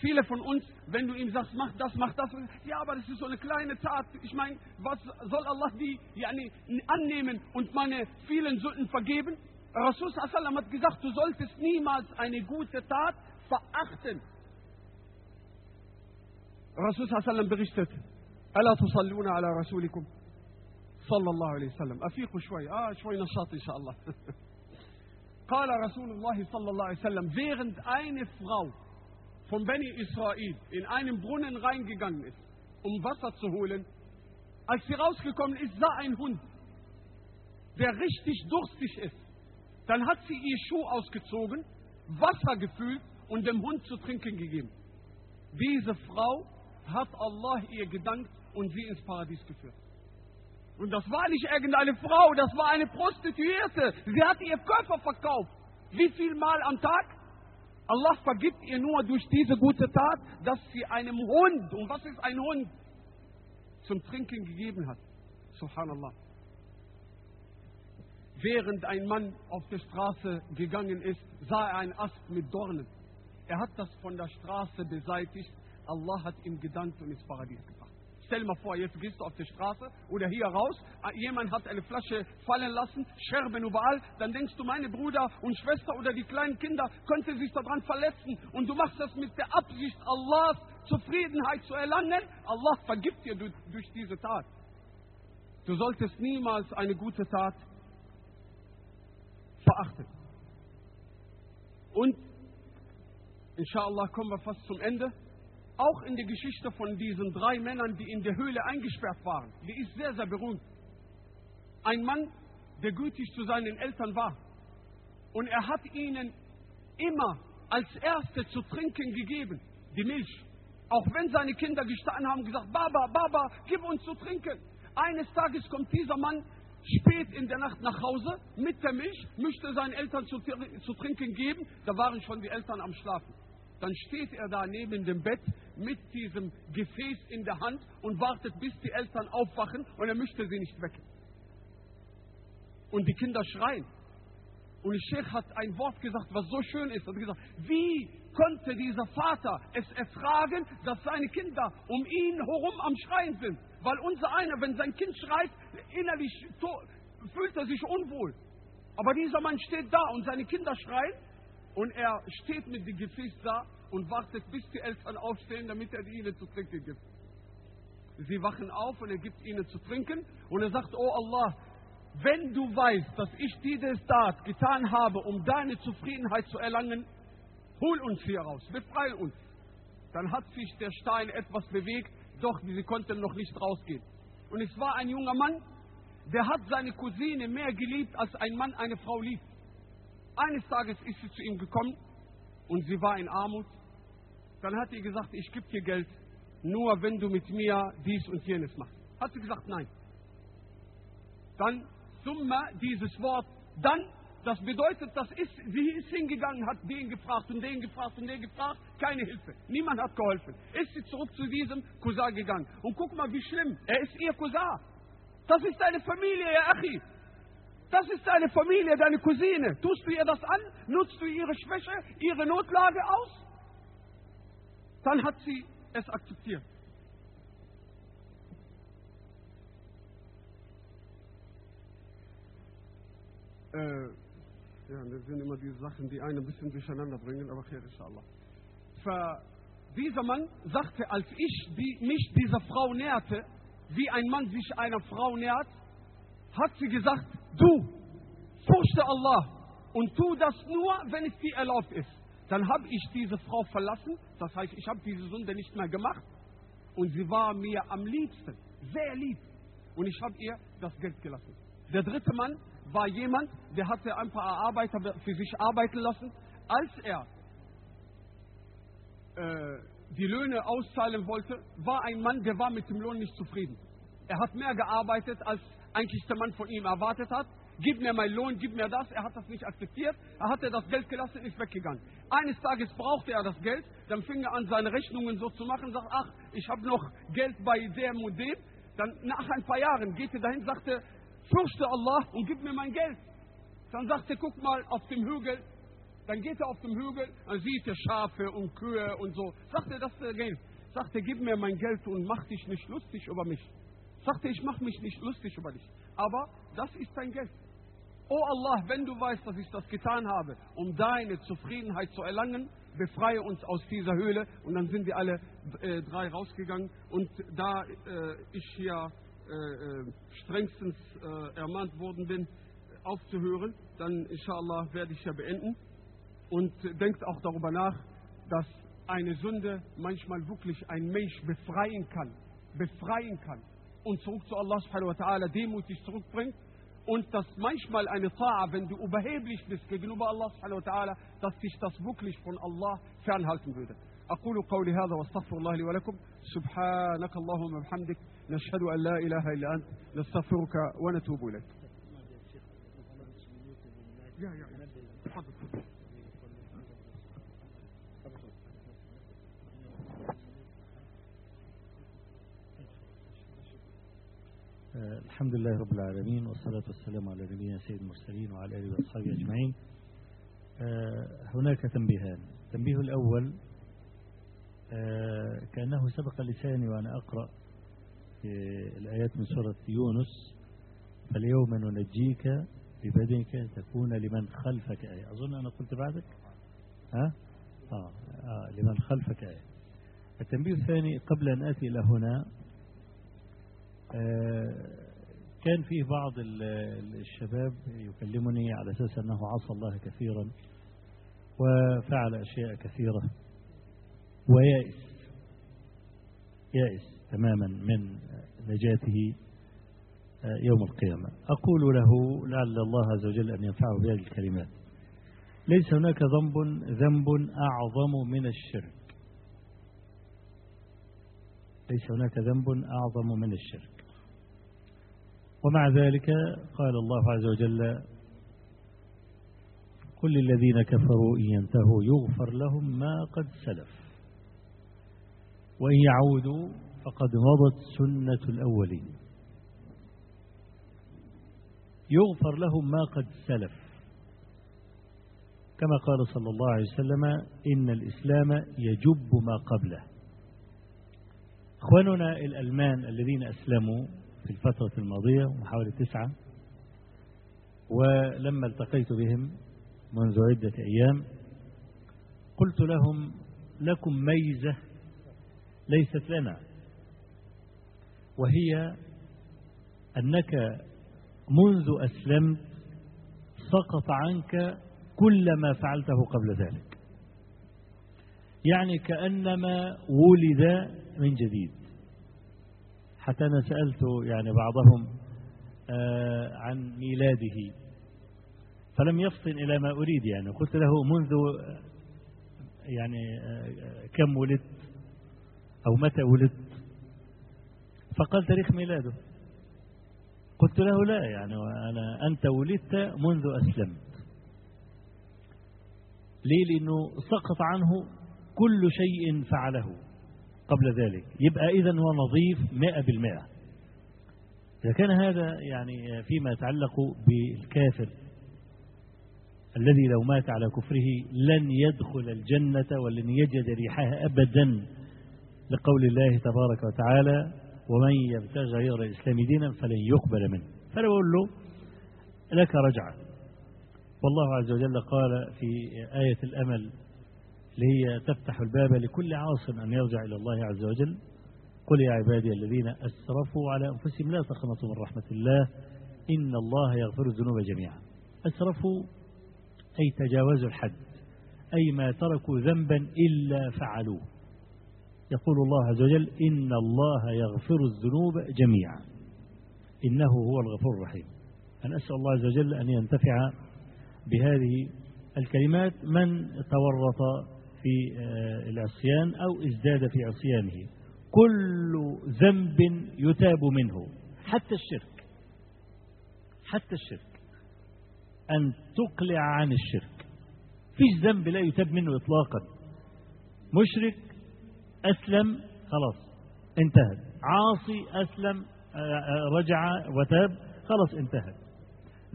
Viele von uns, wenn du ihm sagst, mach das, mach das, ja, aber das ist so eine kleine Tat. Ich meine, was soll Allah die yani, annehmen und meine vielen Sünden vergeben? Rasul Sallam hat gesagt, du solltest niemals eine gute Tat verachten. الرسول صلى الله عليه وسلم berichtet ألا تصلون على رسولكم صلى الله عليه وسلم أفيقوا شوي آه شوي نشاط إن شاء الله قال رسول الله صلى الله عليه وسلم während eine Frau von Beni Israel in einen Brunnen reingegangen ist, um Wasser zu holen, als sie rausgekommen ist, sah ein Hund, der richtig durstig ist. Dann hat sie ihr Schuh ausgezogen, Wasser gefüllt und dem Hund zu trinken gegeben. Diese Frau hat Allah ihr gedankt und sie ins Paradies geführt. Und das war nicht irgendeine Frau, das war eine Prostituierte. Sie hat ihr Körper verkauft. Wie viel Mal am Tag? Allah vergibt ihr nur durch diese gute Tat, dass sie einem Hund, und was ist ein Hund, zum Trinken gegeben hat. Subhanallah. Während ein Mann auf der Straße gegangen ist, sah er einen Ast mit Dornen. Er hat das von der Straße beseitigt Allah hat ihm gedankt und ins Paradies gebracht. Stell mal vor, jetzt gehst du auf die Straße oder hier raus, jemand hat eine Flasche fallen lassen, Scherben überall, dann denkst du, meine Bruder und Schwester oder die kleinen Kinder könnten sich daran verletzen und du machst das mit der Absicht, Allahs Zufriedenheit zu erlangen. Allah vergibt dir durch diese Tat. Du solltest niemals eine gute Tat verachten. Und, inshallah, kommen wir fast zum Ende auch in der Geschichte von diesen drei Männern, die in der Höhle eingesperrt waren, die ist sehr, sehr berühmt. Ein Mann, der gütig zu seinen Eltern war. Und er hat ihnen immer als Erste zu trinken gegeben, die Milch. Auch wenn seine Kinder gestanden haben gesagt, Baba, Baba, gib uns zu trinken. Eines Tages kommt dieser Mann spät in der Nacht nach Hause mit der Milch, möchte seinen Eltern zu, zu trinken geben. Da waren schon die Eltern am Schlafen. Dann steht er da neben dem Bett mit diesem Gefäß in der Hand und wartet, bis die Eltern aufwachen und er möchte sie nicht wecken. Und die Kinder schreien. Und der Sheikh hat ein Wort gesagt, was so schön ist. Er hat gesagt, wie konnte dieser Vater es ertragen, dass seine Kinder um ihn herum am Schreien sind? Weil unser einer, wenn sein Kind schreit, innerlich fühlt er sich unwohl. Aber dieser Mann steht da und seine Kinder schreien und er steht mit dem Gefäß da und wartet, bis die Eltern aufstehen, damit er ihnen zu trinken gibt. Sie wachen auf und er gibt ihnen zu trinken und er sagt, oh Allah, wenn du weißt, dass ich diese Tat getan habe, um deine Zufriedenheit zu erlangen, hol uns hier raus, befreie uns. Dann hat sich der Stein etwas bewegt, doch sie konnten noch nicht rausgehen. Und es war ein junger Mann, der hat seine Cousine mehr geliebt, als ein Mann eine Frau liebt. Eines Tages ist sie zu ihm gekommen und sie war in Armut. Dann hat sie gesagt, ich gebe dir Geld, nur wenn du mit mir dies und jenes machst. Hat sie gesagt, nein. Dann Summa, dieses Wort, dann, das bedeutet, das ist, sie ist hingegangen, hat den gefragt und den gefragt und den gefragt, keine Hilfe. Niemand hat geholfen. Ist sie zurück zu diesem Cousin gegangen. Und guck mal, wie schlimm. Er ist ihr Cousin. Das ist deine Familie, ihr Achi. Das ist deine Familie, deine Cousine. Tust du ihr das an? Nutzt du ihre Schwäche, ihre Notlage aus? Dann hat sie es akzeptiert. Äh, ja, das sind immer diese Sachen, die einen ein bisschen durcheinander bringen, aber khair, inshallah. Für dieser Mann sagte, als ich die, mich dieser Frau näherte, wie ein Mann sich einer Frau nähert, hat sie gesagt, du, fürchte Allah und tu das nur, wenn es dir erlaubt ist. Dann habe ich diese Frau verlassen, das heißt, ich habe diese Sünde nicht mehr gemacht und sie war mir am liebsten, sehr lieb. Und ich habe ihr das Geld gelassen. Der dritte Mann war jemand, der hatte ein paar Arbeiter für sich arbeiten lassen. Als er äh, die Löhne auszahlen wollte, war ein Mann, der war mit dem Lohn nicht zufrieden. Er hat mehr gearbeitet, als eigentlich der Mann von ihm erwartet hat. Gib mir meinen Lohn, gib mir das. Er hat das nicht akzeptiert. Er hatte das Geld gelassen, ist weggegangen. Eines Tages brauchte er das Geld. Dann fing er an, seine Rechnungen so zu machen. Sagt, ach, ich habe noch Geld bei dem und dem. Dann nach ein paar Jahren geht er dahin, sagte, fürchte Allah und gib mir mein Geld. Dann sagt er, guck mal auf dem Hügel. Dann geht er auf dem Hügel, dann sieht er Schafe und Kühe und so. Sagt er, das ist Geld. Sagt er, gib mir mein Geld und mach dich nicht lustig über mich. Sagt er, ich mach mich nicht lustig über dich. Aber das ist dein Geld. Oh Allah, wenn du weißt, dass ich das getan habe, um deine Zufriedenheit zu erlangen, befreie uns aus dieser Höhle. Und dann sind wir alle äh, drei rausgegangen. Und da äh, ich hier äh, äh, strengstens äh, ermahnt worden bin, aufzuhören, dann inshallah werde ich ja beenden. Und denkt auch darüber nach, dass eine Sünde manchmal wirklich ein Mensch befreien kann, befreien kann und zurück zu Allah subhanahu wa ta'ala demutig zurückbringt und dass manchmal eine Ta'a, wenn du überheblich bist gegenüber Allah subhanahu wa ta'ala, dass dich das wirklich von Allah fernhalten würde. أقول قولي هذا واستغفر الله لي ولكم سبحانك اللهم وبحمدك نشهد أن لا إله إلا أنت نستغفرك ونتوب إليك يا يا تفضل الحمد لله رب العالمين والصلاة والسلام على نبينا سيد المرسلين وعلى آله وأصحابه أجمعين هناك تنبيهان التنبيه الأول كأنه سبق لساني وأنا أقرأ الآيات من سورة يونس فاليوم ننجيك ببدنك تكون لمن خلفك آية أظن أنا قلت بعدك ها؟ آه. آه. لمن خلفك آية التنبيه الثاني قبل أن آتي إلى هنا كان فيه بعض الشباب يكلمني على أساس أنه عصى الله كثيرا وفعل أشياء كثيرة ويائس يائس تماما من نجاته يوم القيامة. أقول له لعل الله عز وجل أن ينفعه بهذه الكلمات. ليس هناك ذنب ذنب أعظم من الشرك. ليس هناك ذنب أعظم من الشرك. ومع ذلك قال الله عز وجل قل للذين كفروا إن ينتهوا يغفر لهم ما قد سلف وإن يعودوا فقد مضت سنة الأولين يغفر لهم ما قد سلف كما قال صلى الله عليه وسلم إن الإسلام يجب ما قبله إخواننا الألمان الذين أسلموا في الفترة الماضية وحوالي تسعة ولما التقيت بهم منذ عدة أيام قلت لهم لكم ميزة ليست لنا وهي أنك منذ أسلمت سقط عنك كل ما فعلته قبل ذلك يعني كأنما ولد من جديد. حتى أنا سألت يعني بعضهم آه عن ميلاده. فلم يفطن إلى ما أريد يعني. قلت له منذ يعني آه كم ولدت أو متى ولدت؟ فقال تاريخ ميلاده. قلت له لا يعني أنا أنت ولدت منذ أسلمت. ليه؟ لأنه سقط عنه كل شيء فعله. قبل ذلك. يبقى إذا هو نظيف مئة بالمئة. إذا كان هذا يعني فيما يتعلق بالكافر الذي لو مات على كفره لن يدخل الجنة ولن يجد ريحها أبدا لقول الله تبارك وتعالى ومن يبتغي غير الإسلام دينا فلن يقبل منه. فأنا بقول له لك رجعة والله عز وجل قال في آية الأمل اللي هي تفتح الباب لكل عاص أن يرجع إلى الله عز وجل. قل يا عبادي الذين أسرفوا على أنفسهم لا تقنطوا من رحمة الله إن الله يغفر الذنوب جميعا. أسرفوا أي تجاوزوا الحد أي ما تركوا ذنبا إلا فعلوه. يقول الله عز وجل إن الله يغفر الذنوب جميعا. إنه هو الغفور الرحيم. أنا أسأل الله عز وجل أن ينتفع بهذه الكلمات من تورط في العصيان أو ازداد في عصيانه. كل ذنب يتاب منه. حتى الشرك. حتى الشرك. أن تقلع عن الشرك. فيش ذنب لا يتاب منه إطلاقا. مشرك أسلم خلاص انتهت. عاصي أسلم رجع وتاب خلاص انتهت.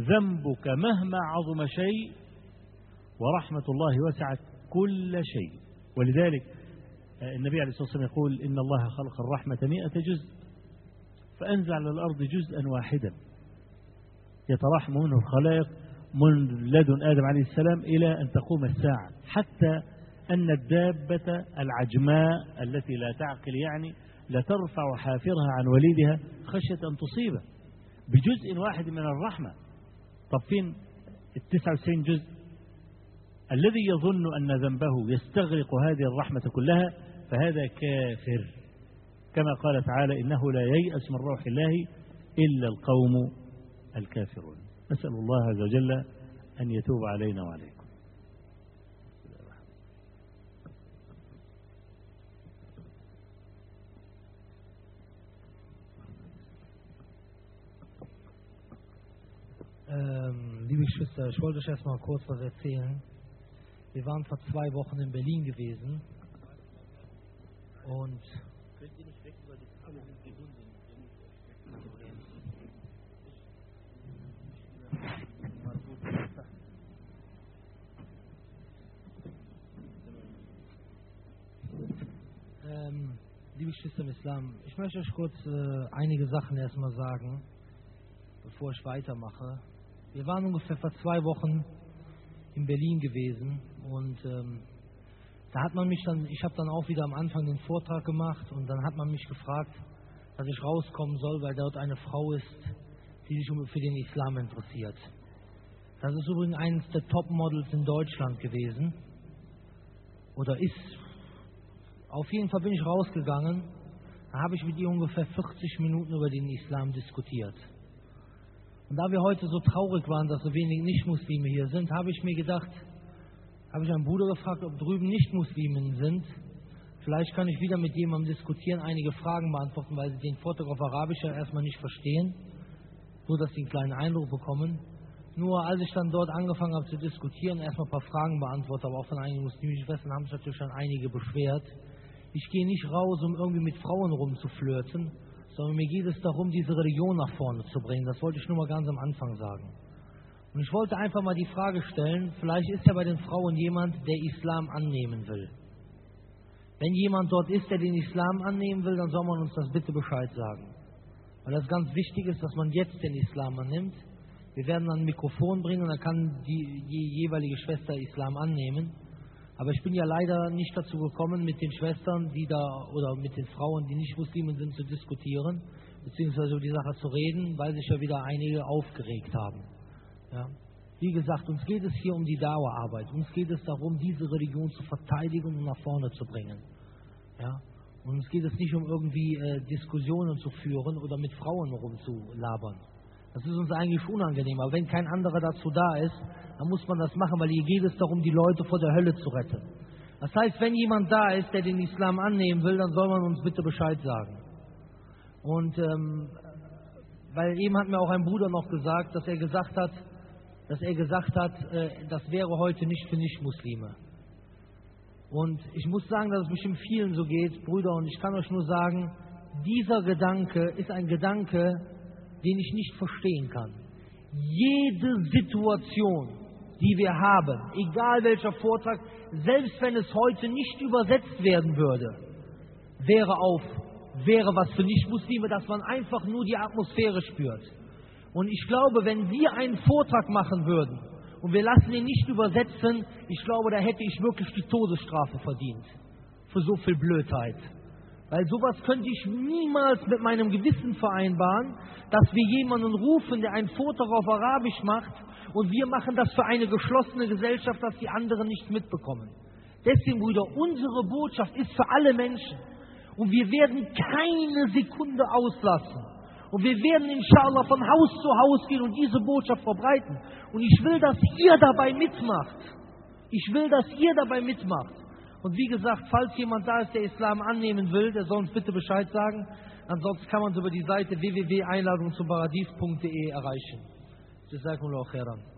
ذنبك مهما عظم شيء ورحمة الله وسعت كل شيء. ولذلك النبي عليه الصلاة والسلام يقول إن الله خلق الرحمة مئة جزء فأنزل على الأرض جزءا واحدا. يترحم منه الخلائق من لدن آدم عليه السلام إلى أن تقوم الساعة. حتى أن الدابة العجماء التي لا تعقل يعني لترفع حافرها عن وليدها خشية أن تصيبه بجزء واحد من الرحمة. طب فين التسعة وتسعين جزء؟ الذي يظن أن ذنبه يستغرق هذه الرحمة كلها فهذا كافر. كما قال تعالى إنه لا ييأس من روح الله إلا القوم الكافرون. نسأل الله عز وجل أن يتوب علينا وعليكم. liebe Geschwister, ich wollte euch erstmal kurz was erzählen. Wir waren vor zwei Wochen in Berlin gewesen und ähm, liebe Geschwister im Islam, ich möchte euch kurz äh, einige Sachen erstmal sagen, bevor ich weitermache. Wir waren ungefähr vor zwei Wochen in Berlin gewesen und ähm, da hat man mich dann, ich habe dann auch wieder am Anfang den Vortrag gemacht und dann hat man mich gefragt, dass ich rauskommen soll, weil dort eine Frau ist, die sich für den Islam interessiert. Das ist übrigens eines der Topmodels in Deutschland gewesen oder ist. Auf jeden Fall bin ich rausgegangen, da habe ich mit ihr ungefähr 40 Minuten über den Islam diskutiert. Und da wir heute so traurig waren, dass so wenig Nichtmuslime hier sind, habe ich mir gedacht, habe ich einen Bruder gefragt, ob drüben Nichtmuslimen sind. Vielleicht kann ich wieder mit jemandem diskutieren, einige Fragen beantworten, weil sie den Vortrag auf Arabisch ja erstmal nicht verstehen, nur dass sie einen kleinen Eindruck bekommen. Nur als ich dann dort angefangen habe zu diskutieren, erstmal ein paar Fragen beantwortet, aber auch von einigen muslimischen Schwestern haben sich natürlich schon einige beschwert. Ich gehe nicht raus, um irgendwie mit Frauen rumzuflirten, sondern mir geht es darum, diese Religion nach vorne zu bringen. Das wollte ich nur mal ganz am Anfang sagen. Und ich wollte einfach mal die Frage stellen, vielleicht ist ja bei den Frauen jemand, der Islam annehmen will. Wenn jemand dort ist, der den Islam annehmen will, dann soll man uns das bitte Bescheid sagen. Weil das ganz wichtig ist, dass man jetzt den Islam annimmt. Wir werden dann ein Mikrofon bringen und dann kann die, die jeweilige Schwester Islam annehmen. Aber ich bin ja leider nicht dazu gekommen, mit den Schwestern, die da oder mit den Frauen, die nicht Muslimen sind, zu diskutieren. beziehungsweise über die Sache zu reden, weil sich ja wieder einige aufgeregt haben. Ja. Wie gesagt, uns geht es hier um die Dauerarbeit. Uns geht es darum, diese Religion zu verteidigen und nach vorne zu bringen. Ja. Und uns geht es nicht um irgendwie äh, Diskussionen zu führen oder mit Frauen rumzulabern. Das ist uns eigentlich unangenehm. Aber wenn kein anderer dazu da ist, dann muss man das machen, weil hier geht es darum, die Leute vor der Hölle zu retten. Das heißt, wenn jemand da ist, der den Islam annehmen will, dann soll man uns bitte Bescheid sagen. Und ähm, weil eben hat mir auch ein Bruder noch gesagt, dass er gesagt hat, dass er gesagt hat, äh, das wäre heute nicht für Nichtmuslime. Und ich muss sagen, dass es bestimmt vielen so geht, Brüder, und ich kann euch nur sagen, dieser Gedanke ist ein Gedanke, den ich nicht verstehen kann. Jede Situation, die wir haben, egal welcher Vortrag, selbst wenn es heute nicht übersetzt werden würde, wäre auf, wäre was für Nichtmuslime, dass man einfach nur die Atmosphäre spürt. Und ich glaube, wenn wir einen Vortrag machen würden und wir lassen ihn nicht übersetzen, ich glaube, da hätte ich wirklich die Todesstrafe verdient. Für so viel Blödheit. Weil sowas könnte ich niemals mit meinem Gewissen vereinbaren, dass wir jemanden rufen, der einen Vortrag auf Arabisch macht und wir machen das für eine geschlossene Gesellschaft, dass die anderen nichts mitbekommen. Deswegen, Brüder, unsere Botschaft ist für alle Menschen. Und wir werden keine Sekunde auslassen. Und wir werden inshallah von Haus zu Haus gehen und diese Botschaft verbreiten. Und ich will, dass ihr dabei mitmacht. Ich will, dass ihr dabei mitmacht. Und wie gesagt, falls jemand da ist, der Islam annehmen will, der soll uns bitte Bescheid sagen. Ansonsten kann man es über die Seite www.einladungzumparadies.de erreichen. Jazakumullah khairan.